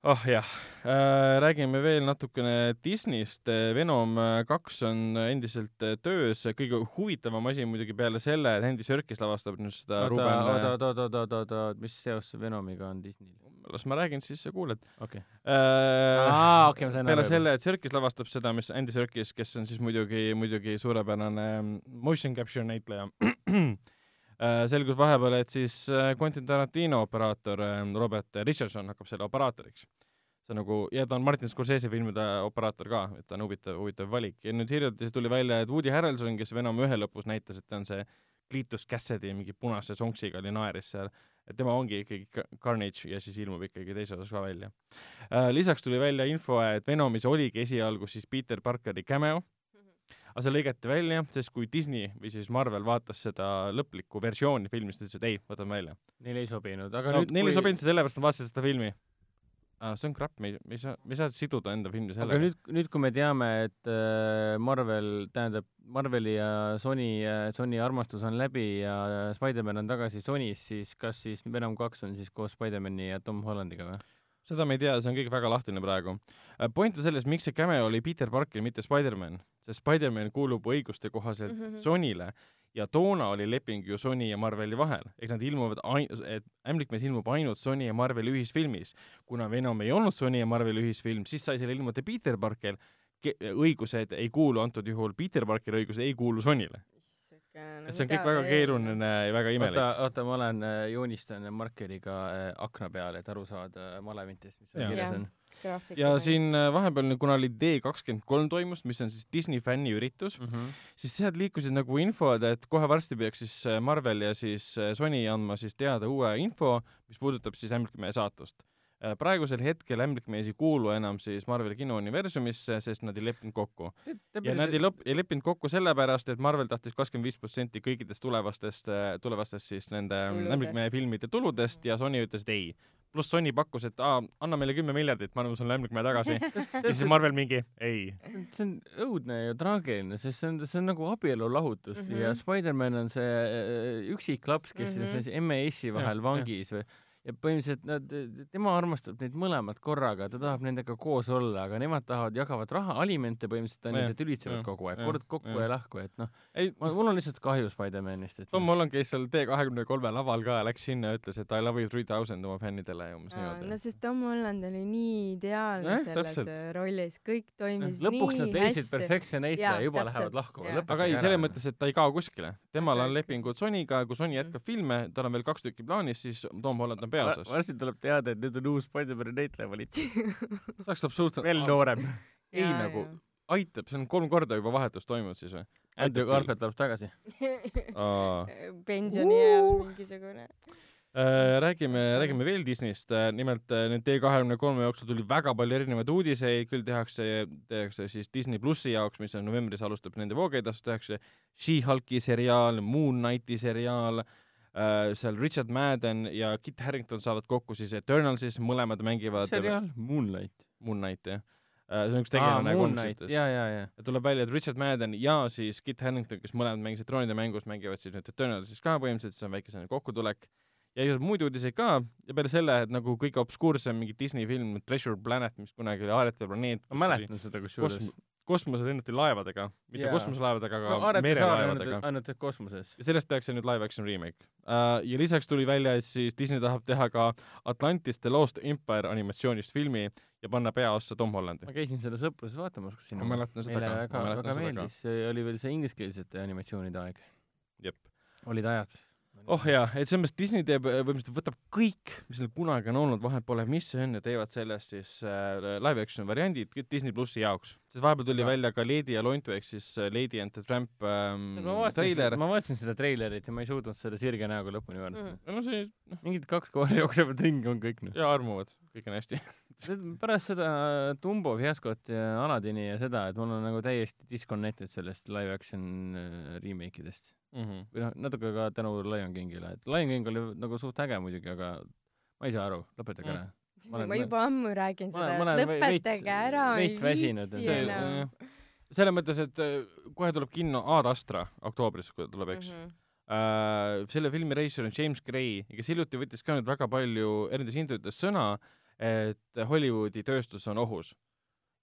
S2: Oh jah äh,, räägime veel natukene Disneyst. Venom äh, kaks on endiselt äh, töös, kõige huvitavam asi muidugi peale selle, et Andy Serkis lavastab nüüd seda
S4: oota,
S2: Ruben
S4: oota, oota, oota, oota, oota, mis seos Venomiga on Disneyl?
S2: las ma räägin, siis sa kuuled
S4: okei.
S2: äh,.
S4: aa, okei, ma sain
S2: peale
S4: aru.
S2: selle, et Serkis lavastab seda, mis Andy Serkis, kes on siis muidugi, muidugi suurepärane motion capture näitleja, selgus vahepeal, et siis äh, Quentin Tarantino operaator äh, Robert Richardson hakkab selle operaatoriks. see nagu, ja ta on Martin Scorsese filmide operaator ka, et ta on huvitav, huvitav valik. Ja nüüd hiljuti tuli välja, et Woody Harrelson, kes Venom ühe lõpus näitas, et ta on see Cletus Cassidy mingi punase sonksiga oli naeris seal, et tema ongi ikkagi Ca- Carnage ja siis ilmub ikkagi teises osas ka välja. Äh, lisaks tuli välja info, et Venomis oligi esialgu siis Peter Parkeri cameo, aga see lõigati välja, sest kui Disney või siis Marvel vaatas seda lõplikku versiooni filmist, ütles, et ei, võtame välja.
S4: Neile ei sobinud, aga
S2: no
S4: nüüd
S2: neile ei sobinud see sellepärast, nad vaatasid seda filmi ah,. see on crap, me ei, me ei saa, me ei saa siduda enda filmi
S4: aga
S2: sellega.
S4: nüüd, nüüd kui me teame, et äh, Marvel, tähendab, Marveli ja Sony, Sony armastus on läbi ja Spider-man on tagasi Sonys, siis kas siis Venom kaks on siis koos Spider-mani ja Tom Hollandiga või?
S2: Seda me ei tea, see on kõik väga lahtine praegu. point on selles, miks see cameo oli Peter Parker, mitte Spider-man, sest Spider-man kuulub õiguste kohaselt mm. -hmm. Sonyle ja toona oli leping ju Sony ja Marveli vahel, ehk nad ilmuvad ain-, et Ämblikmees ilmub ainult Sony ja Marveli ühisfilmis. kuna Venom ei olnud Sony ja Marveli ühisfilm, siis sai selle ilmuda Peter Parker, õigused ei kuulu antud juhul, Peter Parkeri õigused ei kuulu Sonyle. Et see on kõik väga keeruline ja väga imelik
S4: oota, oota, ma olen, joonistan markeriga äh, akna peale, et aru saada malevintest, mis seal kirjas on.
S2: ja siin äh, vahepeal, kuna oli D23 toimus, mis on siis Disney fänniüritus,
S4: Mm -hmm.
S2: siis sealt liikusid nagu infod, et kohe varsti peaks siis äh, Marvel ja siis äh, Sony andma siis teada uue info, mis puudutab siis Ämblikmehe saatust. Praegusel hetkel Ämblikmees ei kuulu enam siis Marveli kinouniversumisse, sest nad ei leppinud kokku. ja nad ei lõpp, ei leppinud kokku sellepärast, et Marvel tahtis kakskümmend viis protsenti kõikidest tulevastest, tulevastest siis nende
S3: Tuludest.
S2: Ämblikmehe filmide tuludest ja Sony ütles, et ei. pluss Sony pakkus, et aa, anna meile kümme miljardit, me anname sulle Ämblikmehe tagasi. ja siis Marvel mingi, ei.
S4: see on õudne ja traagiline, sest see on, see on nagu abielulahutus mm
S3: Mhm.
S4: -hmm. ja Spider-man on see äh, üksik laps, kes mm
S3: Mhm.
S4: -hmm. on MES-i vahel
S2: Jah,
S4: vangis või ja põhimõtteliselt nad, tema armastab neid mõlemat korraga, ta tahab nendega koos olla, aga nemad tahavad, jagavad raha, alimente põhimõtteliselt on need, et ülitsevad kogu aeg, kord kokku
S2: jah.
S4: ja lahku, et noh,
S2: ei,
S4: mul on lihtsalt kahju Spider-manist, et
S2: Tom
S4: noh,
S2: Holland käis seal T23 laval ka ja läks sinna ja ütles, et I love you three thousand oma fännidele ja umbes
S3: no
S2: niimoodi.
S3: sest Tom Holland oli nii ideaalne
S2: Jah,
S3: selles
S2: täpselt.
S3: äh, rollis, kõik toimis
S4: lõpuks
S3: nii
S4: nad leidsid perfektse näitleja ja juba
S3: täpselt,
S4: lähevad lahku.
S2: aga ei, selles mõttes, et ta ei kao kuskile. temal on lepingud Sonyga, kui Sony jätkab filme, tal on veel kaks tükki plaanis, siis Tom Holland on peaosas.
S4: varsti tuleb teada, et nüüd on uus Spider-man'i näitleja valitud.
S2: see oleks absoluutselt
S4: veel noorem.
S2: ei nagu, aitab, see on kolm korda juba vahetus toimunud siis või?
S4: Andrew Garfield tuleb tagasi.
S3: pensionieal mingisugune.
S2: Äh, räägime, räägime veel Disneyst, nimelt äh, nüüd T23 jooksul tuli väga palju erinevaid uudiseid, küll tehakse, tehakse siis Disney plussi jaoks, mis on novembris alustab nende voogeedastust, tehakse She-Hulki seriaal, Moon Knighti seriaal äh,, seal Richard Madden ja Kit Harington saavad kokku siis Eternalsis, mõlemad mängivad
S4: seriaal Moonlight.
S2: Moon Knight jah äh,, see on üks tegelane
S4: Moonlight,
S2: kolmsites
S4: ja, ja, ja.
S2: ja tuleb välja, et Richard Madden ja siis Kit Harington, kes mõlemad mängisid troonide mängus, mängivad siis nüüd Eternalsis ka põhimõtteliselt, see on väike selline kokkutulek. Ja igasuguseid muid uudiseid ka ja peale selle, et nagu kõige obskuursem mingi Disney film Treasure Planet, mis kunagi oli Aarete planeet.
S4: ma mäletan seda kusjuures.
S2: kosm-, kosmose lennati laevadega, mitte
S4: Jaa.
S2: kosmoselaevadega, aga
S4: no
S2: merelaevadega.
S4: ainult et kosmoses.
S2: ja sellest tehakse nüüd live action remake uh,. ja lisaks tuli välja, et siis Disney tahab teha ka Atlantis The Lost Empire animatsioonist filmi ja panna peaossa Tom Hollandi
S4: ma. käisin seda sõpruses vaatamas, kus
S2: seda
S4: meile väga, väga meeldis, see oli veel see ingliskeelsete animatsioonide aeg.
S2: jep.
S4: olid ajad.
S2: Oh jaa, et selles mõttes Disney teeb, põhimõtteliselt võtab kõik, mis neil kunagi on olnud, vahet pole, mis see on ja teevad sellest siis äh, live action variandid Disney plussi jaoks. sest vahepeal tuli
S4: Aga-
S2: välja ka Lady ja Lontu ehk siis äh, Lady and the Tramp ähm,
S4: ma vaatasin
S2: treiler.
S4: ma vaatasin seda treilerit ja ma ei suutnud seda sirge näoga lõpuni vaadata
S3: Mm.
S4: mm..
S2: no see, noh,
S4: mingid kaks koeri jooksevad ringi, on kõik noh.
S2: ja armuvad, kõik on hästi.
S4: pärast seda Dumbo fiaskot ja Aladini ja seda, et mul on nagu täiesti disconnected sellest live action äh, remake idest.
S2: Mhm.
S4: või noh, natuke ka tänu Lion Kingile, et Lion King oli nagu suht äge muidugi, aga ma ei saa aru, lõpetage ära. Ma olen-
S3: ma juba ammu räägin
S4: ma
S3: seda, et lõpetage ära, ei viitsi
S2: see-
S3: enam.
S2: selles mõttes, et äh, kohe tuleb kinno Ad Astra oktoobris, kui ta tuleb, eks
S3: Mhm.
S2: äh, selle filmi režissöör on James Gray, kes hiljuti võttis ka nüüd väga palju erinevates intervjuudes sõna, et Hollywoodi tööstus on ohus.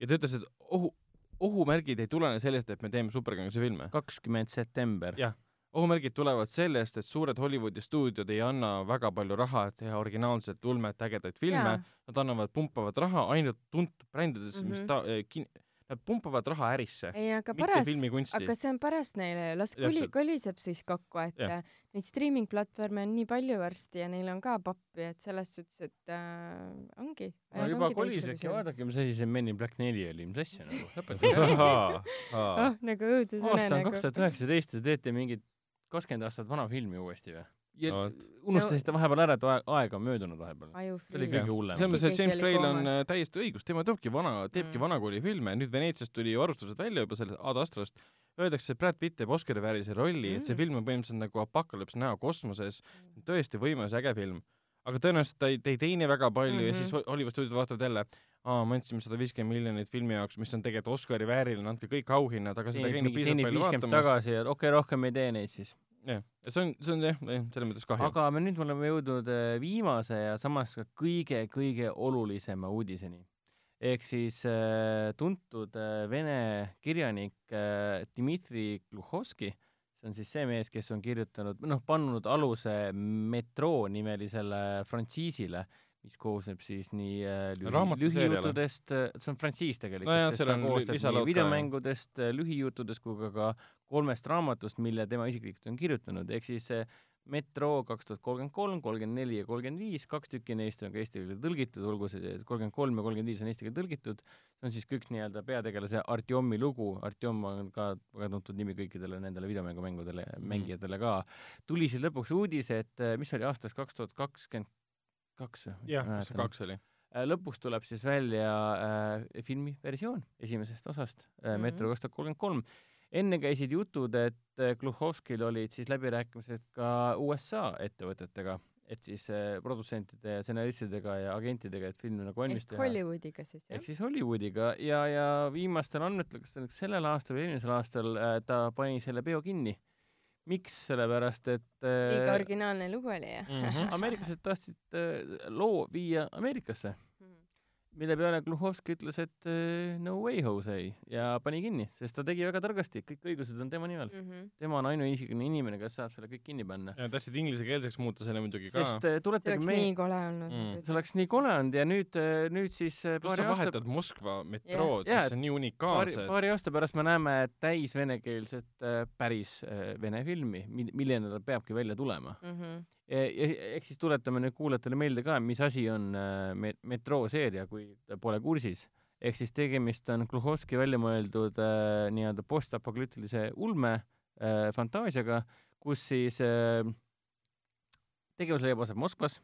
S2: ja ta ütles, et ohu, ohumärgid ei tulene sellest, et me teeme superkangelase filme.
S4: kakskümmend september.
S2: Jah. Ohumärgid tulevad sellest, et suured Hollywoodi stuudiod ei anna väga palju raha, et teha originaalset ulmet, ägedaid filme, nad annavad, pumpavad raha ainult tuntud brändides mm, -hmm. mis
S3: Mhm.
S2: ta- eh,, kin-, nad pumpavad raha ärisse,
S3: ei, aga
S2: filmikunsti.
S3: aga see on pärast neile, las koli, koliseb siis kokku, et
S2: Jah.
S3: äh, neid streaming platvorme on nii palju varsti ja neil on ka pappi, et selles suhtes, et äh, ongi.
S4: no juba kolisekski, vaadake, mis asi see Men in Black neli oli, mis asja nagu, lõpetage
S3: oh, nagu õudusune
S4: aasta on
S3: nagu
S4: kaks. tuhat üheksateist ja te teete mingit kakskümmend aastat vana filmi uuesti või? ja
S2: No
S4: unustasite vahepeal ära, et aeg, on möödunud vahepeal. see oli kõige. hullem.
S2: selles mõttes, et James Gray'l on äh, täiesti õigus, tema teebki vana, teebki
S3: Mm.
S2: vanakooli filme, nüüd Veneetsiast tuli ju arvustused välja juba sellest Ad Astrast, öeldakse, et Brad Pitt teeb Oscari väärilise rolli mm., et see
S3: Mm.
S2: film on põhimõtteliselt nagu apokalüps näo kosmoses, tõesti võimas äge film. Aga tõenäoliselt ta ei, ta ei teeni väga palju mm -hmm. ja
S3: Mhm.
S2: siis Ho- Hollywood stuudiod vaatavad jälle, aa, me andsime sada viiskümmend miljonit filmi jaoks, mis on tegelikult Oscari vääriline, andke kõik auhinnad, aga seda ei käinud piisavalt palju vaatamas.
S4: tagasi ja okei okay,, rohkem ei tee neid siis.
S2: jah, ja see on, see on jah, selles mõttes kahju.
S4: aga me nüüd me oleme jõudnud äh, viimase ja samas ka kõige-kõige olulisema uudiseni. ehk siis äh, tuntud äh, vene kirjanik äh, Dmitri Gluhovski, see on siis see mees, kes on kirjutanud, noh, pannud aluse Metroo nimelisele frantsiisile, mis koosneb siis nii äh, lühi, lühijuttudest, see on frantsiis tegelikult
S2: Nojah,
S4: sest ta koosneb nii videomängudest, lühijuttudest kui ka ka kolmest raamatust, mille tema isiklikult on kirjutanud, ehk siis see Metro kaks tuhat kolmkümmend kolm, kolmkümmend neli ja kolmkümmend viis, kaks tükki neist on ka eesti keelde tõlgitud, olgu see kolmkümmend kolm ja kolmkümmend viis on eesti keelde tõlgitud, see on siis kõik nii-öelda peategelase Artjomi lugu, Artjom on ka väga tuntud nimi kõikidele nendele videomängumängudele
S2: Mhm.
S4: mängijatele ka, tuli siis lõpuks uudis, et eh, mis oli aastast kaks tuhat kakskümmend kaks või?
S2: jah, kas see kaks oli?
S4: Äh, lõpuks tuleb siis välja äh, filmi versioon esimesest osast äh,
S3: Mhm.
S4: Metro kaks tuhat kolmkümmend kolm. Enne käisid jutud, et äh, Gluhovskil olid siis läbirääkimised ka USA ettevõtetega, et siis äh, produtsentide ja stsenaristidega ja agentidega, et film nagu valmis teha.
S3: Hollywoodiga siis jah
S4: ehk? siis Hollywoodiga ja, ja viimastel andmetel, kas sellel aastal või eelmisel aastal äh, ta pani selle peo kinni. miks, sellepärast et
S3: liiga originaalne lugu oli jah
S2: Mhm.
S4: ameeriklased tahtsid loo viia Ameerikasse mille peale Gluhovski ütles, et äh, no way Jose ja pani kinni, sest ta tegi väga targasti, kõik õigused on tema nimel.
S3: Mhm.
S4: tema on ainuisikuline inimene, kes saab selle kõik kinni panna.
S2: ja tahtsid inglisekeelseks muuta selle muidugi ka.
S4: sest äh,
S3: see
S4: tuletage
S3: oleks
S4: meelde
S3: nii, kole olnud
S2: Mm.
S4: see oleks nii kole olnud ja nüüd, nüüd siis äh,
S2: pluss
S4: paari
S2: sa
S4: aasta,
S2: vahetad Moskva metrood,
S4: Jaa,
S2: mis on nii
S4: paari,
S2: unikaalsed.
S4: paari aasta pärast me näeme täis venekeelset äh, päris äh, vene filmi, milline ta peabki välja tulema.
S3: Mhm.
S4: Ehk siis tuletame nüüd kuulajatele meelde ka, mis asi on äh, me-, Metroo seeria, kui te pole kursis. ehk siis tegemist on Gluhovski välja mõeldud äh, nii-öelda postapokalüptilise ulme äh, fantaasiaga, kus siis äh, tegevus leiab aset Moskvas,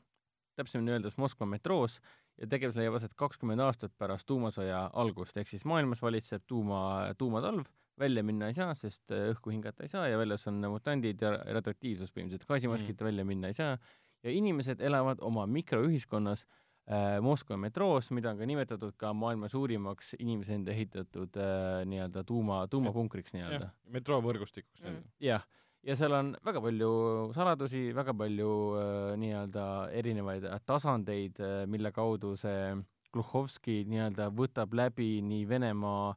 S4: täpsemini öeldes Moskva metroos ja tegevus leiab aset kakskümmend aastat pärast tuumasõja algust, ehk siis maailmas valitseb tuuma, tuumatalv, välja minna ei saa, sest äh, õhku hingata ei saa ja väljas on mutandid ja radioaktiivsus põhimõtteliselt, gaasimaskita mm. välja minna ei saa ja inimesed elavad oma mikroühiskonnas äh, Moskva metroos, mida on ka nimetatud ka maailma suurimaks inimese enda ehitatud äh, nii-öelda tuuma, tuumapunkriks nii-öelda
S2: metroovõrgustikuks
S3: mm..
S4: jah, ja seal on väga palju saladusi, väga palju äh, nii-öelda erinevaid äh, tasandeid äh,, mille kaudu see Gluhovski nii-öelda võtab läbi nii Venemaa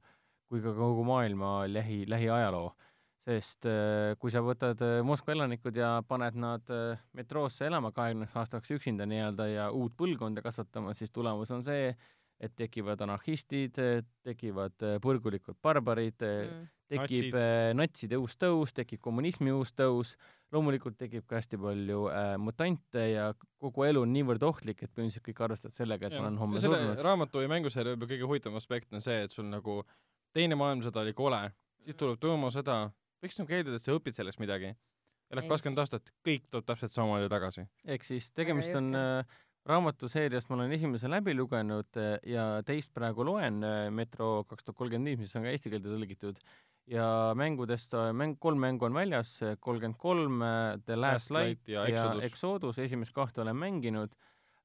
S4: kui ka kogu maailma lähi, lähiajaloo. sest äh, kui sa võtad äh, Moskva elanikud ja paned nad äh, metroosse elama kahekümneks aastaks üksinda nii-öelda ja uut põlvkonda kasvatama, siis tulemus on see, et tekivad anarhistid, tekivad äh, põrgulikud barbarid mm., tekib
S2: Natsid.
S4: äh, natside uus tõus, tekib kommunismi uus tõus, loomulikult tekib ka hästi palju äh, mutante ja kogu elu on niivõrd ohtlik, et põhimõtteliselt kõik arvestavad sellega, et ma olen homme surnud.
S2: raamatu ja mänguseeria võib-olla kõige huvitavam aspekt on see, et sul nagu teine maailmasõda oli kole, siis tuleb tuumasõda, võiks nagu eeldada, et sa õpid sellest midagi. elad kakskümmend aastat, kõik tuleb täpselt samamoodi tagasi.
S4: ehk siis tegemist on äh, raamatuseeriast, ma olen esimese läbi lugenud äh, ja teist praegu loen äh, Metro kaks tuhat kolmkümmend viis, mis on ka eesti keelde tõlgitud ja mängudest äh, mäng, kolm mängu on väljas, kolmkümmend kolm, The Last
S2: Last Light ja
S4: ja
S2: Exodus.
S4: Exodus, esimest kahte olen mänginud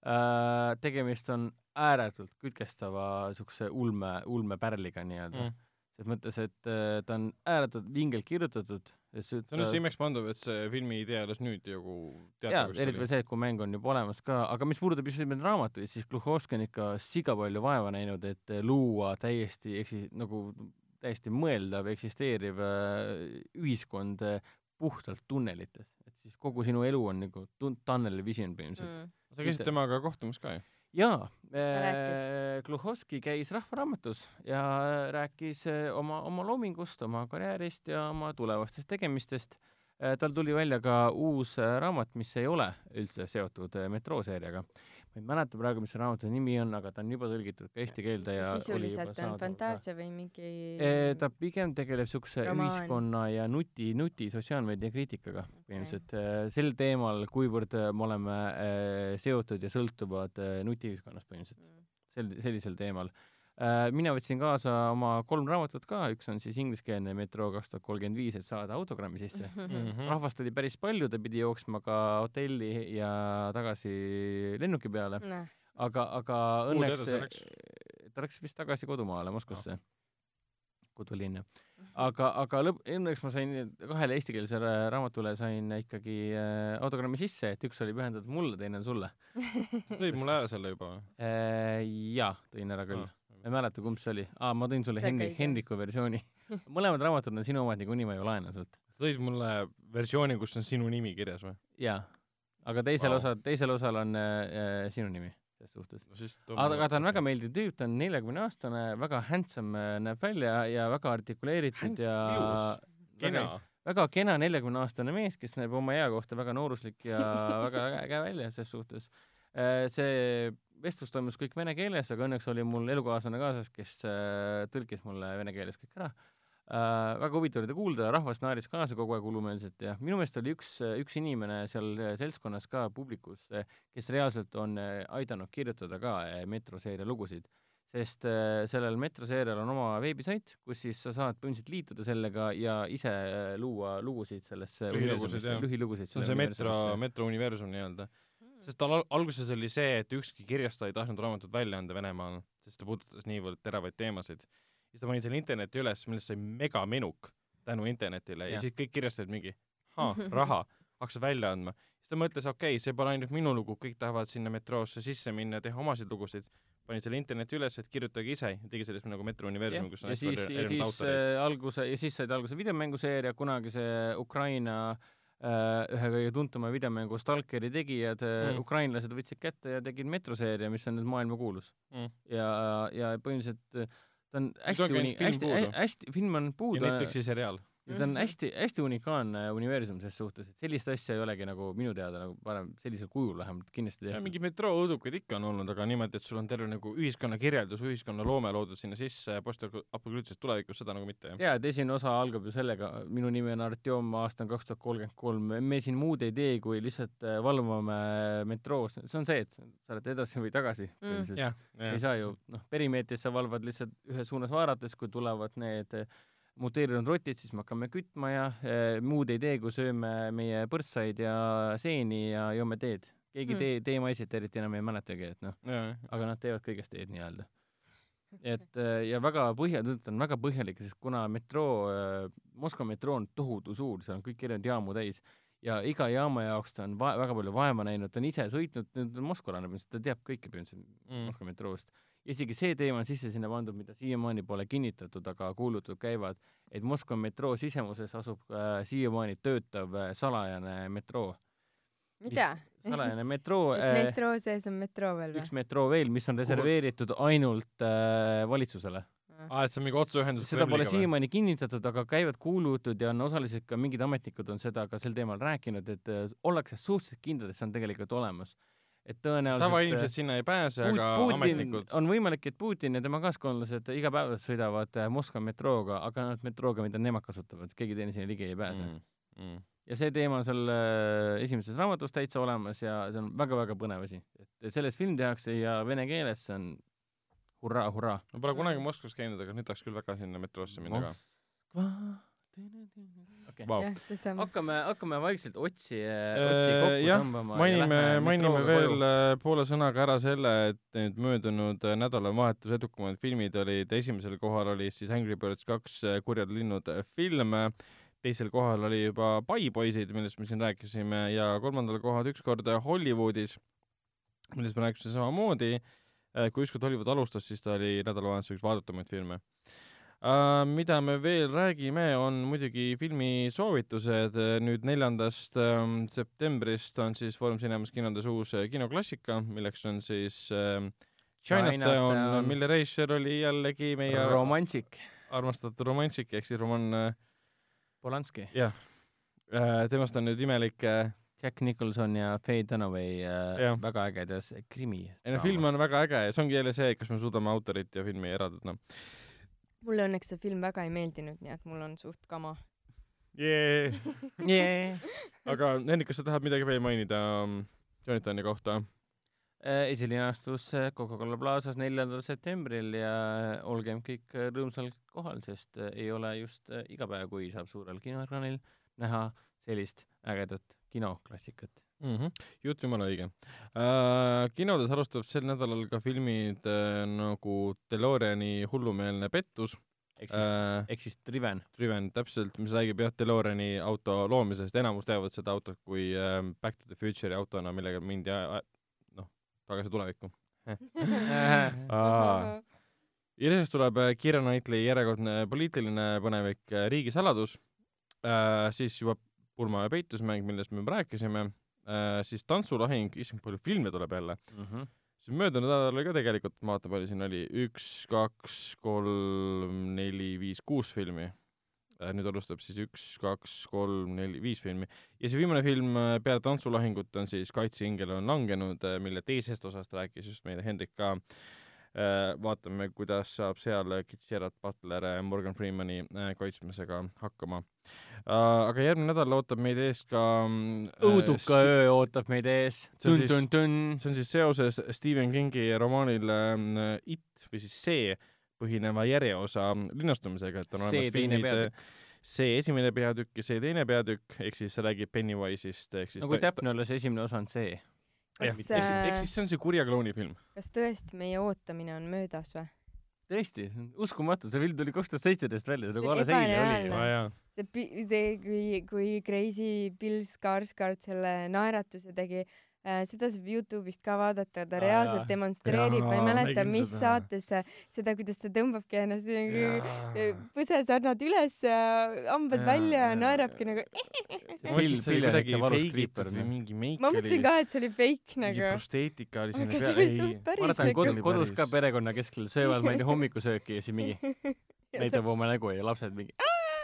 S4: äh, tegemist on ääretult kütkestava niisuguse ulme, ulmepärliga nii-öelda
S2: Mm.
S4: selles mõttes, et ta on ääretult vingelt kirjutatud.
S2: See on just imekspandav, et see filmi idee alles nüüd nagu
S4: jaa, eriti veel see, et kui mäng on juba olemas ka, aga mis puudutab just nimelt raamatuid, siis Gluhovski on ikka siga palju vaeva näinud, et äh, luua täiesti eksi-, nagu täiesti mõeldav, eksisteeriv äh, ühiskond äh, puhtalt tunnelites. et siis kogu sinu elu on nagu tun-, tunnel vision põhimõtteliselt mm..
S2: sa käisid temaga kohtumas ka ju?
S4: Jaa äh,, Gluhovski käis Rahvaraamatus ja rääkis äh, oma, oma loomingust, oma karjäärist ja oma tulevastest tegemistest äh,. tal tuli välja ka uus äh, raamat, mis ei ole üldse seotud äh, metrooseeriaga. Ma ei mäleta praegu, mis see raamatu nimi on, aga ta on juba tõlgitud ka eesti keelde ja
S3: sisuliselt on fantaasia või mingi
S4: Eh, ta pigem tegeleb
S3: Romaan.
S4: ühiskonna ja nuti, nuti sotsiaalmeedia kriitikaga põhimõtteliselt okay. sel teemal, kuivõrd me oleme seotud ja sõltuvad nutiühiskonnast põhimõtteliselt,
S3: Mm.
S4: sel, sellisel teemal. Mina võtsin kaasa oma kolm raamatut ka, üks on siis ingliskeelne Metro kaks tuhat kolmkümmend viis, et saada autogrammi sisse.
S2: Mhm.
S4: rahvast oli päris palju, ta pidi jooksma ka hotelli ja tagasi lennuki peale,
S3: Näh,
S4: aga, aga õnneks ta läks vist tagasi kodumaale Moskvasse, kodulinna. aga, aga lõpp, õnneks ma sain kahele eestikeelsele raamatule sain ikkagi äh, autogrammi sisse, et üks oli pühendatud mulle, teine on sulle
S2: tõid mulle ära selle juba või?
S4: äh,. jaa, tõin ära küll. Ma ei mäleta, kumb see oli. aa, ma tõin sulle
S3: See
S4: Henri. Henriku versiooni. mõlemad raamatud on sinu omad, niikuinii ma ju laenan sult.
S2: sa tõid mulle versiooni, kus on sinu nimi kirjas või?
S4: jaa. aga teisel wow. osal, teisel osal on äh, sinu nimi selles suhtes.
S2: no siis
S4: aga ta on väga meeldiv tüüp, ta on neljakümne aastane, väga handsome äh, näeb välja ja väga artikuleeritud
S2: Handsome,
S4: ja
S2: kena.
S4: väga kena neljakümne aastane mees, kes näeb oma ea kohta väga nooruslik ja väga äge, välja ses suhtes. See vestlus toimus kõik vene keeles, aga õnneks oli mul elukaaslane kaasas, kes äh, tõlkis mulle vene keeles kõik ära. väga huvitav oli ta kuulda, rahvas naeris kaasa kogu aeg hullumeelselt ja minu meelest oli üks, üks inimene seal äh, seltskonnas ka publikus, kes reaalselt on äh, aidanud kirjutada ka äh, metroseeria lugusid sest äh, sellel metroseerial on oma veebisait, kus siis sa saad põhimõtteliselt liituda sellega ja ise äh, luua lugusid sellesse
S2: Lühilugusid, jah.
S4: lühilugusid
S2: see on see metro, metro universum nii-öelda.
S3: Mm.
S2: sest tal al- alguses oli see, et ükski kirjastaja ei tahtnud raamatut välja anda Venemaal, sest ta puudutas niivõrd teravaid teemasid. siis ta pani selle interneti üles, millest sai megamenuk tänu internetile ja, ja siis kõik kirjastajad mingi, raha, hakkasid välja andma. siis ta mõtles, okei okay,, see pole ainult minu lugu, kõik tahavad sinna metroosse sisse minna ja teha omasid lugusid. pani selle interneti üles, et kirjutage ise tegi sellest nagu Metro universumi, kus on
S4: ja siis, ja siis äh, alguse ja siis said alguse videomänguseeria, kunagi see Ukraina äh, ühe kõige tuntuma videomängu Stalkeri tegijad mm.
S2: Mm.,
S4: ukrainlased võtsid kätte ja tegid metroseeria, mis on nüüd maailmakuulus
S2: Mm.
S4: ja, ja põhimõtteliselt äh, ta on hästi hästi, hästi, film on
S2: ja
S4: puudu
S2: Netflixi seriaal.
S4: Ja ta on
S3: Mhm.
S4: hästi, hästi unikaalne universum ses suhtes, et sellist asja ei olegi nagu minu teada nagu varem sellisel kujul vähemalt kindlasti tehtud.
S2: mingeid metrooõudukaid ikka on olnud, aga niimoodi, et sul on terve nagu ühiskonna kirjeldus, ühiskonna loome loodud sinna sisse ja postapokalüptilises tulevikus seda nagu mitte, jah.
S4: jaa, et esimene osa algab ju sellega, minu nimi on Artjom, aasta on kaks tuhat kolmkümmend kolm, me siin muud ei tee, kui lihtsalt äh, valvame metroos, see on see, et sa oled edasi või tagasi
S2: jah,
S4: ei saa ju, noh, perimeetris sa valvad lihtsalt ühes suunas vaadates, kui tulevad need eh, muteerunud rotid, siis me hakkame kütma ja eh, muud ei tee, kui sööme meie põrsaid ja seeni ja joome teed. keegi
S3: Hmm.
S4: tee, teemaiset eriti enam ei mäletagi, et noh, aga nad teevad kõigest teed nii-öelda. et eh, ja väga põhja, ta on väga põhjalik, sest kuna metroo, Moskva metroo on tohutu suur, seal on kõik erinevaid jaamu täis ja iga jaama jaoks ta on va-, väga palju vaeva näinud, ta on ise sõitnud, nüüd on Moskvalane põhimõtteliselt, ta teab kõike põhimõtteliselt
S2: Mm.
S4: Moskva metroost. Isegi see teema on sisse sinna pandud, mida siiamaani pole kinnitatud, aga kuulutud käivad, et Moskva metroo sisemuses asub äh, siiamaani töötav äh, salajane metroo.
S3: mida?
S4: salajane metroo
S3: et
S4: äh,
S3: metroo sees on metroo veel
S4: üks
S3: või?
S4: metroo veel, mis on reserveeritud ainult äh, valitsusele.
S2: aa, et see on mingi otseühendus
S4: seda pole. siiamaani kinnitatud, aga käivad kuulujutud ja on osaliselt ka mingid ametnikud on seda ka sel teemal rääkinud, et äh, ollakse suhteliselt kindlad, et see on tegelikult olemas. Et tõenäoliselt
S2: tavainimesed sinna ei pääse, aga
S4: Putin,
S2: ametnikud.
S4: on võimalik, et Putin ja tema kaaskonlased igapäevaselt sõidavad äh, Moskva metrooga, aga ainult metrooga, mida nemad kasutavad, keegi teine sinna ligi ei pääse mm..
S2: Mm.
S4: ja see teema on seal äh, esimeses raamatus täitsa olemas ja see on väga-väga põnev asi. et sellest film tehakse ja vene keeles, see on hurraa, hurraa.
S2: ma pole kunagi Moskvas käinud, aga nüüd tahaks küll väga sinna metroosse minna ka.
S4: okei,
S2: Vau.
S3: jah,
S4: hakkame, hakkame vaikselt otsi,
S2: Äh,
S4: otsi kokku
S2: jah,
S4: tõmbama.
S2: mainime, mainime veel äh, poole sõnaga ära selle, et nüüd möödunud äh, nädalavahetuse edukamad filmid olid, esimesel kohal oli siis Angry Birds kaks Kurjad linnud film, teisel kohal oli juba Pai poisid, millest me siin rääkisime ja kolmandal kohal ükskord Hollywoodis, millest me rääkisime samamoodi. kui ükskord Hollywood alustas, siis ta oli nädalavahetuse üks vaadatamaid filme mida me veel räägime, on muidugi filmisoovitused, nüüd neljandast um, septembrist on siis Foorum Cinemas kinodes uus äh, kinoklassika, milleks on siis uh, Chinatown,
S4: Chinatown.
S2: mille režissöör oli jällegi meie
S4: romantsik,
S2: armastatud romantsik ehk siis Roman uh,,
S4: Polanski,
S2: temast on nüüd imelik
S4: Jack Nicholson ja Faye Dunaway äh,
S2: Jah.
S4: väga ägedas krimi.
S2: ei no film on väga äge ja see ongi jälle see, kas me suudame autorit ja filmi eraldada.
S3: Mulle õnneks see film väga ei meeldinud, nii et mul on suht kama.
S2: Yeah.
S4: yeah..
S2: aga Hendrik, kas sa tahad midagi veel mainida um, Jonathani kohta?
S4: Äh, esilinastus äh, Coca-Cola Plaza's neljandal septembril ja äh, olgem kõik rõõmsalt kohal, sest ei ole just iga päev, kui saab suurel kinoekraanil näha sellist ägedat kinoklassikat.
S2: mm. -hmm. jutt jumala õige uh,. kinodes alustab sel nädalal ka filmid uh, nagu DeLoreani hullumeelne pettus
S4: ehk siis,
S2: uh,,
S4: ehk siis Driven.
S2: Driven täpselt, mis räägib jah DeLoreani auto loomisest, enamus teavad seda autot kui uh, Back to the Future'i autona, millega mindi noh, tagasi tulevikku. ja siis tuleb äh, Keira Knightley järjekordne poliitiline põnevik äh, Riigisaladus uh,, siis juba pulma ja peitusmäng, millest me juba rääkisime siis Tantsulahing, issand, palju filme tuleb jälle
S4: Mhm.
S2: siis möödunud nädalal oli ka tegelikult, ma vaatan, palju siin oli, üks, kaks, kolm, neli, viis, kuus filmi. nüüd alustab siis üks, kaks, kolm, neli, viis filmi ja see viimane film äh, peale tantsulahingut on siis Kaitseingel on langenud, mille teisest osast rääkis just meile Hendrik ka. vaatame, kuidas saab seal Gerard Butler äh, Morgan Freemani äh, kaitsmisega hakkama. aga järgmine nädal ootab meid ees ka äh,
S4: õuduka öö ootab meid ees.
S2: See on siis- seoses Stephen Kingi romaanil äh, It või siis See põhineva järjeosa linastumisega, et on olemas filmid see esimene peatükk ja see teine peatükk, ehk siis räägib Pennywise'ist ehk siis
S4: no kui täpne olla, see esimene osa on see.
S3: Kas
S2: ehk siis, ehk siis see on see kurja klouni film.
S3: kas tõesti meie ootamine on möödas või?
S4: tõesti, uskumatu, see film tuli kaks tuhat seitseteist välja, see nagu alles eile oli
S2: jaa,
S3: see, see, kui, kui Crazy Bill Skarsgård selle naeratuse tegi äh,, seda saab Youtube'ist ka vaadata, ta
S4: Aa,
S3: reaalselt demonstreerib, ma ei mäleta, mis
S2: seda.
S3: saates seda, kuidas ta tõmbabki ennast põsesarnad üles ja hambad välja ja naerabki nagu.
S2: ma mõtlesin,
S4: noh.
S2: mingi
S3: ka, et see oli fake
S2: mingi
S3: nagu.
S2: prosteetika oli sinna
S3: aga see
S2: peal,
S3: oli
S2: ei
S3: suht, päris
S4: ma arvan, kod-
S3: nagu.
S4: kodus ka perekonna keskel söövad, ma ei tea, hommikusööki ja siis mingi näitab oma nägu ja lapsed mingi.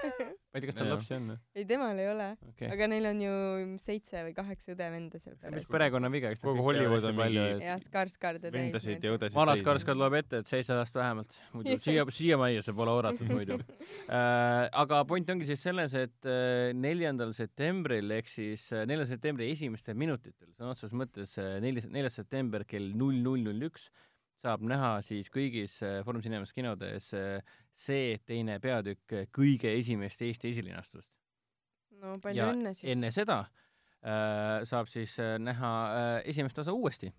S4: ma ei tea, kas tal lapsi on?
S3: ei, temal ei ole,
S4: okei.
S3: aga neil on ju seitse või kaheksa õde-venda seal peres.
S4: perekonna viga, eks
S2: Kogu Hollywood on mingi-
S3: ja Skarsgård ja
S2: vendasid ja õdesid.
S4: vanas Karskad loeb ette, et seitse last vähemalt, muidu siia, siiamaani see pole oodatud muidu äh,. aga point ongi siis selles, et äh, neljandal septembril ehk siis äh, neljanda septembri esimestel minutitel, sõna otseses mõttes neljas, neljas september kell null null null üks saab näha siis kõigis äh, Foorum Cinemas kinodes äh, see teine peatükk äh, kõige esimest Eesti esilinastust.
S3: no palju
S4: ja
S3: õnne siis.
S4: enne seda äh, saab siis äh, näha äh, esimest osa uuesti.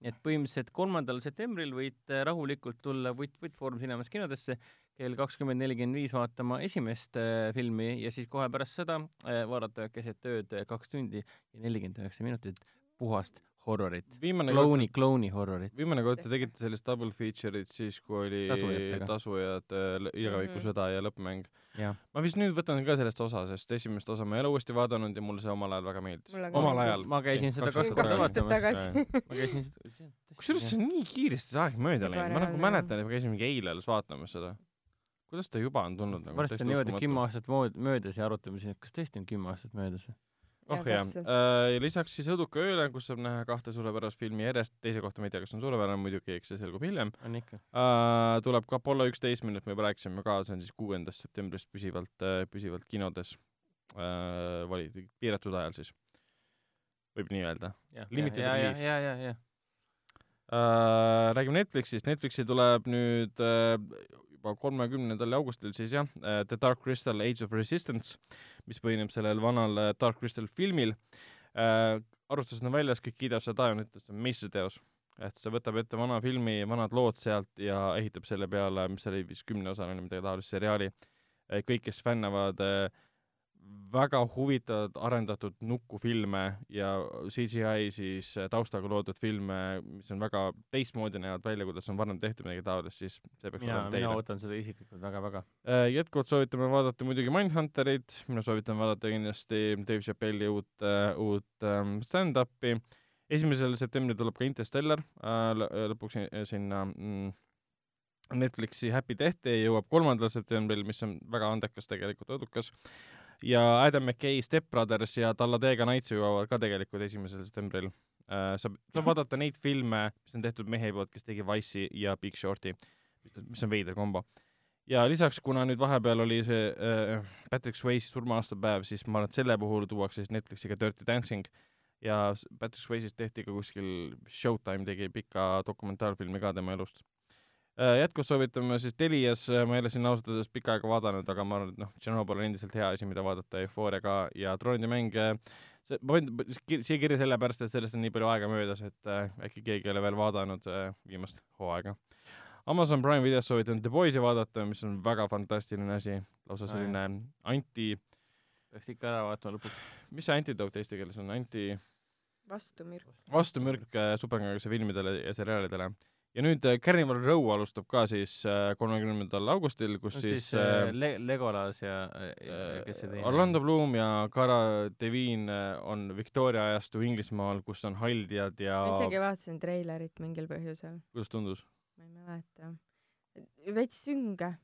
S4: et põhimõtteliselt kolmandal septembril võid rahulikult tulla Vutt Vutt Foorum Cinemas kinodesse kell kakskümmend nelikümmend viis vaatama esimest äh, filmi ja siis kohe pärast seda vaadata keset ööd kaks tundi ja nelikümmend üheksa minutit puhast horrorit, klouni, klouni horrorit.
S2: viimane kord te tegite sellist double feature'it siis, kui oli
S4: Tasujatega.
S2: tasujad, igaviku
S3: Mhm.
S2: sõda ja lõppmäng. ma vist nüüd võtan ka sellest osa, sest esimest osa ma ei ole uuesti vaadanud ja mulle see omal ajal väga meeldis. Omal ajal.
S4: ma käisin seda
S2: kaks aastat tagasi.
S4: ma käisin seda.
S2: kusjuures see on nii kiiresti see aeg mööda läinud, ma nagu mäletan, et ma käisin mingi eile alles vaatamas seda. kuidas ta juba on tulnud nagu?
S4: varsti on niimoodi kümme aastat möödas ja arutame siin, et kas tõesti on kümme aastat möödas.
S2: Oh jah, ja lisaks siis Õduka ööle, kus saab näha kahte suurepärast filmi järjest, teise kohta ma ei tea, kas on suurepärane muidugi, eks see selgub hiljem
S4: on ikka.
S2: uh,. tuleb ka Apollo üksteist, millest me juba rääkisime ka, see on siis kuuendast septembrist püsivalt uh,, püsivalt kinodes uh,. vali-, piiratud ajal siis, võib nii öelda Limited release.
S4: ja, ja, ja.
S2: räägime Netflixist, Netflixi tuleb nüüd uh, juba kolmekümnendal augustil siis jah uh,, The Dark Crystal Age of Resistance, mis põhineb sellel vanal uh, Dark Crystal filmil uh,. arvustused on väljas, kõik kiidavad seda taevani, ütles, et see on meistriteos. et see võtab ette vana filmi, vanad lood sealt ja ehitab selle peale, mis oli vist kümneosaline või midagi taolist seriaali. kõik, kes fännavad uh, väga huvitavad arendatud nukufilme ja CGI siis äh, taustaga loodud filme, mis on väga teistmoodi näevad välja, kuidas on varem tehtud midagi taolist, siis see peaks
S4: mina,
S2: olema
S4: mina
S2: teile.
S4: ootan seda isiklikult väga-väga.
S2: jätkuvalt soovitame vaadata muidugi Mindhunterit, mina soovitan vaadata kindlasti Dave Chappelli uut, uut ähm, stand-up'i. esimesel septembril tuleb ka Interstellar äh,, lõpuks si- sinna mm, Netflixi Happy Death Day jõuab kolmandal septembril, mis on väga andekas tegelikult, õdukas. Ja Adam McKay Step Brothers ja Talladega Nights jõuavad ka tegelikult esimesel septembril äh,. saab, saab vaadata neid filme, mis on tehtud mehe poolt, kes tegi Wise'i ja Big Short'i, mis on veider kombo. ja lisaks, kuna nüüd vahepeal oli see äh, Patrick Swayze surma-aastapäev, siis ma arvan, et selle puhul tuuakse siis Netflixiga Dirty Dancing ja Patrick Swayze'ist tehti ka kuskil, Showtime tegi pika dokumentaalfilmi ka tema elust. Jätkuvalt soovitame siis Telias, ma ei ole sinna ausalt öeldes pikka aega vaadanud, aga ma arvan, et noh, Tšernobõl on endiselt hea asi, mida vaadata, Eufooria ka ja Troonide mäng, see, ma võin p- kir- siia kirja sellepärast, et sellest on nii palju aega möödas, et äh, äkki keegi ei ole veel vaadanud äh, viimast hooaega. Amazon Prime videos soovitan The Boys'i vaadata, mis on väga fantastiline asi, lausa selline anti,
S4: peaks ikka ära vaatama lõpuks.
S2: mis see antidote eesti keeles on, anti,
S3: vastumürk.
S2: vastumürk äh, superkangelase filmidele ja seriaalidele. Ja nüüd äh, Carnival Row alustab ka siis kolmekümnendal augustil, kus
S4: on
S2: siis,
S4: siis äh, Le-, Legolas ja, ja
S2: äh,
S4: kes see teine
S2: Orlando Bloom ja Cara Devine äh, on Victoria ajastu Inglismaal, kus on haldjad ja
S3: ma isegi vaatasin treilerit mingil põhjusel,
S2: kuidas tundus?
S3: ma ei mäleta. veits sünge.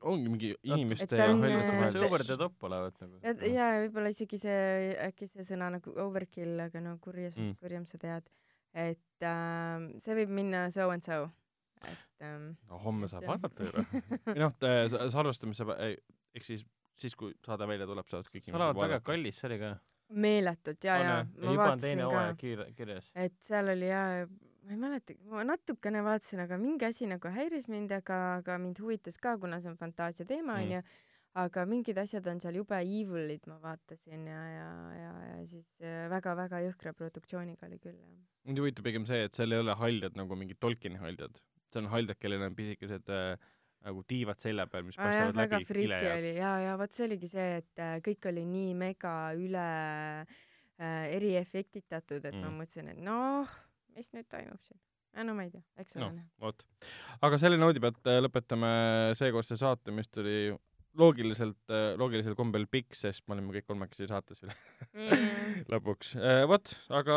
S2: ongi mingi inimeste ja
S3: äh,
S2: vahel
S4: see over the top olevat nagu.
S3: ja, ja võib-olla isegi see, äkki see sõna nagu overkill, aga no kurjas
S2: Mm.
S3: mm., kurjem sa tead. Et äh, see võib minna so and so. et ähm,
S2: no homme saab
S3: et, äh,
S2: vaadata ju. või noh, salvestamist saab, ehk siis, siis kui saade välja tuleb, saavad kõik
S4: see olevat väga. kallis, see oli ka.
S3: meeletult ja, ja ma
S4: juba on
S3: vaatasin
S4: teine
S3: ka
S4: hooaeg, kiire, kirjas.
S3: et seal oli ja, ma ei mäleta, ma natukene vaatasin, aga mingi asi nagu häiris mind, aga, aga mind huvitas ka, kuna see on fantaasia teema
S2: Mm.
S3: onju mm.. Aga mingid asjad on seal jube evil'id, ma vaatasin ja, ja, ja, ja siis äh, väga-väga jõhkra produktsiooniga oli küll jah.
S2: mind huvitab pigem see, et seal ei ole haldjad nagu mingid Tolkieni haldjad. seal on haldjad, kellel on pisikesed äh, nagu tiivad selja peal, mis paistavad
S3: väga
S2: läbi
S3: friki
S2: kile ja
S3: oli ja, ja vot see oligi see, et äh, kõik oli nii mega üle äh, eriefektitatud, et
S2: mm.
S3: Ma mõtlesin, et noh, mis nüüd toimub siin. no ma ei tea, eks ole
S2: Noh.
S3: näha.
S2: vot. aga selle noodi pealt äh, lõpetame seekordse saate, mis tuli loogiliselt, loogilisel kombel pikk, sest me olime kõik kolmekesi saates veel
S3: Mm.
S2: lõpuks. vot, aga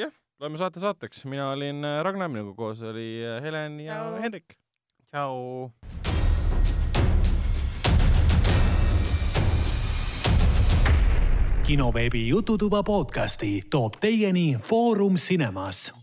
S2: jah, loeme saate saateks. mina olin äh, Ragnar, minuga koos oli äh, Helen ja
S3: Tšau.
S2: Hendrik.
S4: tšau.
S1: kinoveebi Jututuba podcasti toob teieni Foorum Cinemas